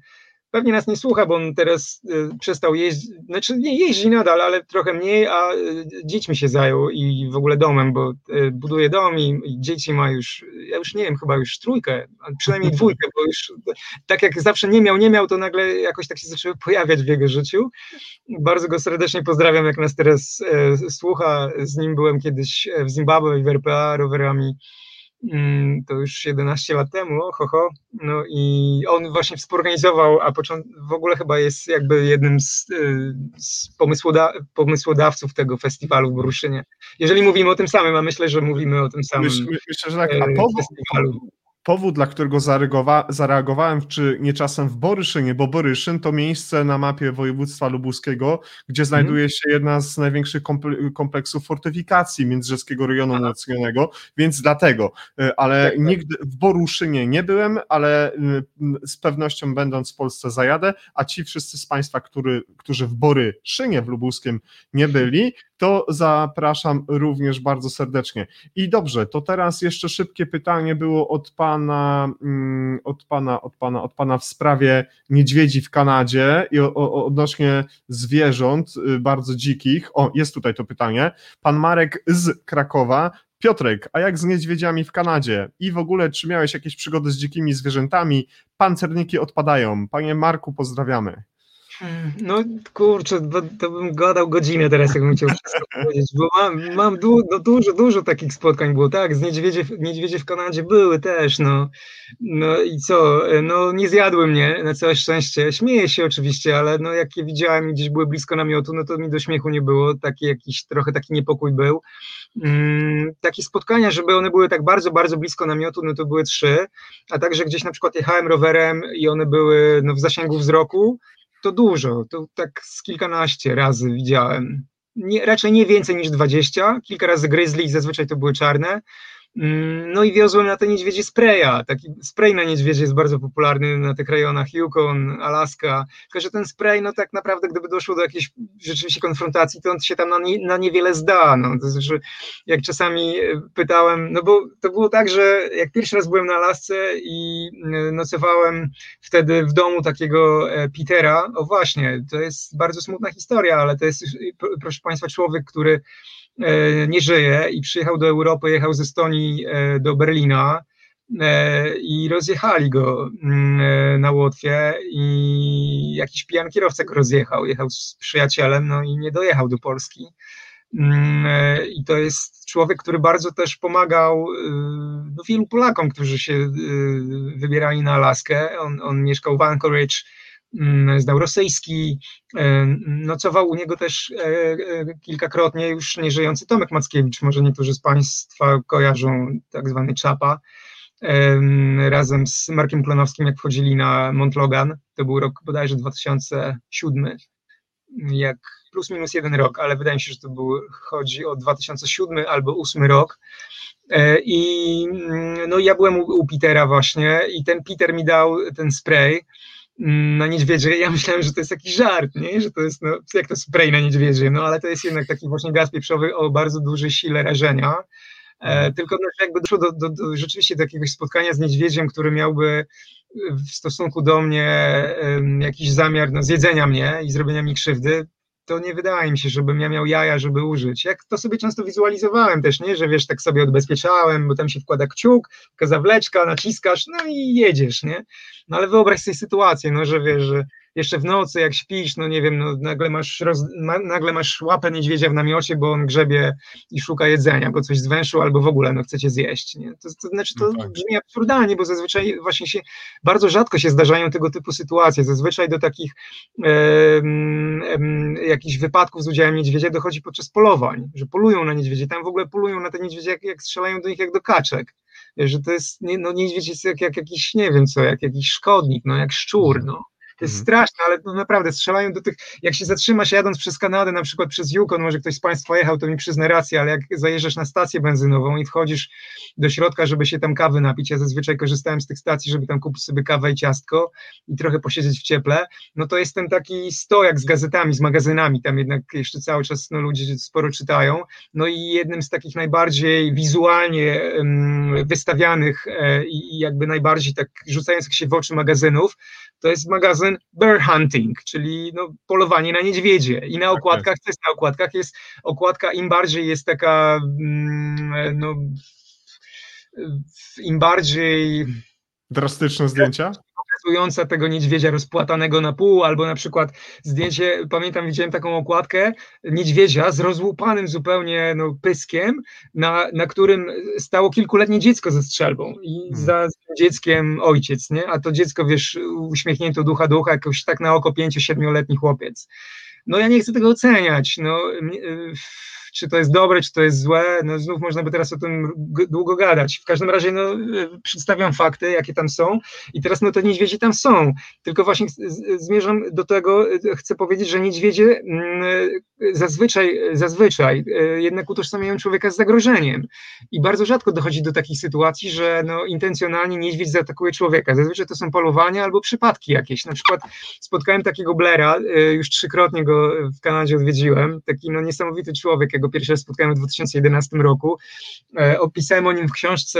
Pewnie nas nie słucha, bo on teraz y, przestał jeździć, znaczy nie jeździ nadal, ale trochę mniej, a y, dziećmi się zajął i w ogóle domem, bo y, buduje dom i, i, dzieci ma już, ja już nie wiem, chyba już trójkę, przynajmniej dwójkę, bo już tak jak zawsze nie miał, nie miał, to nagle jakoś tak się zaczęły pojawiać w jego życiu. Bardzo go serdecznie pozdrawiam, jak nas teraz e, słucha. Z nim byłem kiedyś w Zimbabwe i w RPA rowerami to już 11 lat temu, ho, ho, no i on właśnie współorganizował, a w ogóle chyba jest jakby jednym z, y, z pomysłoda pomysłodawców tego festiwalu w Boruszynie. Jeżeli mówimy o tym samym, a myślę, że mówimy o tym samym Myślę, myślę że tak, a po, festiwalu powód, dla którego zareagowałem, czy nie czasem w Boryszynie, bo Boryszyn to miejsce na mapie województwa lubuskiego, gdzie mhm. znajduje się jedna z największych kompleksów fortyfikacji międzyrzeskiego rejonu umocnionego, więc dlatego, e, ale tak, tak. nigdy w Boruszynie nie byłem, ale z pewnością będąc w Polsce zajadę, a ci wszyscy z Państwa, który, którzy w Boryszynie w lubuskim nie byli, to zapraszam również bardzo serdecznie. I dobrze, to teraz jeszcze szybkie pytanie było od pana, mm, od pana, od pana, od pana w sprawie niedźwiedzi w Kanadzie i odnośnie zwierząt y, bardzo dzikich. O, jest tutaj to pytanie. Pan Marek z Krakowa. Piotrek, a jak z niedźwiedziami w Kanadzie? I w ogóle, czy miałeś jakieś przygody z dzikimi zwierzętami? Pancerniki odpadają. Panie Marku, pozdrawiamy. No kurczę, to, to bym gadał godzinę teraz, jakbym chciał wszystko powiedzieć, bo mam, mam du, no, dużo, dużo takich spotkań było, tak, z niedźwiedzie, niedźwiedzie w Kanadzie były też, no, no i co, no nie zjadły mnie, na całe szczęście, śmieję się oczywiście, ale no jak je widziałem gdzieś były blisko namiotu, no to mi do śmiechu nie było, taki jakiś, trochę taki niepokój był. Mm, takie spotkania, żeby one były tak bardzo, bardzo blisko namiotu, no to były trzy, a także gdzieś na przykład jechałem rowerem i one były no, w zasięgu wzroku, to dużo, to tak z kilkanaście razy widziałem. Nie, raczej nie więcej niż 20, kilka razy grizzly, zazwyczaj to były czarne, no i wiozłem na te niedźwiedzie spraya. Taki spray na niedźwiedzie jest bardzo popularny na tych rejonach Yukon, Alaska. Tylko, że ten spray, no tak naprawdę, gdyby doszło do jakiejś rzeczywiście konfrontacji, to on się tam na, nie, na niewiele zda. No. To znaczy, jak czasami e, pytałem, no bo to było tak, że jak pierwszy raz byłem na Alasce i e, nocowałem wtedy w domu takiego e, Petera, o właśnie, to jest bardzo smutna historia, ale to jest, proszę Państwa, człowiek, który nie żyje i przyjechał do Europy, jechał ze Estonii e, do Berlina e, i rozjechali go mm, na Łotwie i jakiś pijan kierowca go rozjechał, jechał z przyjacielem, no i nie dojechał do Polski. Mm, I to jest człowiek, który bardzo też pomagał no, wielu Polakom, którzy się wybierali na Alaskę. On, on mieszkał w Anchorage, znał rosyjski, e, nocował u niego też e, e, kilkakrotnie już nieżyjący Tomek Mackiewicz, może niektórzy z Państwa kojarzą tak zwany Czapa, razem z Markiem Klonowskim, jak wchodzili na Mont Logan, to był rok bodajże 2007, jak plus minus jeden rok, ale wydaje mi się, że to był, chodzi o 2007 albo 2008 rok, i mm, no ja byłem u, u Petera właśnie i ten Peter mi dał ten spray, na niedźwiedzie, ja myślałem, że to jest jakiś żart, nie? że to jest, no, jak to spray na niedźwiedzie, no ale to jest jednak taki właśnie gaz pieprzowy o bardzo dużej sile rażenia, e, mhm. tylko no, jakby doszło do, do, do, rzeczywiście do jakiegoś spotkania z niedźwiedziem, który miałby w stosunku do mnie um, jakiś zamiar no, zjedzenia mnie i zrobienia mi krzywdy, to nie wydaje mi się, żebym ja miał jaja, żeby użyć. Jak to sobie często wizualizowałem też, nie? Że wiesz, tak sobie odbezpieczałem, bo tam się wkłada kciuk, zawleczka, naciskasz, no i jedziesz, nie? No ale wyobraź sobie sytuację, no, że wiesz, że jeszcze w nocy, jak śpisz, no nie wiem, no, nagle, masz roz, nagle masz łapę niedźwiedzia w namiocie, bo on grzebie i szuka jedzenia, bo coś zwęszył, albo w ogóle no, chcecie zjeść. Nie? To, to znaczy, to no tak. brzmi absurdalnie, bo zazwyczaj właśnie się, bardzo rzadko się zdarzają tego typu sytuacje. Zazwyczaj do takich e, e, jakichś wypadków z udziałem niedźwiedzia dochodzi podczas polowań, że polują na niedźwiedzie, tam w ogóle polują na te niedźwiedzie, jak, jak strzelają do nich jak do kaczek że to jest, no niedźwiedź jest jak, jak jakiś, nie wiem co, jak jakiś szkodnik, no jak szczur, no To jest mhm. straszne, ale no naprawdę strzelają do tych, jak się zatrzymasz jadąc przez Kanadę, na przykład przez Yukon, może ktoś z Państwa jechał, to mi przyzna rację, ale jak zajeżdżasz na stację benzynową i wchodzisz do środka, żeby się tam kawy napić, ja zazwyczaj korzystałem z tych stacji, żeby tam kupić sobie kawę i ciastko i trochę posiedzieć w cieple, no to jest ten taki stojak z gazetami, z magazynami, tam jednak jeszcze cały czas no, ludzie sporo czytają, no i jednym z takich najbardziej wizualnie wystawianych e, i jakby najbardziej tak rzucających się w oczy magazynów, to jest magazyn Bear Hunting, czyli no, polowanie na niedźwiedzie. I na tak okładkach, co jest na okładkach, jest okładka im bardziej jest taka, mm, no, im bardziej... Drastyczne zdjęcia? Pokazująca tego niedźwiedzia rozpłatanego na pół, albo na przykład zdjęcie, pamiętam, widziałem taką okładkę niedźwiedzia z rozłupanym zupełnie no, pyskiem, na, na którym stało kilkuletnie dziecko ze strzelbą i hmm. za dzieckiem ojciec, nie? A to dziecko, wiesz, uśmiechnięto ducha ducha, jakoś tak na oko pięcio, siedmioletni chłopiec. No ja nie chcę tego oceniać, no czy to jest dobre, czy to jest złe, no znów można by teraz o tym długo gadać. W każdym razie no, przedstawiam fakty, jakie tam są i teraz no te niedźwiedzie tam są, tylko właśnie zmierzam do tego, chcę powiedzieć, że niedźwiedzie mm, zazwyczaj, zazwyczaj e, jednak utożsamiają człowieka z zagrożeniem i bardzo rzadko dochodzi do takich sytuacji, że no, intencjonalnie niedźwiedź zaatakuje człowieka. Zazwyczaj to są polowania albo przypadki jakieś. Na przykład spotkałem takiego Blera, e, już trzykrotnie go w Kanadzie odwiedziłem, taki no, niesamowity człowiek, jego pierwszy raz spotkałem w 2011 roku. E, opisałem o nim w książce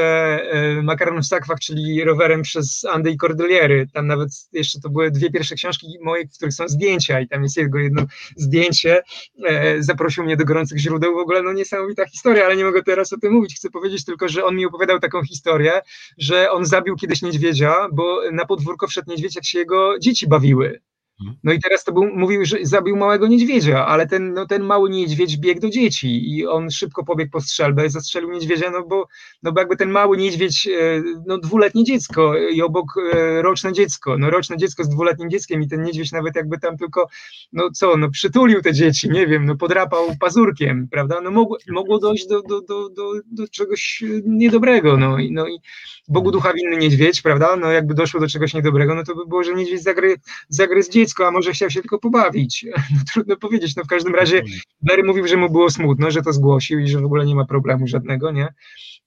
Makaron w Sakwach, czyli rowerem przez Andy i Cordeliery. Tam nawet jeszcze to były dwie pierwsze książki moje, w których są zdjęcia i tam jest jego jedno zdjęcie E, zaprosił mnie do gorących źródeł. W ogóle no niesamowita historia, ale nie mogę teraz o tym mówić. Chcę powiedzieć tylko, że on mi opowiadał taką historię, że on zabił kiedyś niedźwiedzia, bo na podwórko wszedł niedźwiedź, jak się jego dzieci bawiły. Mhm. No i teraz to był, mówił, że zabił małego niedźwiedzia, ale ten, no, ten mały niedźwiedź biegł do dzieci i on szybko pobiegł po strzelbę, zastrzelił niedźwiedzia, no bo, no bo jakby ten mały niedźwiedź, e, no dwuletnie dziecko i obok e, roczne dziecko, no roczne dziecko z dwuletnim dzieckiem i ten niedźwiedź nawet jakby tam tylko, no co, no przytulił te dzieci, nie wiem, no podrapał pazurkiem, prawda, no mogło, mogło dojść do, do, do, do, do czegoś niedobrego, no i, no i Bogu ducha winny niedźwiedź, prawda, no jakby doszło do czegoś niedobrego, no to by było, że niedźwiedź zagry, zagryzł dziecko, dziecko, a może chciał się tylko pobawić. No, trudno powiedzieć. No w każdym razie Barry mówił, że mu było smutno, że to zgłosił i że w ogóle nie ma problemu żadnego, nie?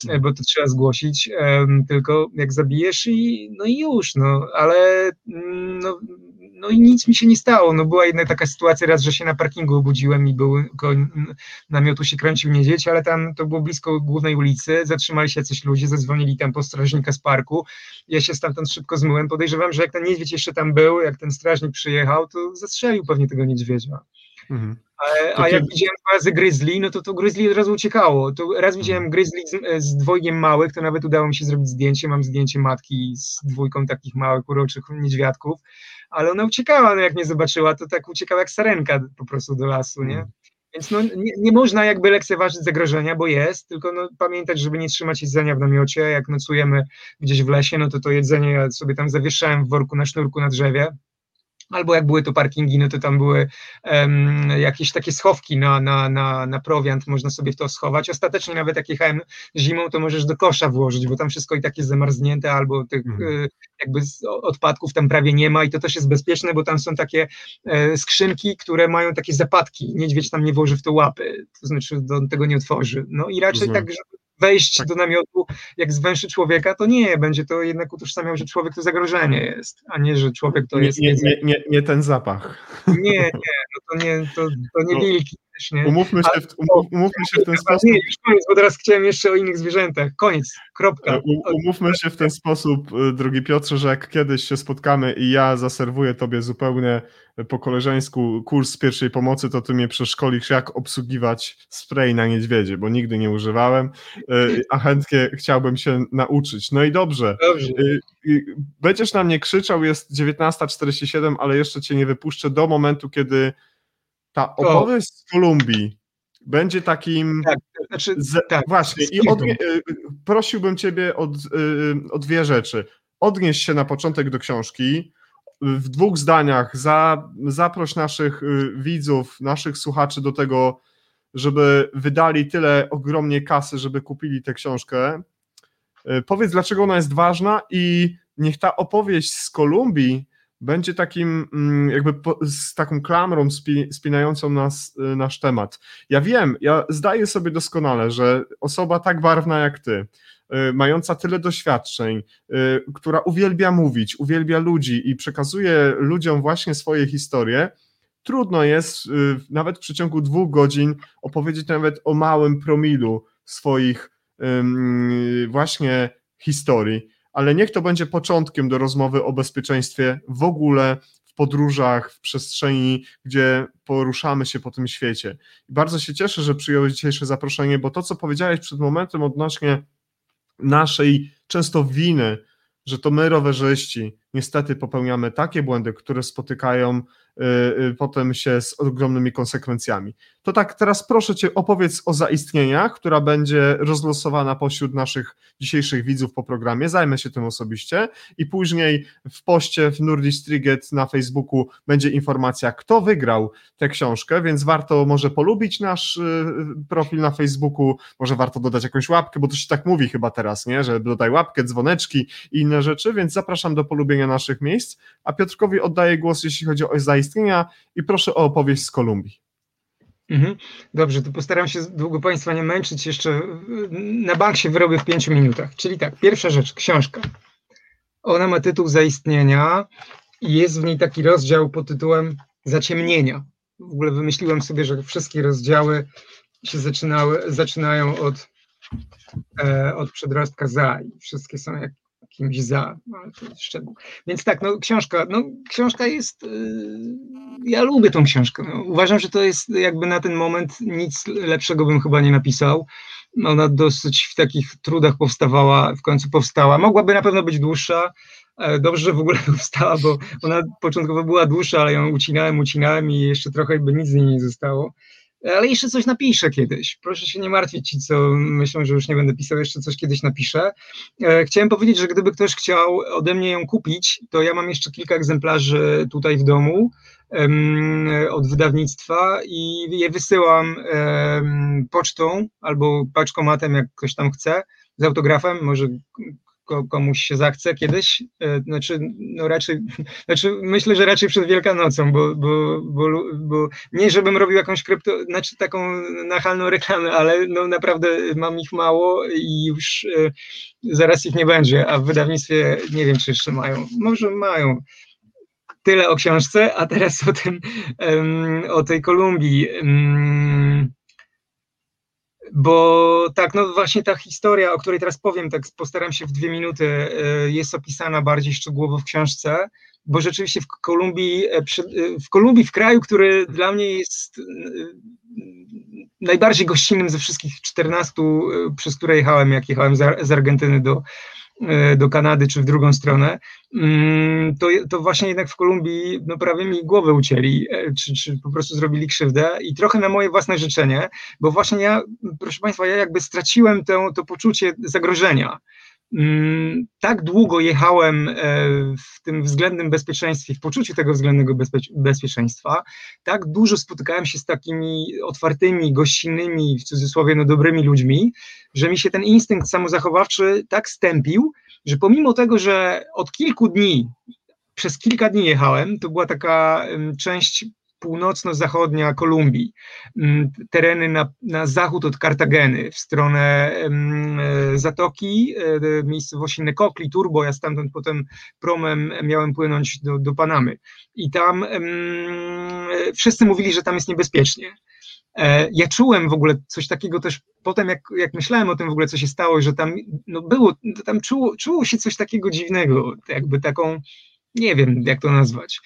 E, bo to trzeba zgłosić, um, tylko jak zabijesz i no i już, no, ale mm, no, no i nic mi się nie stało. No była jedna taka sytuacja raz, że się na parkingu obudziłem i był namiotu się kręcił niedźwiedź, ale tam to było blisko głównej ulicy, zatrzymali się jacyś ludzie, zadzwonili tam po strażnika z parku, ja się stamtąd szybko zmyłem, podejrzewam, że jak ten niedźwiedź jeszcze tam był, jak ten strażnik przyjechał, to zastrzelił pewnie tego niedźwiedzia. Mhm. A, a jak widziałem dwa razy Grizzly, no to to Grizzly od razu uciekało. To raz widziałem mhm. Grizzly z, z dwojgiem małych, to nawet udało mi się zrobić zdjęcie. Mam zdjęcie matki z dwójką takich małych, uroczych niedźwiadków ale ona uciekała, no jak mnie zobaczyła, to tak uciekała jak sarenka po prostu do lasu, nie? Mm. Więc no, nie, nie, można jakby lekceważyć zagrożenia, bo jest, tylko no, pamiętać, żeby nie trzymać jedzenia w namiocie. Jak nocujemy gdzieś w lesie, no to to jedzenie ja sobie tam zawieszałem w worku na sznurku na drzewie albo jak były to parkingi, no to tam były um, jakieś takie schowki na, na, na, na prowiant, można sobie w to schować. Ostatecznie nawet jak jechałem zimą, to możesz do kosza włożyć, bo tam wszystko i tak jest zamarznięte, albo tych mhm. jakby odpadków tam prawie nie ma i to też jest bezpieczne, bo tam są takie e, skrzynki, które mają takie zapadki, niedźwiedź tam nie włoży w to łapy, to znaczy do tego nie otworzy. No i raczej Rozumiem. tak, żeby wejść tak. do namiotu jak zwęszy człowieka, to nie, będzie to jednak utożsamiał, że człowiek to zagrożenie jest, a nie, że człowiek to jest... Nie, nie, nie, nie ten zapach. Nie, nie, no to nie, to, to nie no. wilki. Nie? Umówmy się, w, umówmy się w ten sposób. Nie, już koniec, bo teraz chciałem jeszcze o innych zwierzętach. Koniec, kropka. E, umówmy się w ten sposób, e, drogi Piotrze, że jak kiedyś się spotkamy i ja zaserwuję tobie zupełnie po koleżeńsku kurs pierwszej pomocy, to ty mnie przeszkolisz, jak obsługiwać spray na niedźwiedzie, bo nigdy nie używałem, e, a chętnie chciałbym się nauczyć. No i dobrze. dobrze. Będziesz na mnie krzyczał, jest 19.47, ale jeszcze cię nie wypuszczę do momentu, kiedy ta opowieść z Kolumbii będzie takim. Tak, znaczy, z, tak, właśnie. I odnie, y, prosiłbym Ciebie od, y, o dwie rzeczy. Odnieś się na początek do książki. W dwóch zdaniach za, zaproś naszych y, widzów, naszych słuchaczy do tego, żeby wydali tyle ogromnie kasy, żeby kupili tę książkę. Powiedz, dlaczego ona jest ważna i niech ta opowieść z Kolumbii będzie takim mm, jakby z taką klamrą spi, spinającą nas, y, nasz temat. Ja wiem, ja zdaję sobie doskonale, że osoba tak barwna jak ty, y, mająca tyle doświadczeń, y, która uwielbia mówić, uwielbia ludzi i przekazuje ludziom właśnie swoje historie, trudno jest nawet w przeciągu dwóch godzin opowiedzieć nawet o małym promilu swoich właśnie historii ale niech to będzie początkiem do rozmowy o bezpieczeństwie w ogóle w podróżach, w przestrzeni, gdzie poruszamy się po tym świecie. I bardzo się cieszę, że przyjąłeś dzisiejsze zaproszenie, bo to, co powiedziałeś przed momentem odnośnie naszej często winy, że to my, rowerzyści, niestety popełniamy takie błędy, które spotykają Y, y, potem się z ogromnymi konsekwencjami. To tak, teraz proszę Cię, opowiedz o zaistnieniach, która będzie rozlosowana pośród naszych dzisiejszych widzów po programie. Zajmę się tym osobiście i później w poście w Nurdistriget na Facebooku będzie informacja, kto wygrał tę książkę, więc warto może polubić nasz y, profil na Facebooku, może warto dodać jakąś łapkę, bo to się tak mówi chyba teraz, nie, że dodaj łapkę, dzwoneczki i inne rzeczy, więc zapraszam do polubienia naszych miejsc, a Piotrkowi oddaję głos, jeśli chodzi o zaistnienia i proszę o opowieść z Kolumbii. Mhm. Dobrze, to postaram się długo Państwa nie męczyć. Jeszcze na bank się wyrobię w pięciu minutach. Czyli tak, pierwsza rzecz, książka. Ona ma tytuł Zaistnienia i jest w niej taki rozdział pod tytułem Zaciemnienia. W ogóle wymyśliłem sobie, że wszystkie rozdziały się zaczynały, zaczynają od, e, od przedrostka za i wszystkie są jak, kimś za, no, to jest szczegół. Więc tak, no książka, no książka jest, yy, ja lubię tą książkę. No, uważam, że to jest jakby na ten moment nic lepszego bym chyba nie napisał. Ona dosyć w takich trudach powstawała, w końcu powstała. Mogłaby na pewno być dłuższa, e, Dobrze, że w ogóle powstała, bo ona początkowo była dłuższa, ale ją ucinałem, ucinałem i jeszcze trochę by nic z niej nie zostało ale jeszcze coś napiszę kiedyś. Proszę się nie martwić ci, co myślą, że już nie będę pisał, jeszcze coś kiedyś napiszę. E, chciałem powiedzieć, że gdyby ktoś chciał ode mnie ją kupić, to ja mam jeszcze kilka egzemplarzy tutaj w domu od wydawnictwa i je wysyłam pocztą albo paczkomatem, jak ktoś tam chce, z autografem, może komuś się zachce kiedyś, e, znaczy, no raczej, znaczy myślę, że raczej przed Wielkanocą, bo, bo, bo, bo nie żebym robił jakąś krypto, znaczy taką nachalną reklamę, ale no naprawdę mam ich mało i już e, zaraz ich nie będzie, a w wydawnictwie nie wiem, czy jeszcze mają, może mają. Tyle o książce, a teraz o tym, o tej Kolumbii bo tak, no właśnie ta historia, o której teraz powiem, tak postaram się w dwie minuty, e, jest opisana bardziej szczegółowo w książce, bo rzeczywiście w Kolumbii, e, e, w Kolumbii, w kraju, który dla mnie jest najbardziej gościnnym ze wszystkich 14, przez które jechałem, jak jechałem z Argentyny do, do Kanady czy w drugą stronę, mm, to, to właśnie jednak w Kolumbii no, prawie mi głowę ucięli, e, czy, czy po prostu zrobili krzywdę i trochę na moje własne życzenie, bo właśnie ja, proszę Państwa, ja jakby straciłem to, to poczucie zagrożenia. Mm, tak długo jechałem e, w tym względnym bezpieczeństwie, w poczuciu tego względnego bezpieczeństwa, tak dużo spotykałem się z takimi otwartymi, gościnnymi, w cudzysłowie, no dobrymi ludźmi, że mi się ten instynkt samozachowawczy tak stępił, że pomimo tego, że od kilku dni, przez kilka dni jechałem, to była taka część północno-zachodnia Kolumbii, mm, tereny na, na zachód od Kartageny, w stronę e, Zatoki, e, miejscowości Nekokli, Turbo, ja stamtąd potem promem miałem płynąć do, do Panamy. I tam wszyscy mówili, że tam jest niebezpiecznie. E, ja czułem w ogóle coś takiego też potem, jak, jak myślałem o tym w ogóle, co się stało, że tam no było, tam czuło, czuło się coś takiego dziwnego, jakby taką, nie wiem jak to nazwać.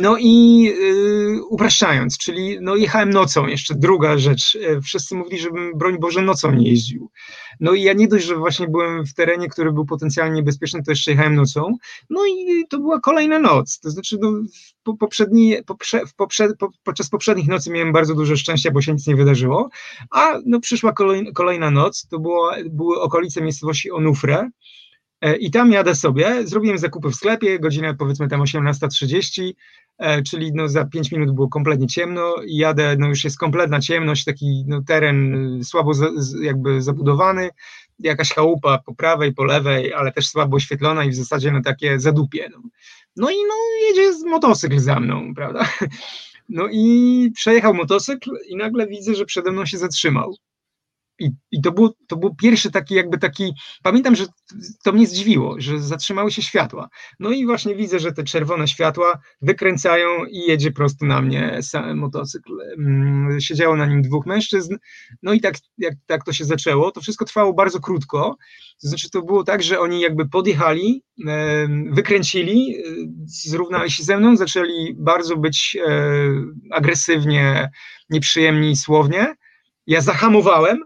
No i yy, upraszczając, czyli no jechałem nocą, jeszcze druga rzecz. E, wszyscy mówili, żebym, broń Boże, nocą nie jeździł. No i ja nie dość, że właśnie byłem w terenie, który był potencjalnie niebezpieczny, to jeszcze jechałem nocą. No i to była kolejna noc. To znaczy, no, po, poprzedni, poprze, poprze, po, podczas poprzednich nocy miałem bardzo dużo szczęścia, bo się nic nie wydarzyło. A no, przyszła kolej, kolejna noc, to było, były okolice miejscowości Onufre I tam jadę sobie, zrobiłem zakupy w sklepie, godzina powiedzmy tam 18.30, e, czyli no za 5 minut było kompletnie ciemno i jadę, no już jest kompletna ciemność, taki no teren y, słabo jakby zabudowany, jakaś chałupa po prawej, po lewej, ale też słabo oświetlona i w zasadzie no takie zadupie. No, no i no jedzie motocykl za mną, prawda? No i przejechał motocykl i nagle widzę, że przede mną się zatrzymał. I, I, to, był, to był pierwszy taki, jakby taki. Pamiętam, że to mnie zdziwiło, że zatrzymały się światła. No i właśnie widzę, że te czerwone światła wykręcają i jedzie prosto na mnie sam motocykl. Mm, siedziało na nim dwóch mężczyzn. No i tak, jak tak to się zaczęło. To wszystko trwało bardzo krótko. To znaczy, to było tak, że oni jakby podjechali, wykręcili, e, zrównali się ze mną, zaczęli bardzo być e, agresywnie, nieprzyjemni słownie. Ja zahamowałem,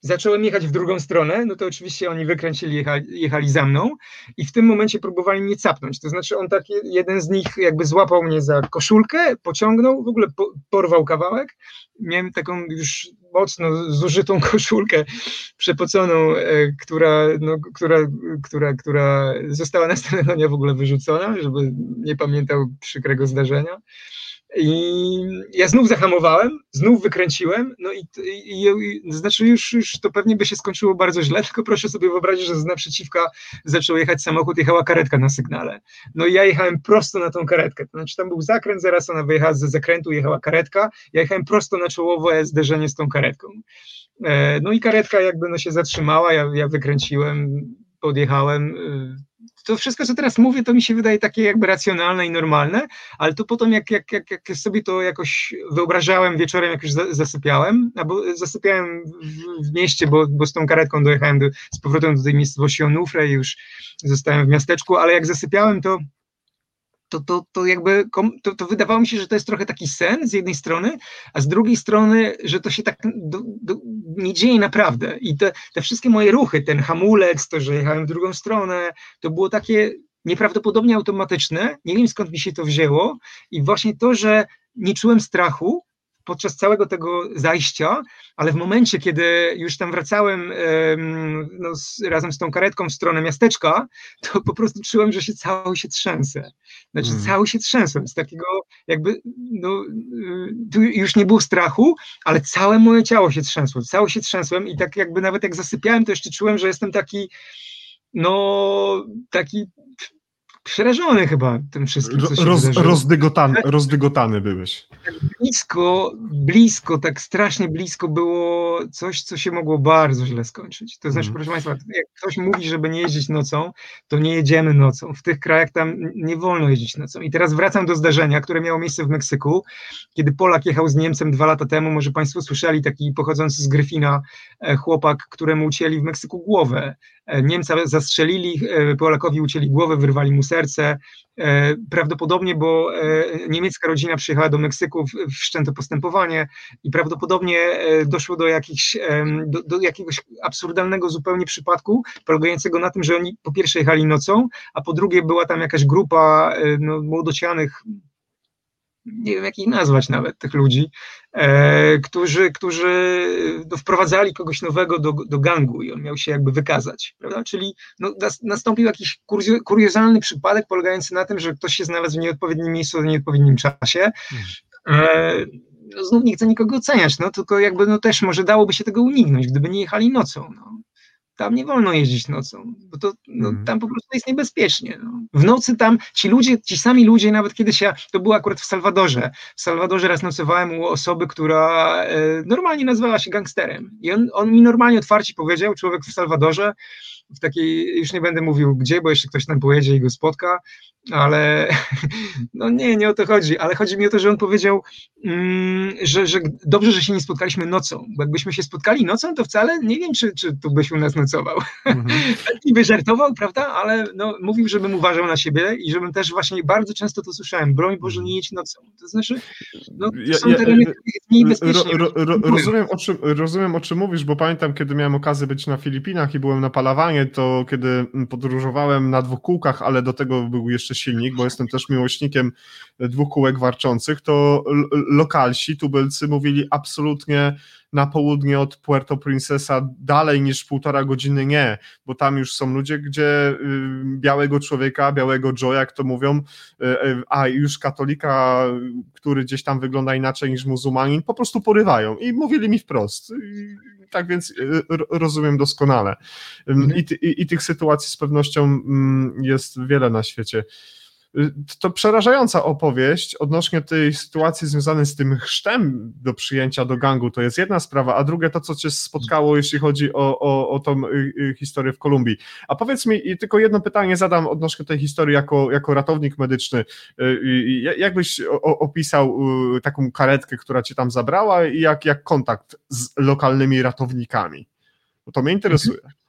zacząłem jechać w drugą stronę, no to oczywiście oni wykręcili, jechali, jechali za mną i w tym momencie próbowali mnie capnąć. To znaczy on taki, jeden z nich jakby złapał mnie za koszulkę, pociągnął, w ogóle po, porwał kawałek. Miałem taką już mocno zużytą koszulkę przepoconą, e, która, no, która, która, która została następnego dnia w ogóle wyrzucona, żeby nie pamiętał przykrego zdarzenia. I ja znów zahamowałem, znów wykręciłem, no i, i, i, znaczy już, już to pewnie by się skończyło bardzo źle, tylko proszę sobie wyobrazić, że z naprzeciwka zaczął jechać samochód, jechała karetka na sygnale. No i ja jechałem prosto na tą karetkę, to znaczy tam był zakręt, zaraz ona wyjechała ze zakrętu, jechała karetka, ja jechałem prosto na czołowe zderzenie z tą karetką. E, no i karetka jakby no się zatrzymała, ja, ja wykręciłem, podjechałem, y, to wszystko, co teraz mówię, to mi się wydaje takie jakby racjonalne i normalne, ale to potem, jak, jak, jak, jak sobie to jakoś wyobrażałem wieczorem, jak już zasypiałem, albo zasypiałem w, w mieście, bo, bo z tą karetką dojechałem do, z powrotem do tej miejscowości Onufre i już zostałem w miasteczku, ale jak zasypiałem, to to, to, to jakby to, to wydawało mi się, że to jest trochę taki sen z jednej strony, a z drugiej strony, że to się tak do, do, nie dzieje naprawdę. I te, te wszystkie moje ruchy, ten hamulec, to, że jechałem w drugą stronę, to było takie nieprawdopodobnie automatyczne. Nie wiem skąd mi się to wzięło. I właśnie to, że nie czułem strachu, podczas całego tego zajścia, ale w momencie, kiedy już tam wracałem no, z, razem z tą karetką w stronę miasteczka, to po prostu czułem, że się cały się trzęsę. Znaczy mm. cały się trzęsłem z takiego jakby, no, tu już nie było strachu, ale całe moje ciało się trzęsło, całe się trzęsłem i tak jakby nawet jak zasypiałem, to jeszcze czułem, że jestem taki no, taki przerażony chyba tym wszystkim, co się Roz, rozdygotany, rozdygotany byłeś. Tak blisko, blisko, tak strasznie blisko było coś, co się mogło bardzo źle skończyć. To znaczy, mm. proszę Państwa, jak ktoś mówi, żeby nie jeździć nocą, to nie jedziemy nocą. W tych krajach tam nie wolno jeździć nocą. I teraz wracam do zdarzenia, które miało miejsce w Meksyku, kiedy Polak jechał z Niemcem dwa lata temu, może Państwo słyszeli, taki pochodzący z Gryfina e, chłopak, któremu ucięli w Meksyku głowę. E, Niemca zastrzelili, e, Polakowi ucięli głowę, wyrwali mu serce. E, prawdopodobnie, bo niemiecka rodzina przyjechała do Meksyku, wszczęto postępowanie i prawdopodobnie doszło do, jakichś, do, do jakiegoś absurdalnego zupełnie przypadku, polegającego na tym, że oni po pierwsze jechali nocą, a po drugie była tam jakaś grupa no, młodocianych, nie wiem jak ich nazwać nawet, tych ludzi, e, którzy, którzy no, wprowadzali kogoś nowego do, do gangu i on miał się jakby wykazać, prawda? Czyli no, nastąpił jakiś kuriozalny przypadek polegający na tym, że ktoś się znalazł w nieodpowiednim miejscu w nieodpowiednim czasie. E, no, znów nie chcę nikogo oceniać, no, tylko jakby no, też może dałoby się tego uniknąć, gdyby nie jechali nocą. No tam nie wolno jeździć nocą, bo to no, mhm. tam po prostu jest niebezpiecznie. No. W nocy tam ci ludzie, ci sami ludzie, nawet kiedyś ja, to było akurat w Salwadorze, w Salwadorze raz nocowałem u osoby, która e, normalnie nazywała się gangsterem i on, on mi normalnie otwarcie powiedział, człowiek w Salwadorze, w takiej, już nie będę mówił gdzie, bo jeszcze ktoś tam pojedzie i go spotka, ale no nie, nie o to chodzi, ale chodzi mi o to, że on powiedział, mm, że, że dobrze, że się nie spotkaliśmy nocą, bo jakbyśmy się spotkali nocą, to wcale nie wiem, czy, czy tu byś u nas nocował. Mhm. I żartował, prawda, ale no, mówił, żebym uważał na siebie i żebym też właśnie bardzo często to słyszałem, broń Boże, nie jedź nocą. To znaczy, no, to są tereny, mniej bezpiecznie. Ro, ro, ro, rozumiem, o czym, rozumiem, o czym mówisz, bo pamiętam, kiedy miałem okazję być na Filipinach i byłem na Palawanie, to kiedy podróżowałem na dwóch kółkach, ale do tego był jeszcze silnik, bo jestem też miłośnikiem dwóch kółek warczących, to lokalsi, tubylcy mówili absolutnie na południe od Puerto Princesa dalej niż półtora godziny nie, bo tam już są ludzie, gdzie y, białego człowieka, białego Joe, jak to mówią, y, y, a już katolika, który gdzieś tam wygląda inaczej niż muzułmanin, po prostu porywają i mówili mi wprost. Tak więc rozumiem doskonale. Mhm. I, i, I tych sytuacji z pewnością mm, jest wiele na świecie. To przerażająca opowieść odnośnie tej sytuacji związanej z tym chrztem do przyjęcia do gangu, to jest jedna sprawa, a drugie to, co cię spotkało, jeśli chodzi o, o, o tą y, y, historię w Kolumbii. A powiedz mi, tylko jedno pytanie zadam odnośnie tej historii jako, jako ratownik medyczny. Y, jak byś opisał taką karetkę, która cię tam zabrała i jak, jak kontakt z lokalnymi ratownikami? Bo to mnie interesuje. Mhm.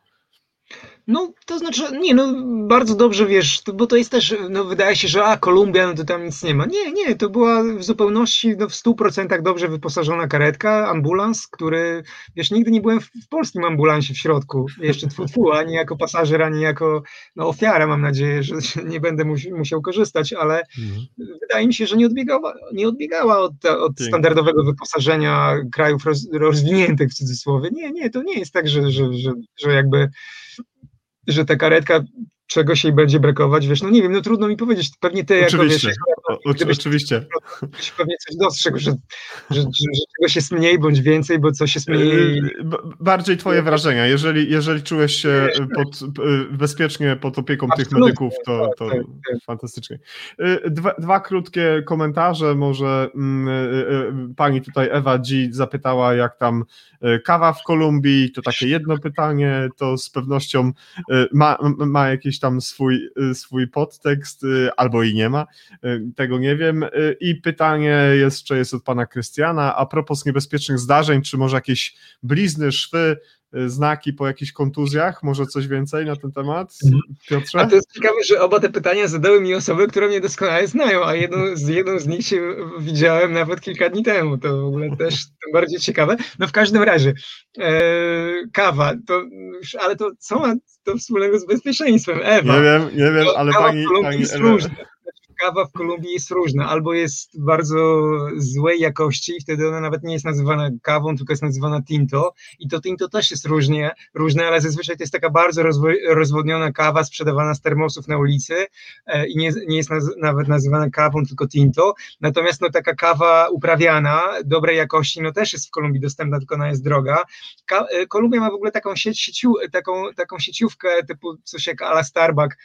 No, to znaczy, nie, no bardzo dobrze wiesz, bo to jest też, no wydaje się, że a, Kolumbia, no to tam nic nie ma. Nie, nie, to była w zupełności, no w stu procentach dobrze wyposażona karetka, ambulans, który, wiesz, nigdy nie byłem w, w polskim ambulansie w środku, jeszcze tfu, tfu, ani jako pasażer, ani jako no, ofiara, mam nadzieję, że nie będę musi, musiał korzystać, ale mhm. wydaje mi się, że nie odbiegała, nie odbiegała od, od standardowego wyposażenia krajów roz, rozwiniętych w cudzysłowie. Nie, nie, to nie jest tak, że, że, że, że jakby że ta karetka czegoś jej będzie brakować, wiesz, no nie wiem, no trudno mi powiedzieć, pewnie ty oczywiście. jako, wiesz, gdybyś, oczywiście. pewnie coś dostrzegł, że, że, że, że, czegoś jest mniej bądź więcej, bo coś jest mniej... Yy, bardziej twoje wrażenia, jeżeli, jeżeli czułeś się pod, bezpiecznie pod opieką tych medyków, to, to tak, tak, tak. fantastycznie. Yy, dwa, dwa, krótkie komentarze, może yy, pani tutaj Ewa G zapytała, jak tam kawa w Kolumbii, to takie jedno pytanie, to z pewnością ma, ma jakieś tam swój, swój podtekst, albo i nie ma, tego nie wiem. I pytanie jeszcze jest od pana Krystiana, a propos niebezpiecznych zdarzeń, czy może jakieś blizny, szwy, znaki po jakichś kontuzjach? Może coś więcej na ten temat. Piotrze? A to jest ciekawe, że oba te pytania zadały mi osoby, które mnie doskonale znają, a jedną z, jedną z nich się widziałem nawet kilka dni temu. To w ogóle też tym bardziej ciekawe. No w każdym razie, e, kawa, to, ale to co ma to wspólnego z bezpieczeństwem? Ewa. Nie wiem, nie wiem, ale pani, pani Ewa kawa w Kolumbii jest różna. Albo jest bardzo złej jakości, wtedy ona nawet nie jest nazywana kawą, tylko jest nazywana tinto. I to tinto też jest różnie, różne, ale zazwyczaj to jest taka bardzo rozwodniona kawa sprzedawana z termosów na ulicy e, i nie, nie jest naz nawet nazywana kawą, tylko tinto. Natomiast no, taka kawa uprawiana, dobrej jakości, no też jest w Kolumbii dostępna, tylko ona jest droga. Ka e, Kolumbia ma w ogóle taką sieć, sieciu, taką, taką sieciówkę typu coś jak ala Starbucks,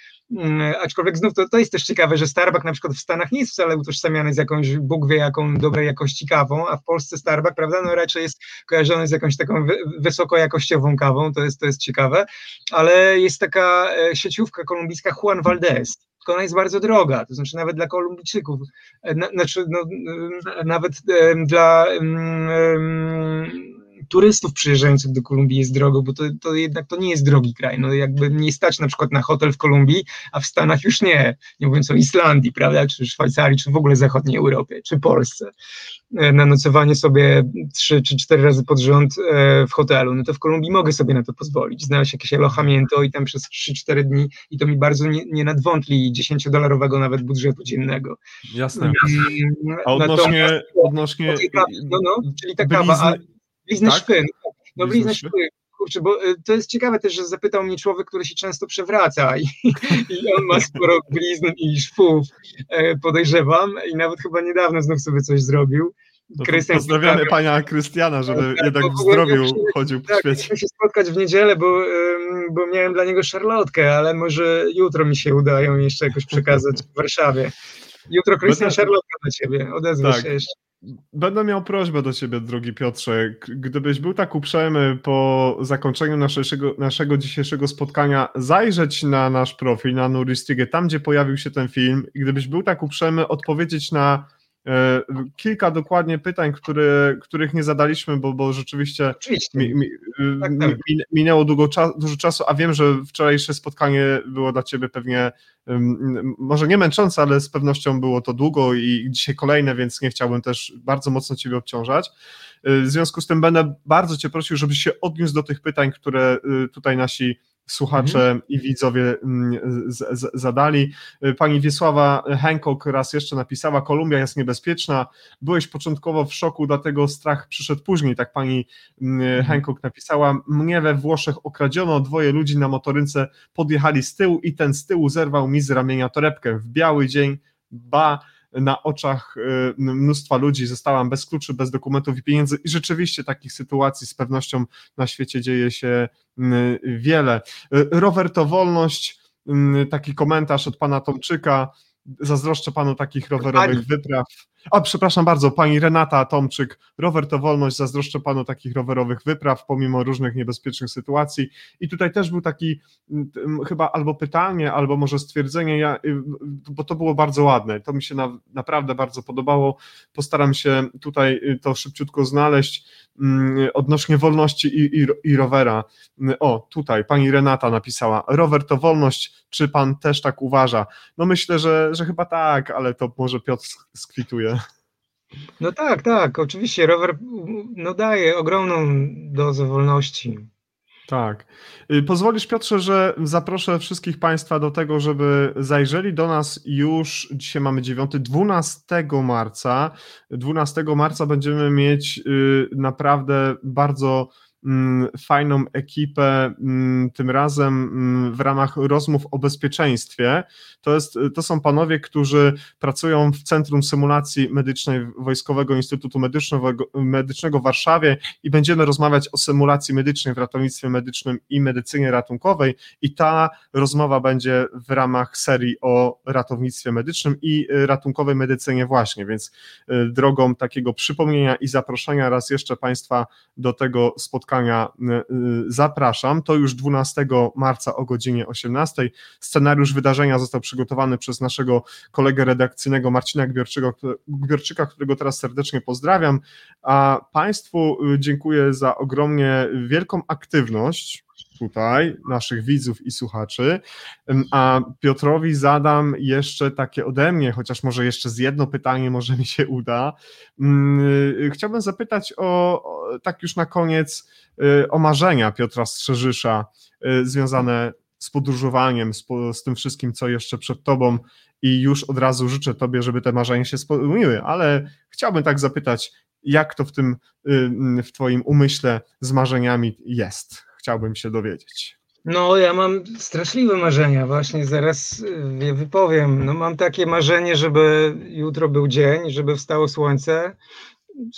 aczkolwiek znów to, to jest też ciekawe, że Starbucks na przykład w Stanach nie jest wcale utożsamiany z jakąś, Bóg wie jaką dobrej jakości kawą, a w Polsce Starbucks, prawda, no raczej jest kojarzony z jakąś taką wysokojakościową kawą, to jest, to jest ciekawe, ale jest taka e, sieciówka kolumbijska Juan Valdez, tylko ona jest bardzo droga, to znaczy nawet dla Kolumbijczyków, e, na, znaczy no, nawet dla turystów przyjeżdżających do Kolumbii jest drogo, bo to, to jednak to nie jest drogi kraj. No jakby nie stać na przykład na hotel w Kolumbii, a w Stanach już nie, nie mówiąc o Islandii, prawda, czy Szwajcarii, czy w ogóle zachodniej Europie, czy Polsce. E, na nocowanie sobie trzy czy cztery razy pod rząd e, w hotelu, no to w Kolumbii mogę sobie na to pozwolić. Znaleźć jakieś alojamiento i tam przez 3-4 dni i to mi bardzo nie, nie nadwątli 10-dolarowego nawet budżetu dziennego. Jasne. Mm, a odnośnie... odnośnie no, no, czyli ta kawa, a blizny tak? szpy, no, no blizny szpy, kurczę, bo y, to jest ciekawe też, że zapytał mnie człowiek, który się często przewraca i, i on ma sporo blizn i szwów, e, podejrzewam i nawet chyba niedawno znów sobie coś zrobił. No Krystian pozdrawiamy tak, pana Krystiana, żeby tak, jednak w zdrowiu chodził po tak, świecie. się spotkać w niedzielę, bo, bo miałem dla niego szarlotkę, ale może jutro mi się uda ją jeszcze jakoś przekazać w Warszawie. Jutro Krystian szarlotka dla ciebie, odezwę tak. się jeszcze. Będę miał prośbę do ciebie, drogi Piotrze. Gdybyś był tak uprzejmy po zakończeniu naszego, naszego dzisiejszego spotkania zajrzeć na nasz profil, na Nuristigę, tam gdzie pojawił się ten film i gdybyś był tak uprzejmy odpowiedzieć na kilka dokładnie pytań, które, których nie zadaliśmy, bo, bo rzeczywiście mi, mi, tak, tak. minęło długo dużo czasu, a wiem, że wczorajsze spotkanie było dla Ciebie pewnie może nie męczące, ale z pewnością było to długo i dzisiaj kolejne, więc nie chciałbym też bardzo mocno Ciebie obciążać. E, w związku z tym będę bardzo Cię prosił, żebyś się odniósł do tych pytań, które e, tutaj nasi słuchacze mhm. i widzowie mm, z, z, zadali. Pani Wiesława Hancock raz jeszcze napisała: Kolumbia jest niebezpieczna. Byłeś początkowo w szoku, dlatego strach przyszedł później. Tak pani mm, mhm. Hancock napisała. Mnie we Włoszech okradziono, dwoje ludzi na motorynce podjechali z tyłu i ten z tyłu zerwał mi z ramienia torebkę. W biały dzień, ba na oczach y, mnóstwa ludzi zostałam bez kluczy, bez dokumentów i pieniędzy i rzeczywiście takich sytuacji z pewnością na świecie dzieje się wiele. Y, rower to wolność, taki komentarz od pana Tomczyka, zazdroszczę panu takich rowerowych wypraw. O, przepraszam bardzo, pani Renata Tomczyk, rower to wolność, zazdroszczę panu takich rowerowych wypraw, pomimo różnych niebezpiecznych sytuacji. I tutaj też był taki chyba albo pytanie, albo może stwierdzenie, ja, y, bo to było bardzo ładne, to mi się na, naprawdę bardzo podobało. Postaram się tutaj y, to szybciutko znaleźć odnośnie wolności i, i, i rowera. O, tutaj pani Renata napisała, rower to wolność, czy pan też tak uważa? No myślę, że, że chyba tak, ale to może Piotr skwituje. No tak, tak, oczywiście rower no, daje ogromną dozę wolności. Tak. Y, pozwolisz Piotrze, że zaproszę wszystkich Państwa do tego, żeby zajrzeli do nas już, dzisiaj mamy 9, 12 marca. 12 marca będziemy mieć y, naprawdę bardzo fajną ekipę, mm, tym razem mm, w ramach rozmów o bezpieczeństwie. To, jest, to są panowie, którzy pracują w Centrum Symulacji Medycznej Wojskowego Instytutu Medycznego, Medycznego w Warszawie i będziemy rozmawiać o symulacji medycznej w ratownictwie medycznym i medycynie ratunkowej i ta rozmowa będzie w ramach serii o ratownictwie medycznym i ratunkowej medycynie właśnie, więc y, drogą takiego przypomnienia i zaproszenia raz jeszcze Państwa do tego spotkania spotkania y, y, zapraszam. To już 12 marca o godzinie 18. Scenariusz wydarzenia został przygotowany przez naszego kolegę redakcyjnego Marcina Gbiorczyka, Gbiorczyka którego teraz serdecznie pozdrawiam. A Państwu y, dziękuję za ogromnie wielką aktywność tutaj, naszych widzów i słuchaczy, a Piotrowi zadam jeszcze takie ode mnie, chociaż może jeszcze z jedno pytanie może mi się uda. Chciałbym zapytać o, tak już na koniec, Y, o marzenia Piotra Strzeżysza y, związane z podróżowaniem, z, z, tym wszystkim, co jeszcze przed tobą i już od razu życzę tobie, żeby te marzenia się spełniły, ale chciałbym tak zapytać, jak to w tym, y, w twoim umyśle z marzeniami jest? Chciałbym się dowiedzieć. No, ja mam straszliwe marzenia, właśnie zaraz je wypowiem. No, mam takie marzenie, żeby jutro był dzień, żeby wstało słońce,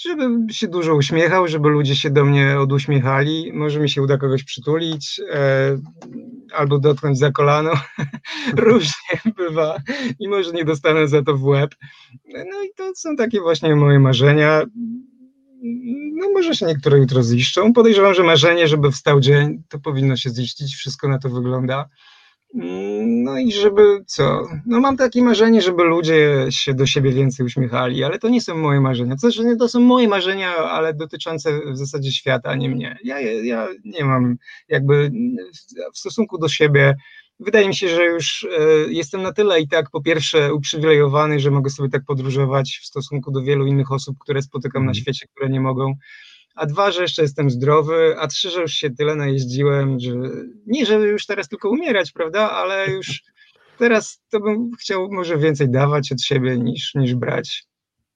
żeby się dużo uśmiechał, żeby ludzie się do mnie oduśmiechali. Może mi się uda kogoś przytulić e, albo dotknąć za kolano. Różnie bywa i może nie dostanę za to w łeb. No i to są takie właśnie moje marzenia. No może się niektóre jutro ziszczą. Podejrzewam, że marzenie, żeby wstał dzień, to powinno się ziścić. Wszystko na to wygląda. No i żeby co? No mam takie marzenie, żeby ludzie się do siebie więcej uśmiechali, ale to nie są moje marzenia. To, że to są moje marzenia, ale dotyczące w zasadzie świata, a nie mnie. Ja, ja nie mam jakby w stosunku do siebie. Wydaje mi się, że już e, jestem na tyle i tak po pierwsze uprzywilejowany, że mogę sobie tak podróżować w stosunku do wielu innych osób, które spotykam na mhm. świecie, które nie mogą. A dwa, że jeszcze jestem zdrowy, a trzy, że już się tyle najeździłem, że nie, żeby już teraz tylko umierać, prawda, ale już teraz to bym chciał może więcej dawać od siebie niż, niż brać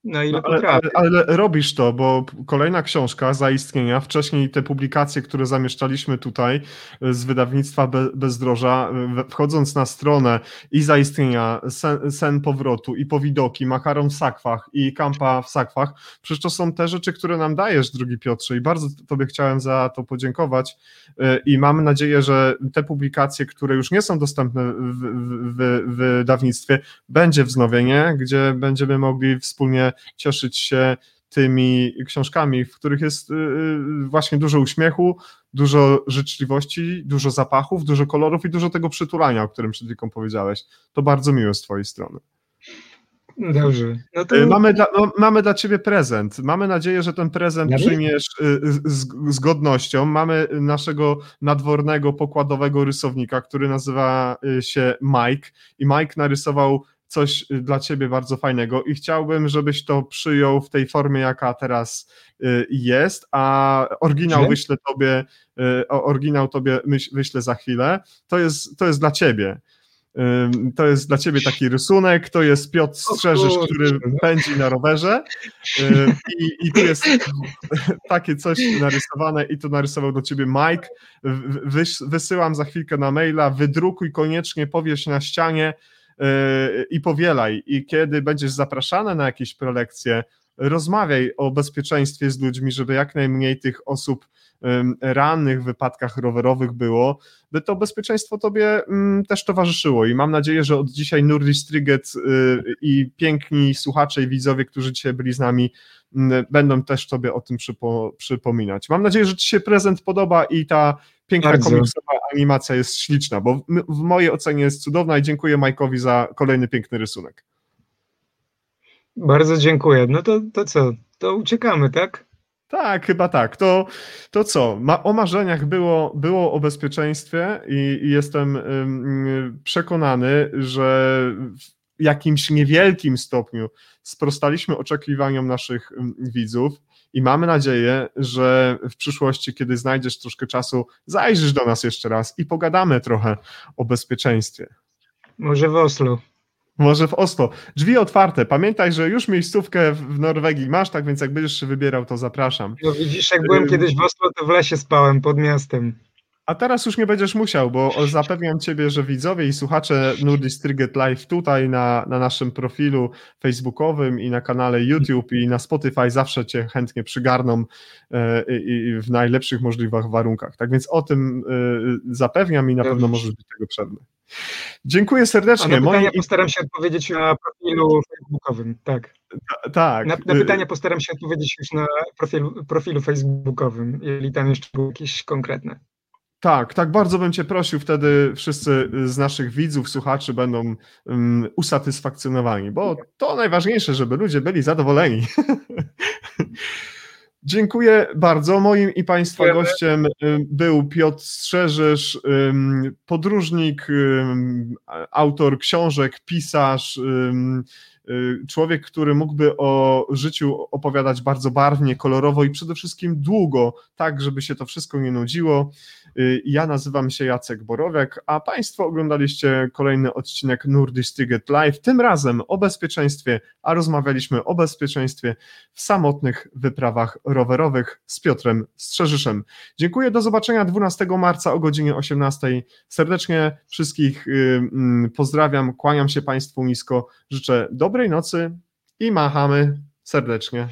na ile no, ale, ale, ale, robisz to, bo kolejna książka zaistnienia, wcześniej te publikacje, które zamieszczaliśmy tutaj z wydawnictwa Be Bezdroża, wchodząc na stronę i zaistnienia, sen, sen powrotu i powidoki, makaron w sakwach i kampa w sakwach, przecież to są te rzeczy, które nam dajesz, drugi Piotrze i bardzo Tobie chciałem za to podziękować e, i mamy nadzieję, że te publikacje, które już nie są dostępne w, w, w wydawnictwie, będzie wznowienie, gdzie będziemy mogli wspólnie cieszyć się tymi książkami, w których jest y, y, właśnie dużo uśmiechu, dużo życzliwości, dużo zapachów, dużo kolorów i dużo tego przytulania, o którym przed chwilą powiedziałeś. To bardzo miłe z Twojej strony. Dobrze. No to... Y, mamy, dla, no, mamy dla Ciebie prezent. Mamy nadzieję, że ten prezent ja przyjmiesz z, z, godnością. Mamy naszego nadwornego, pokładowego rysownika, który nazywa się Mike i Mike narysował coś dla ciebie bardzo fajnego i chciałbym, żebyś to przyjął w tej formie, jaka teraz jest, a oryginał wyślę tobie, oryginał tobie wyślę za chwilę. To jest, to jest dla ciebie. To jest dla ciebie taki rysunek, to jest Piotr Strzeżysz, który pędzi na rowerze i, i tu jest takie coś narysowane i tu narysował do ciebie Mike. wysyłam za chwilkę na maila, wydrukuj koniecznie, powieś na ścianie i powielaj. I kiedy będziesz zapraszany na jakieś prelekcje, rozmawiaj o bezpieczeństwie z ludźmi, żeby jak najmniej tych osób rannych wypadkach rowerowych było, by to bezpieczeństwo tobie mm, też towarzyszyło i mam nadzieję, że od dzisiaj Nurdi Striget y, i piękni słuchacze i widzowie, którzy dzisiaj byli z nami, mm, będą też tobie o tym przypo, przypominać. Mam nadzieję, że ci się prezent podoba i ta piękna Bardzo. komiksowa animacja jest śliczna, bo w, mojej ocenie jest cudowna i dziękuję Majkowi za kolejny piękny rysunek. Bardzo dziękuję. No to, to co? To uciekamy, tak? Tak, chyba tak. To, to co? Ma, o marzeniach było, było o bezpieczeństwie i, i jestem ym, przekonany, że w jakimś niewielkim stopniu sprostaliśmy oczekiwaniom naszych widzów i mamy nadzieję, że w przyszłości, kiedy znajdziesz troszkę czasu, zajrzysz do nas jeszcze raz i pogadamy trochę o bezpieczeństwie. Może w Oslo. Może w Oslo. Drzwi otwarte. Pamiętaj, że już miejscówkę w Norwegii masz, tak więc jak będziesz się wybierał, to zapraszam. No widzisz, jak byłem kiedyś w Oslo, to w lesie spałem pod miastem. A teraz już nie będziesz musiał, bo zapewniam Ciebie, że widzowie i słuchacze Nurdis Triget Live tutaj na, na naszym profilu facebookowym i na kanale YouTube i na Spotify zawsze Cię chętnie przygarną e, i, w najlepszych możliwych warunkach. Tak więc o tym e, zapewniam i na pewno możesz być tego pewny. Dziękuję serdecznie. Na pytania postaram się odpowiedzieć na profilu facebookowym, tak. tak. Na, na, pytania postaram się odpowiedzieć już na profilu, profilu facebookowym, jeżeli tam jeszcze były jakieś konkretne. Tak, tak bardzo bym Cię prosił, wtedy wszyscy z naszych widzów, słuchaczy będą um, usatysfakcjonowani, bo to najważniejsze, żeby ludzie byli zadowoleni. Dziękuję bardzo. Moim i Państwa Dziękujemy. gościem był Piotr Strzeżysz, podróżnik, autor książek, pisarz, Y, człowiek, który mógłby o życiu opowiadać bardzo barwnie, kolorowo i przede wszystkim długo, tak, żeby się to wszystko nie nudziło. Y, ja nazywam się Jacek Borowiak, a Państwo oglądaliście kolejny odcinek Nordic Ticket Live, tym razem o bezpieczeństwie, a rozmawialiśmy o bezpieczeństwie w samotnych wyprawach rowerowych z Piotrem Strzeżyszem. Dziękuję, do zobaczenia 12 marca o godzinie 18. Serdecznie wszystkich y, mm, pozdrawiam, kłaniam się Państwu nisko, życzę dobrej nocy i machamy serdecznie.